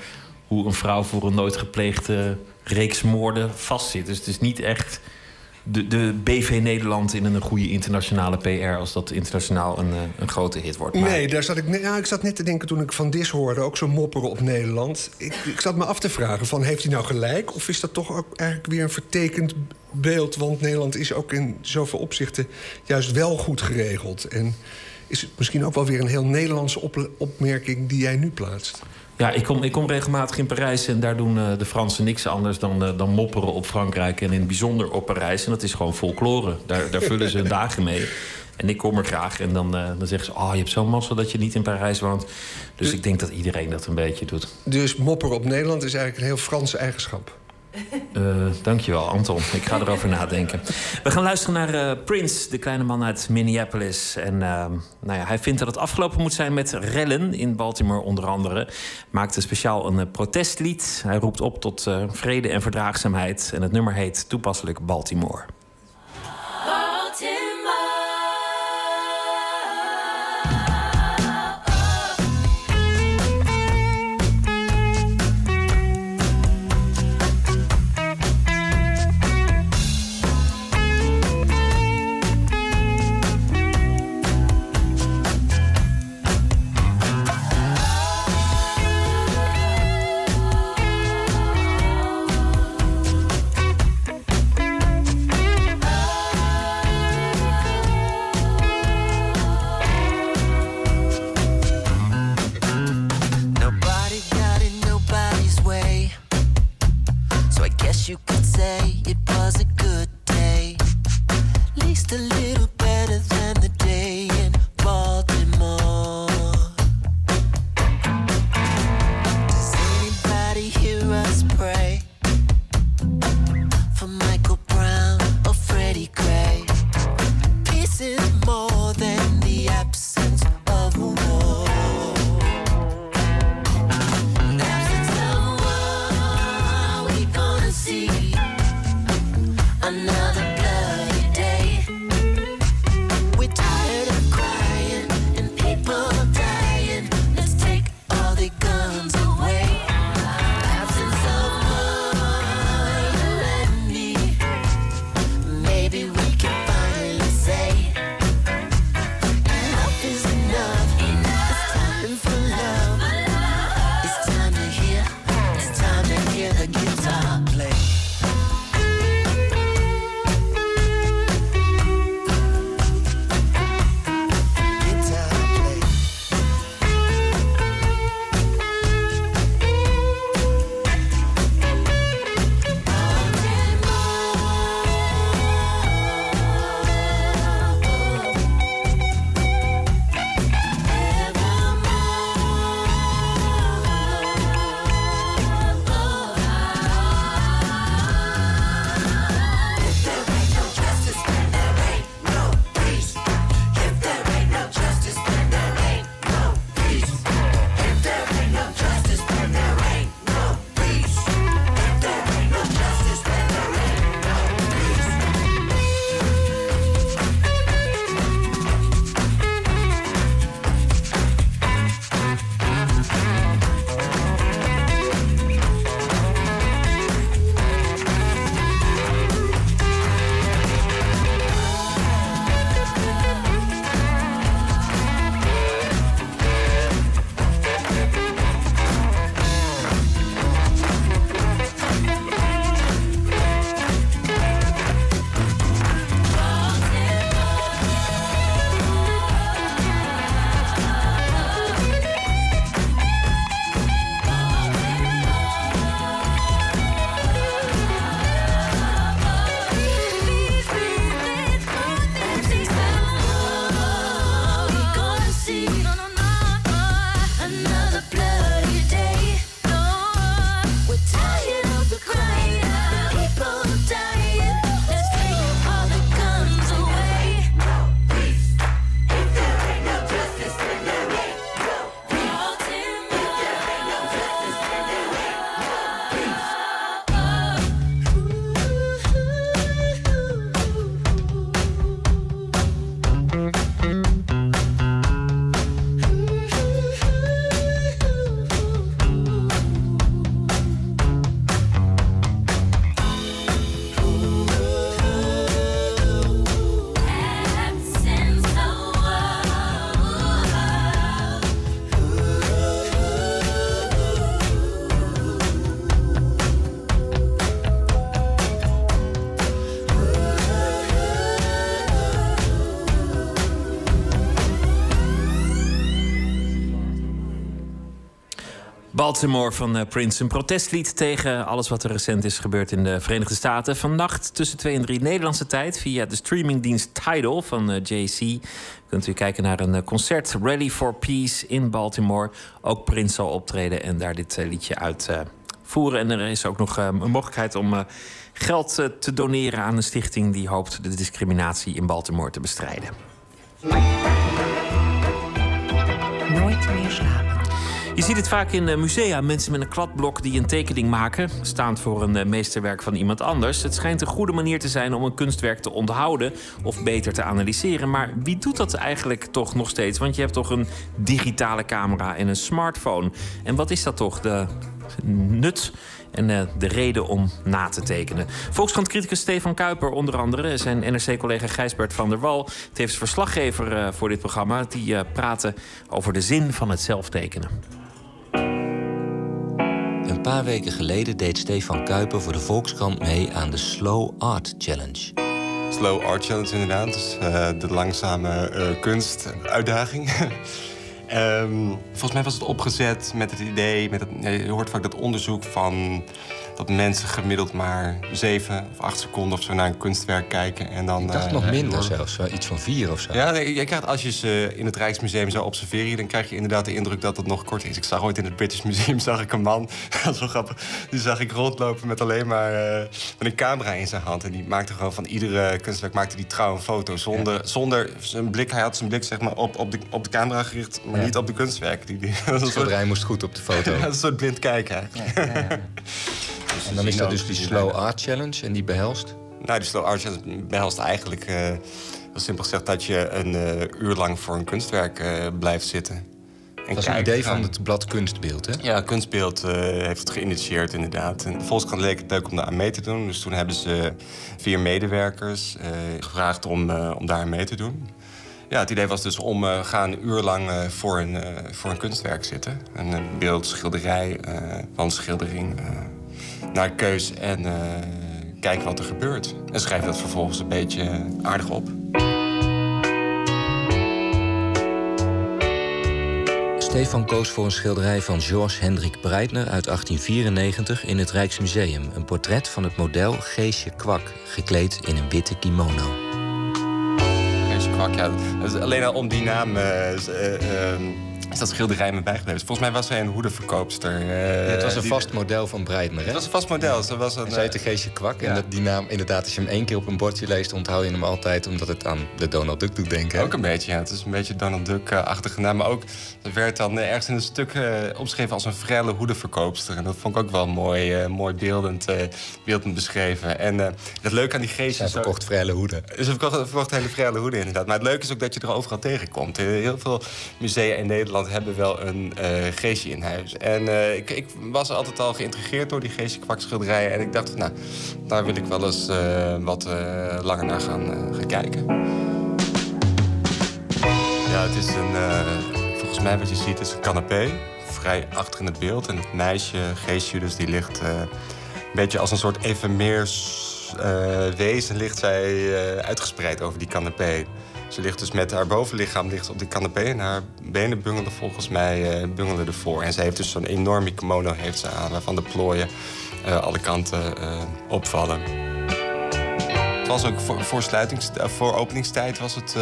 hoe een vrouw voor een nooit gepleegde reeks moorden vastzit. Dus het is niet echt de, de BV Nederland in een goede internationale PR... als dat internationaal een, eh, een grote hit wordt. Nee, daar zat ik, ja, ik zat net te denken toen ik van Dis hoorde, ook zo mopperen op Nederland. Ik, ik zat me af te vragen: van, heeft hij nou gelijk? Of is dat toch ook eigenlijk weer een vertekend beeld? Want Nederland is ook in zoveel opzichten juist wel goed geregeld. En is het misschien ook wel weer een heel Nederlandse op- opmerking die jij nu plaatst? Ja, ik kom, ik kom regelmatig in Parijs en daar doen eh, de Fransen niks anders dan, eh, dan mopperen op Frankrijk en in het bijzonder op Parijs. En dat is gewoon folklore. Daar, daar vullen ze hun dagen mee. En ik kom er graag en dan, eh, dan zeggen ze: Oh, je hebt zo'n massa dat je niet in Parijs woont. Dus ik denk dat iedereen dat een beetje doet. Dus mopperen op Nederland is eigenlijk een heel Franse eigenschap. Eh, dankjewel, Anton. Ik ga erover nadenken. We gaan luisteren naar eh, Prince, de kleine man uit Minneapolis. En eh, nou ja, hij vindt dat het afgelopen moet zijn met rellen in Baltimore onder andere. Maakte speciaal een eh, protestlied. Hij roept op tot vrede en verdraagzaamheid. En het nummer heet toepasselijk Baltimore. Baltimore van eh, Prince. Een protestlied tegen alles wat er recent is gebeurd in de Verenigde Staten. Vannacht tussen 2 en 3 Nederlandse tijd via de streamingdienst Tidal van eh, JC. Kunt u kijken naar een eh, concert Rally for Peace in Baltimore. Ook Prince zal optreden en daar dit liedje uit voeren. En er is ook nog een mogelijkheid om geld te doneren aan een stichting die hoopt de discriminatie in Baltimore te bestrijden. Nooit meer slapen. Je ziet het vaak in eh, musea. Mensen met een kladblok die een tekening maken, staand voor een eh, meesterwerk van iemand anders. Het schijnt een goede manier te zijn om een kunstwerk te onthouden of beter te analyseren. Maar wie doet dat eigenlijk toch nog steeds? Want je hebt toch een digitale camera en een smartphone. En wat is dat toch? De nut en eh, de reden om na te tekenen. Volkskrant-criticus Stefan Kuiper onder andere... zijn NRC-collega Gijsbert van der Wal... tevens verslaggever voor dit programma... die praten over de zin van het zelftekenen. Paar weken geleden deed Stefan Kuiper voor de Volkskrant mee aan de Slow Art Challenge. Slow Art Challenge inderdaad. Dus eh, de langzame eh, kunstuitdaging. Ehm, volgens mij was het opgezet met het idee... Met het, je hoort vaak dat onderzoek van... dat mensen gemiddeld maar zeven of acht seconden of zo naar een kunstwerk kijken. En dan, Ik dacht eh, nog minder zelfs, wel iets van vier of zo. Ja, nee, je krijgt, als je ze in het Rijksmuseum zou observeren... dan krijg je inderdaad de indruk dat het nog kort is. Ik zag ooit in het British Museum zag ik een man, dat is wel grappig... die zag ik rondlopen met alleen maar eh, met een camera in zijn hand. En die maakte gewoon van iedere kunstwerk maakte die trouw een foto. Zonder, zonder zijn blik, hij had zijn blik zeg maar op, op, de, op de camera gericht... maar Ja. niet op de kunstwerk. Die, die, dat is een Het soort- moest goed op de foto. Ja, dat is een soort blind kijken eigenlijk. En dan is dat dus die Slow Art Challenge en die behelst? Nou, die slow art challenge behelst eigenlijk, heel simpel gezegd, dat je een eh, uur lang voor een kunstwerk eh, blijft zitten. En Dat is een idee van het blad Kunstbeeld, hè? Ja, Kunstbeeld heeft het geïnitieerd inderdaad. En Volkskrant leek het leuk om daar aan mee te doen. Dus toen hebben ze vier medewerkers gevraagd om, om daar aan mee te doen. Ja, het idee was dus om uh, ga een uur lang voor, een, voor een kunstwerk zitten. Een, een beeld, schilderij, wandschildering, naar keus en eh, kijken wat er gebeurt. En schrijf dat vervolgens een beetje aardig op. Stefan koos voor een schilderij van Georges Hendrik Breitner uit 1894 in het Rijksmuseum. Een portret van het model Geesje Kwak, gekleed in een witte kimono. Geesje Kwak, ja. alleen al om die naam eh, eh, ehm, is dat schilderij me bijgebleven. Volgens mij was zij een hoedenverkoopster. eh, Ja, het was een die- vast model van Breitner, hè? Het was een vast model. Ze was een, Hij zei te Geesje Kwak. En dat, die naam, inderdaad, als je hem één keer op een bordje leest... onthoud je hem altijd omdat het aan de Donald Duck doet denken. hè? Ook een beetje, ja. Het is een beetje Donald Duck-achtige naam. Maar ook, dat werd dan eh, ergens in een stuk eh, omschreven als een frelle hoedenverkoopster. En dat vond ik ook wel mooi, mooi beeldend, beeldend beschreven. En het leuke aan die geestjes... Zij verkocht frelle hoeden. Ze verkocht, verkocht hele frelle hoeden, inderdaad. Maar het leuke is ook dat je er overal tegenkomt. Heel veel musea in Nederland hebben wel een eh, geestje in huis. En eh, ik, ik was altijd al geïntrigeerd door die geestje kwakschilderijen. En ik dacht, nou, daar wil ik wel eens eh, wat langer naar gaan, kijken. Ja, het is een, volgens mij wat je ziet, is een canapé. Vrij achter in het beeld. En het meisje, geestje, dus die ligt een beetje als een soort evenmeers wezen ligt zij uitgespreid over die canapé. Ze ligt dus met haar bovenlichaam ligt op die canapé en haar benen bungelen volgens mij bungelen ervoor. En ze heeft dus zo'n enorme kimono heeft ze aan, waarvan de plooien eh, alle kanten eh, opvallen. Het was ook voor, voor, openingstijd was het,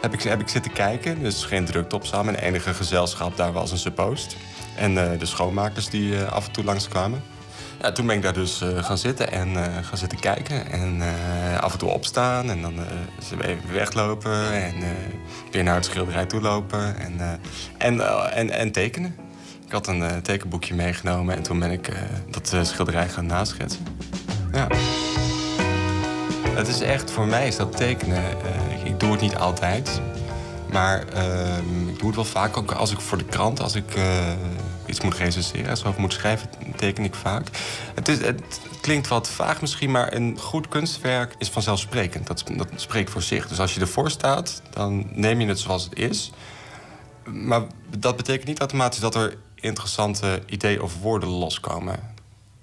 heb, ik, heb ik zitten kijken. Dus geen drukte op samen. En enige gezelschap daar was een suppost. En de schoonmakers die af en toe langskwamen. Toen ben ik daar dus eh, gaan zitten en eh, gaan zitten kijken. En eh, af en toe opstaan en dan even weglopen. En weer naar het schilderij toe lopen. En, en, en, en tekenen. Ik had een tekenboekje meegenomen en toen ben ik dat schilderij gaan naschetsen. Ja. Het is echt, voor mij is dat tekenen. ik, doe het niet altijd. Maar ehm, ik doe het wel vaak ook als ik voor de krant, als ik iets moet recenseren, over moet schrijven, teken ik vaak. Het, klinkt wat vaag misschien, maar een goed kunstwerk is vanzelfsprekend. Dat, dat spreekt voor zich. Dus als je ervoor staat, dan neem je het zoals het is. Maar dat betekent niet automatisch dat er interessante ideeën of woorden loskomen.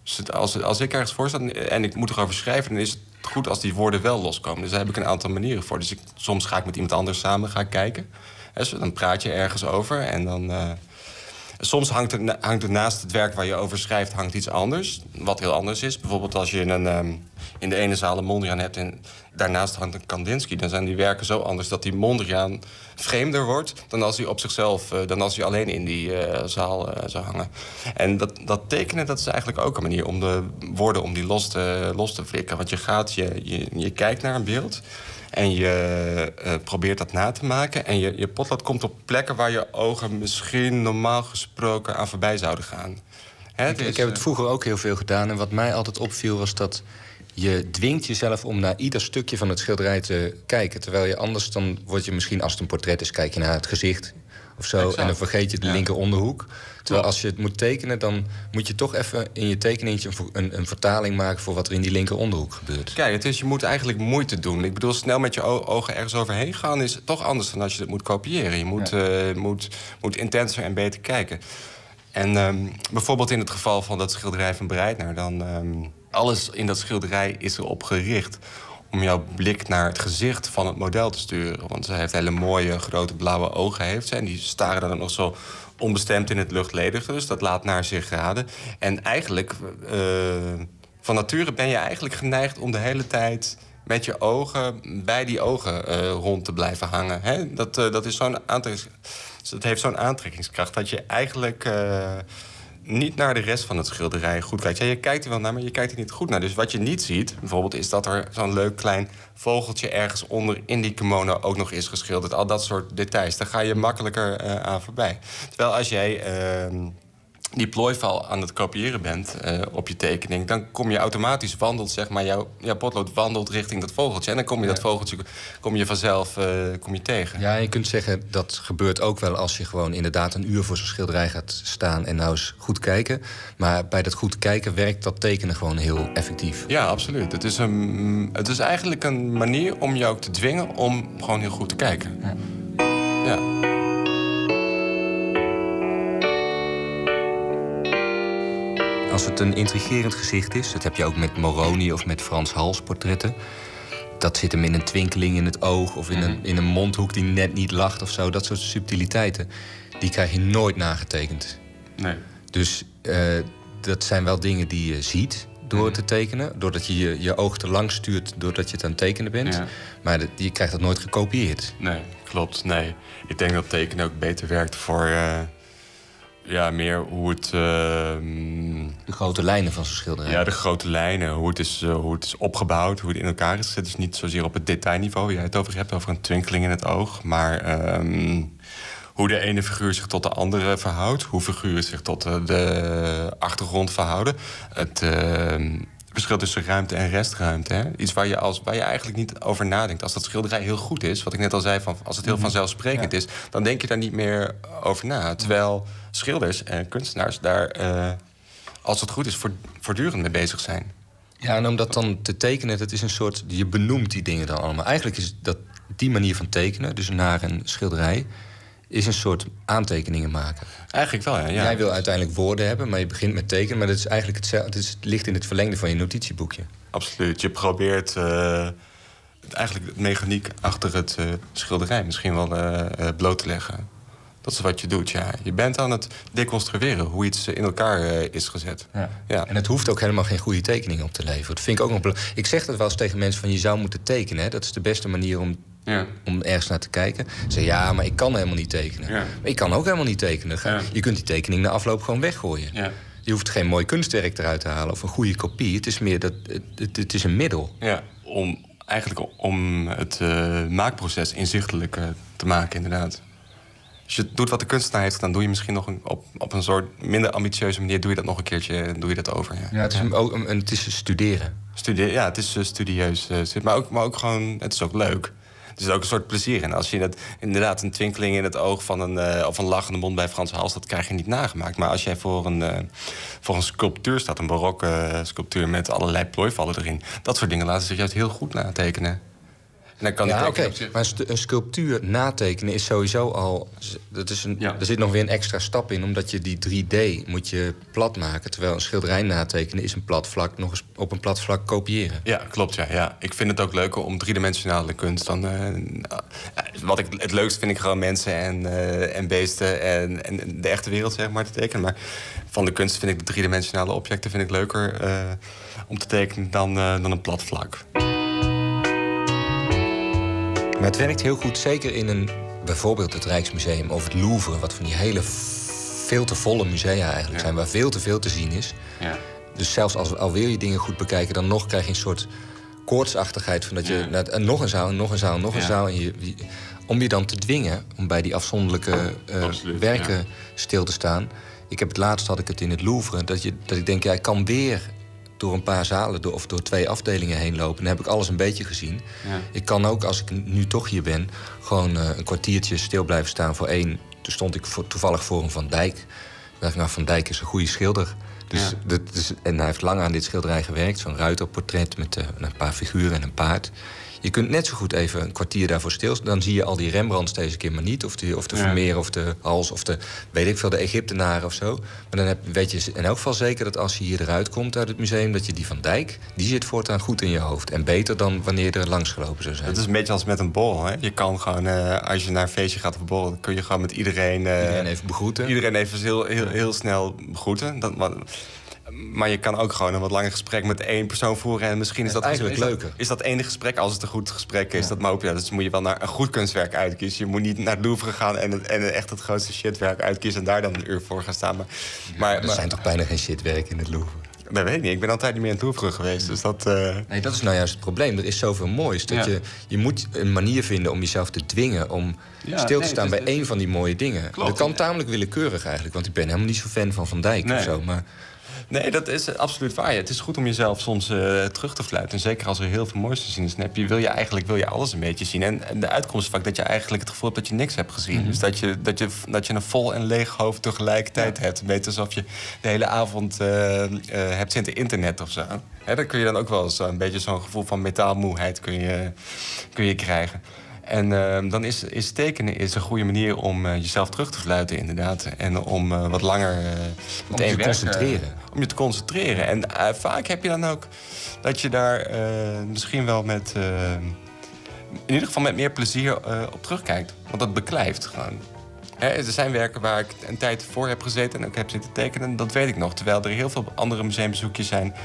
Dus als, als ik ergens voor sta en ik moet erover schrijven, dan is het goed als die woorden wel loskomen. Dus daar heb ik een aantal manieren voor. Dus ik, soms ga ik met iemand anders samen gaan kijken. Hè, zo, dan praat je ergens over en dan. eh, Soms hangt er, hangt naast het werk waar je over schrijft hangt iets anders. Wat heel anders is. Bijvoorbeeld als je in, een, ehm, in de ene zaal een Mondriaan hebt... en daarnaast hangt een Kandinsky... dan zijn die werken zo anders dat die Mondriaan vreemder wordt... dan als hij op zichzelf, eh, dan als hij alleen in die eh, zaal eh, zou hangen. En dat, dat tekenen, dat is eigenlijk ook een manier om de woorden om die los te, los te flikken. Want je gaat, je, je kijkt naar een beeld... En je eh, probeert dat na te maken. En je, je potlood komt op plekken waar je ogen misschien normaal gesproken aan voorbij zouden gaan. Hè, Ik, dus, ik heb het eh, vroeger ook heel veel gedaan. En wat mij altijd opviel was dat je dwingt jezelf om naar ieder stukje van het schilderij te kijken. Terwijl je anders dan word je misschien als het een portret is, kijk je naar het gezicht of zo. Exact. En dan vergeet je de linker onderhoek. Terwijl als je het moet tekenen, dan moet je toch even in je tekeningetje een, een, een vertaling maken voor wat er in die linker onderhoek gebeurt. Kijk, het is, je moet eigenlijk moeite doen. Ik bedoel, snel met je ogen ergens overheen gaan... is toch anders dan als je het moet kopiëren. Je moet, eh, moet, moet intenser en beter kijken. En ehm, bijvoorbeeld in het geval van dat schilderij van Breitner... dan ehm, alles in dat schilderij is erop gericht... om jouw blik naar het gezicht van het model te sturen. Want ze heeft hele mooie, grote blauwe ogen. Heeft en die staren dan nog zo onbestemd in het luchtledige. Dus dat laat naar zich raden. En eigenlijk... eh, van nature ben je eigenlijk geneigd om de hele tijd met je ogen bij die ogen eh, rond te blijven hangen. Hè? Dat, eh, dat, is zo'n aantrek- dat heeft zo'n aantrekkingskracht dat je eigenlijk niet naar de rest van het schilderij goed kijkt. Ja, je kijkt er wel naar, maar je kijkt er niet goed naar. Dus wat je niet ziet, bijvoorbeeld, is dat er zo'n leuk klein vogeltje ergens onder in die kimono ook nog is geschilderd. Al dat soort details. Daar ga je makkelijker eh, aan voorbij. Terwijl als jij. ehm, die plooival aan het kopiëren bent eh, op je tekening... dan kom je automatisch wandelt, zeg maar, jouw, jouw potlood wandelt richting dat vogeltje. En dan kom je dat vogeltje kom je vanzelf eh, kom je tegen. Ja, je kunt zeggen dat gebeurt ook wel als je gewoon inderdaad een uur voor zo'n schilderij gaat staan en nou eens goed kijken. Maar bij dat goed kijken werkt dat tekenen gewoon heel effectief. Ja, absoluut. Het is, een, het is eigenlijk een manier om ook te dwingen om gewoon heel goed te kijken. Ja. Als het een intrigerend gezicht is, dat heb je ook met Moroni of met Frans Hals portretten. Dat zit hem in een twinkeling in het oog of in een, in een mondhoek die net niet lacht of zo. Dat soort subtiliteiten, die krijg je nooit nagetekend. Nee. Dus eh, dat zijn wel dingen die je ziet door Mhm. te tekenen. Doordat je, je je oog te lang stuurt doordat je het aan het tekenen bent. Ja. Maar dat- je krijgt dat nooit gekopieerd. Nee, klopt. Nee. Ik denk dat tekenen ook beter werkt voor... eh, ja, meer hoe het... ehm, De grote lijnen van zo'n schilderij. Ja, de grote lijnen, hoe het, is, eh, hoe het is opgebouwd, hoe het in elkaar is gezet. Dus niet zozeer op het detailniveau, waar jij het over hebt, over een twinkeling in het oog. Maar ehm, hoe de ene figuur zich tot de andere verhoudt. Hoe figuren zich tot eh, de achtergrond verhouden. Het ehm, verschil tussen ruimte en restruimte. Hè? Iets waar je, als, waar je eigenlijk niet over nadenkt. Als dat schilderij heel goed is, wat ik net al zei, van, als het heel Mhm. vanzelfsprekend is, dan denk je daar niet meer over na. Terwijl schilders en kunstenaars daar, eh, als het goed is, voort- voortdurend mee bezig zijn. Ja, en om dat dan te tekenen, dat is een soort... Je benoemt die dingen dan allemaal. Eigenlijk is dat die manier van tekenen, dus naar een schilderij... is een soort aantekeningen maken. Eigenlijk wel, ja. ja. Jij wil uiteindelijk woorden hebben, maar je begint met tekenen... maar dat is eigenlijk hetzelfde, het, is, het ligt in het verlengde van je notitieboekje. Absoluut. Je probeert eh, eigenlijk de mechaniek achter het eh, schilderij misschien wel eh, bloot te leggen. Dat is wat je doet, ja. Je bent aan het deconstrueren hoe iets in elkaar is gezet. Ja. En het hoeft ook helemaal geen goede tekening op te leveren. Dat vind ik ook nog. Ik zeg dat wel eens tegen mensen van je zou moeten tekenen. Hè? Dat is de beste manier om, om ergens naar te kijken. Ze ja, maar ik kan helemaal niet tekenen. Maar ik kan ook helemaal niet tekenen. Je kunt die tekening na afloop gewoon weggooien. Je hoeft geen mooi kunstwerk eruit te halen of een goede kopie. Het is meer dat het, het, is een middel. Ja, om, eigenlijk om het eh, maakproces inzichtelijk te maken, inderdaad. Als je doet wat de kunstenaar heeft gedaan, doe je misschien nog een, op, op een soort minder ambitieuze manier... doe je dat nog een keertje doe je dat over. Ja, Ja, het is, ook, het is studeren. Studie- ja, het is eh, studieus. eh, maar, ook, maar ook gewoon, het is ook leuk. Er is ook een soort plezier in. Als je inderdaad een twinkeling in het oog van een, eh, of een lachende mond bij Frans Hals... dat krijg je niet nagemaakt. Maar als jij voor een, eh, voor een sculptuur staat, een barokke eh, sculptuur... met allerlei plooivallen erin, dat soort dingen laten zich juist heel goed natekenen. Dan kan ja, oké. Maar een, sculptuur natekenen is sowieso al... Dat is een, Er zit nog weer een extra stap in, omdat je die 3D moet je plat maken. Terwijl een schilderij natekenen is een plat vlak nog eens op een plat vlak kopiëren. Ja, klopt. Ja, ja. Ik vind het ook leuker om driedimensionale kunst dan. eh, eh, wat ik het leukste vind ik gewoon mensen en, eh, en beesten en, en de echte wereld zeg maar te tekenen. Maar van de kunst vind ik de driedimensionale objecten vind ik leuker om te tekenen dan, dan een plat vlak. Maar het werkt heel goed, zeker in een, bijvoorbeeld het Rijksmuseum of het Louvre... wat van die hele veel te volle musea eigenlijk zijn... waar veel te veel te zien is. Ja. Dus zelfs als al wil je dingen goed bekijken... dan nog krijg je een soort koortsachtigheid... van dat je naar, en nog een zaal, nog een zaal, nog een zaal... En je, om je dan te dwingen om bij die afzonderlijke eh, werken stil te staan... Ik heb het laatst had ik het in het Louvre... dat, je, dat ik denk, ja, ik kan weer door een paar zalen door, of door twee afdelingen heen lopen. Dan heb ik alles een beetje gezien. Ja. Ik kan ook, als ik nu toch hier ben, gewoon eh, een kwartiertje stil blijven staan voor één. Toen stond ik voor, toevallig voor een Van Dijk. Toen dacht ik, nou, Van Dijk is een goede schilder. Dus, Ja. en hij heeft lang aan dit schilderij gewerkt. Zo'n ruiterportret met eh, een paar figuren en een paard. Je kunt net zo goed even een kwartier daarvoor stil. Dan zie je al die Rembrandts deze keer maar niet. Of de, of de Ja. Vermeer of de Hals of de, weet ik veel, de Egyptenaren of zo. Maar dan heb, weet je in elk geval zeker dat als je hier eruit komt uit het museum... dat je die Van Dijk, die zit voortaan goed in je hoofd. En beter dan wanneer je er langs gelopen zou zijn. Het is een beetje als met een borrel. Hè? Je kan gewoon, eh, als je naar een feestje gaat of een borrel... dan kun je gewoon met iedereen... eh, Iedereen even begroeten. Iedereen even heel, heel, heel snel begroeten. Dat, maar, maar je kan ook gewoon een wat langer gesprek met één persoon voeren. En misschien is dat eigenlijk is dat- leuker. Is dat ene gesprek, als het een goed gesprek is, dat maar ja, dus moet je wel naar een goed kunstwerk uitkiezen. Je moet niet naar het Louvre gaan en, het- en echt het grootste shitwerk uitkiezen... en daar dan een uur voor gaan staan. Maar, maar, er zijn toch bijna geen shitwerk in het Louvre? Dat weet ik niet. Ik ben altijd niet meer in het Louvre geweest. Dus dat... eh, Nee, dat is nou juist het probleem. Er is zoveel moois. Dat Ja. je, je moet een manier vinden om jezelf te dwingen... om Ja, stil te nee, staan bij één van die mooie dingen. Klopt. Dat kan tamelijk willekeurig eigenlijk. Want ik ben helemaal niet zo fan van Van Dijk Nee. of zo. Maar Nee, dat is absoluut waar. Ja, Het is goed om jezelf soms eh, terug te fluiten. En zeker als er heel veel moois te zien is, dan heb je, wil je eigenlijk wil je alles een beetje zien. En, en de uitkomst is vaak dat je eigenlijk het gevoel hebt dat je niks hebt gezien. Mhm. Dus dat je, dat, je, dat je een vol en leeg hoofd tegelijkertijd hebt. Een beetje alsof je de hele avond eh, eh, hebt zitten internet of zo. Hè, dan kun je dan ook wel eens een beetje zo'n gevoel van metaalmoeheid kun je, kun je krijgen. En eh, dan is, is tekenen is een goede manier om eh, jezelf terug te fluiten, inderdaad. En om eh, wat langer eh te concentreren. om je te concentreren. En vaak heb je dan ook dat je daar misschien wel met... in ieder geval met meer plezier op terugkijkt. Want dat beklijft gewoon. Hè, er zijn werken waar ik een tijd voor heb gezeten en ook heb zitten tekenen. Dat weet ik nog. Terwijl er heel veel andere museumbezoekjes zijn...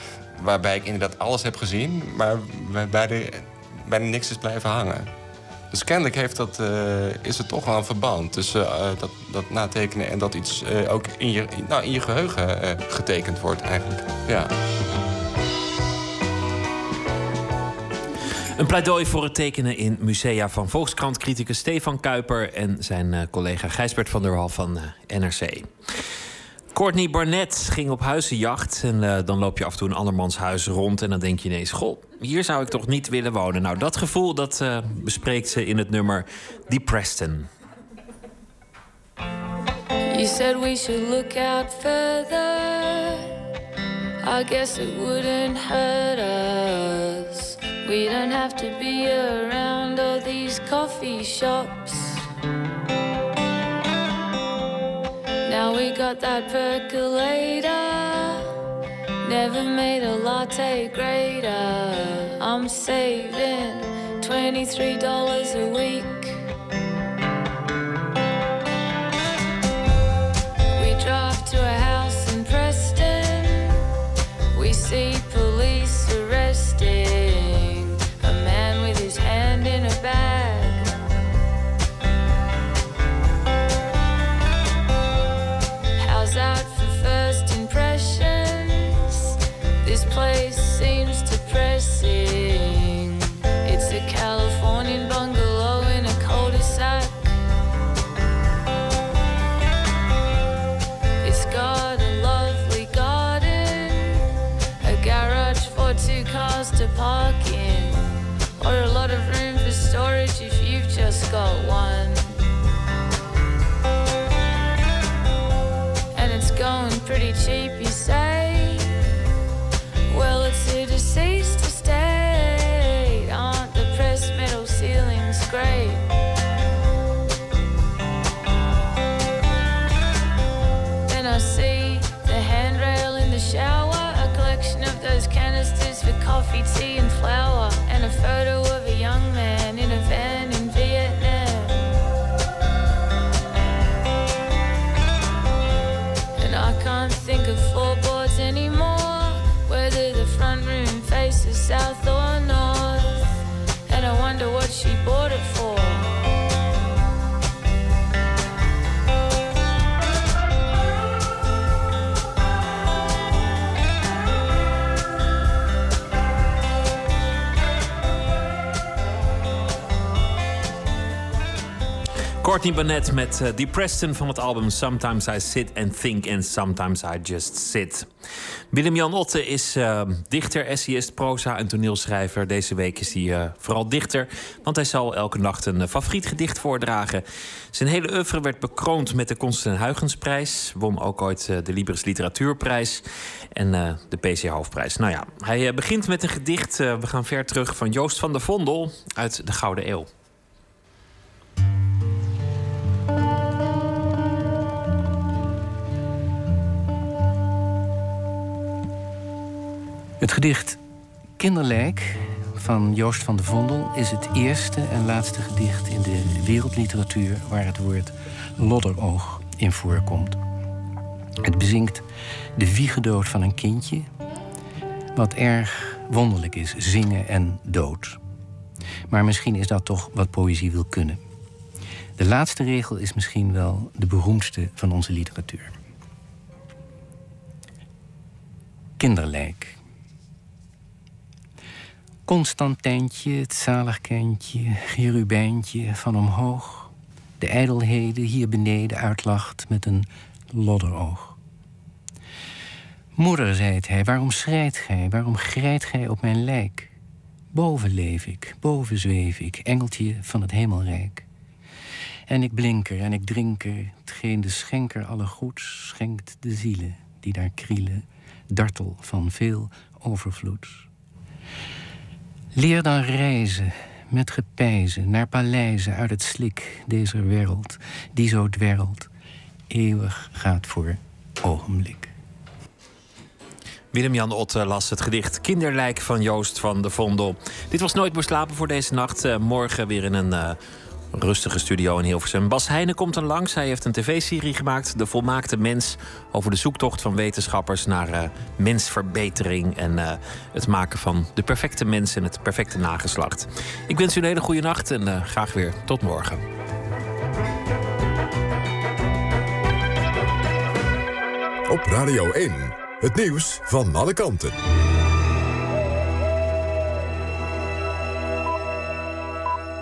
waarbij ik inderdaad alles heb gezien... maar waarbij er bijna niks is blijven hangen. Dus kennelijk heeft dat, eh, is er toch wel een verband tussen eh, dat, dat natekenen... en dat iets eh, ook in je, nou, in je geheugen eh, getekend wordt eigenlijk. Ja. Een pleidooi voor het tekenen in musea van Volkskrant-criticus Stefan Kuiper en zijn collega Gijsbert van der Wal van NRC. Courtney Barnett ging op huizenjacht. En eh, dan loop je af en toe een andermans huis rond. En dan denk je ineens: Goh, hier zou ik toch niet willen wonen. Nou, dat gevoel dat eh, bespreekt ze in het nummer Die Preston. You said we should look out further. I guess it wouldn't hurt us. We don't have to be around all these coffee shops. We got that percolator. Never made a latte greater. I'm saving $23 a week. Coffee, tea, Courtney Barnett met uh, Die Preston van het album Sometimes I Sit and Think and Sometimes I Just Sit. Willem-Jan Otte is uh, dichter, essayist, proza en toneelschrijver. Deze week is hij uh, vooral dichter, want hij zal elke nacht een favoriet gedicht voordragen. Zijn hele oeuvre werd bekroond met de Constant Huygensprijs. Won ook ooit de Libris Literatuurprijs en de PC Hoofdprijs. Nou ja, hij begint met een gedicht. we gaan ver terug van Joost van der Vondel uit de Gouden Eeuw. Het gedicht Kinderlijk van Joost van de Vondel is het eerste en laatste gedicht in de wereldliteratuur waar het woord lodderoog in voorkomt. Het bezinkt de wiegedood van een kindje, wat erg wonderlijk is, zingen en dood. Maar misschien is dat toch wat poëzie wil kunnen. De laatste regel is misschien wel de beroemdste van onze literatuur. Kinderlijk. Constantijntje, het zalig kindje, Gerubijntje van omhoog. De ijdelheden hier beneden uitlacht met een lodderoog. Moeder, zei hij, waarom schrijt gij, waarom grijt gij op mijn lijk? Boven leef ik, boven zweef ik, engeltje van het hemelrijk. En ik blinker en ik drinker, hetgeen de schenker alle goeds schenkt de zielen die daar krielen, dartel van veel overvloeds. Leer dan reizen met gepijzen naar paleizen uit het slik deze wereld, die zo dwerrelt, eeuwig gaat voor ogenblik. Willem-Jan Otte las het gedicht Kinderlijk van Joost van de Vondel. Dit was Nooit meer slapen voor deze nacht. Uh, morgen weer in een uh, rustige studio in Hilversum. Bas Heijnen komt er langs. Hij heeft een tv-serie gemaakt, De Volmaakte Mens... over de zoektocht van wetenschappers naar uh, mensverbetering... en uh, het maken van de perfecte mens en het perfecte nageslacht. Ik wens u een hele goede nacht en uh, graag weer tot morgen. Op Radio 1, het nieuws van alle kanten.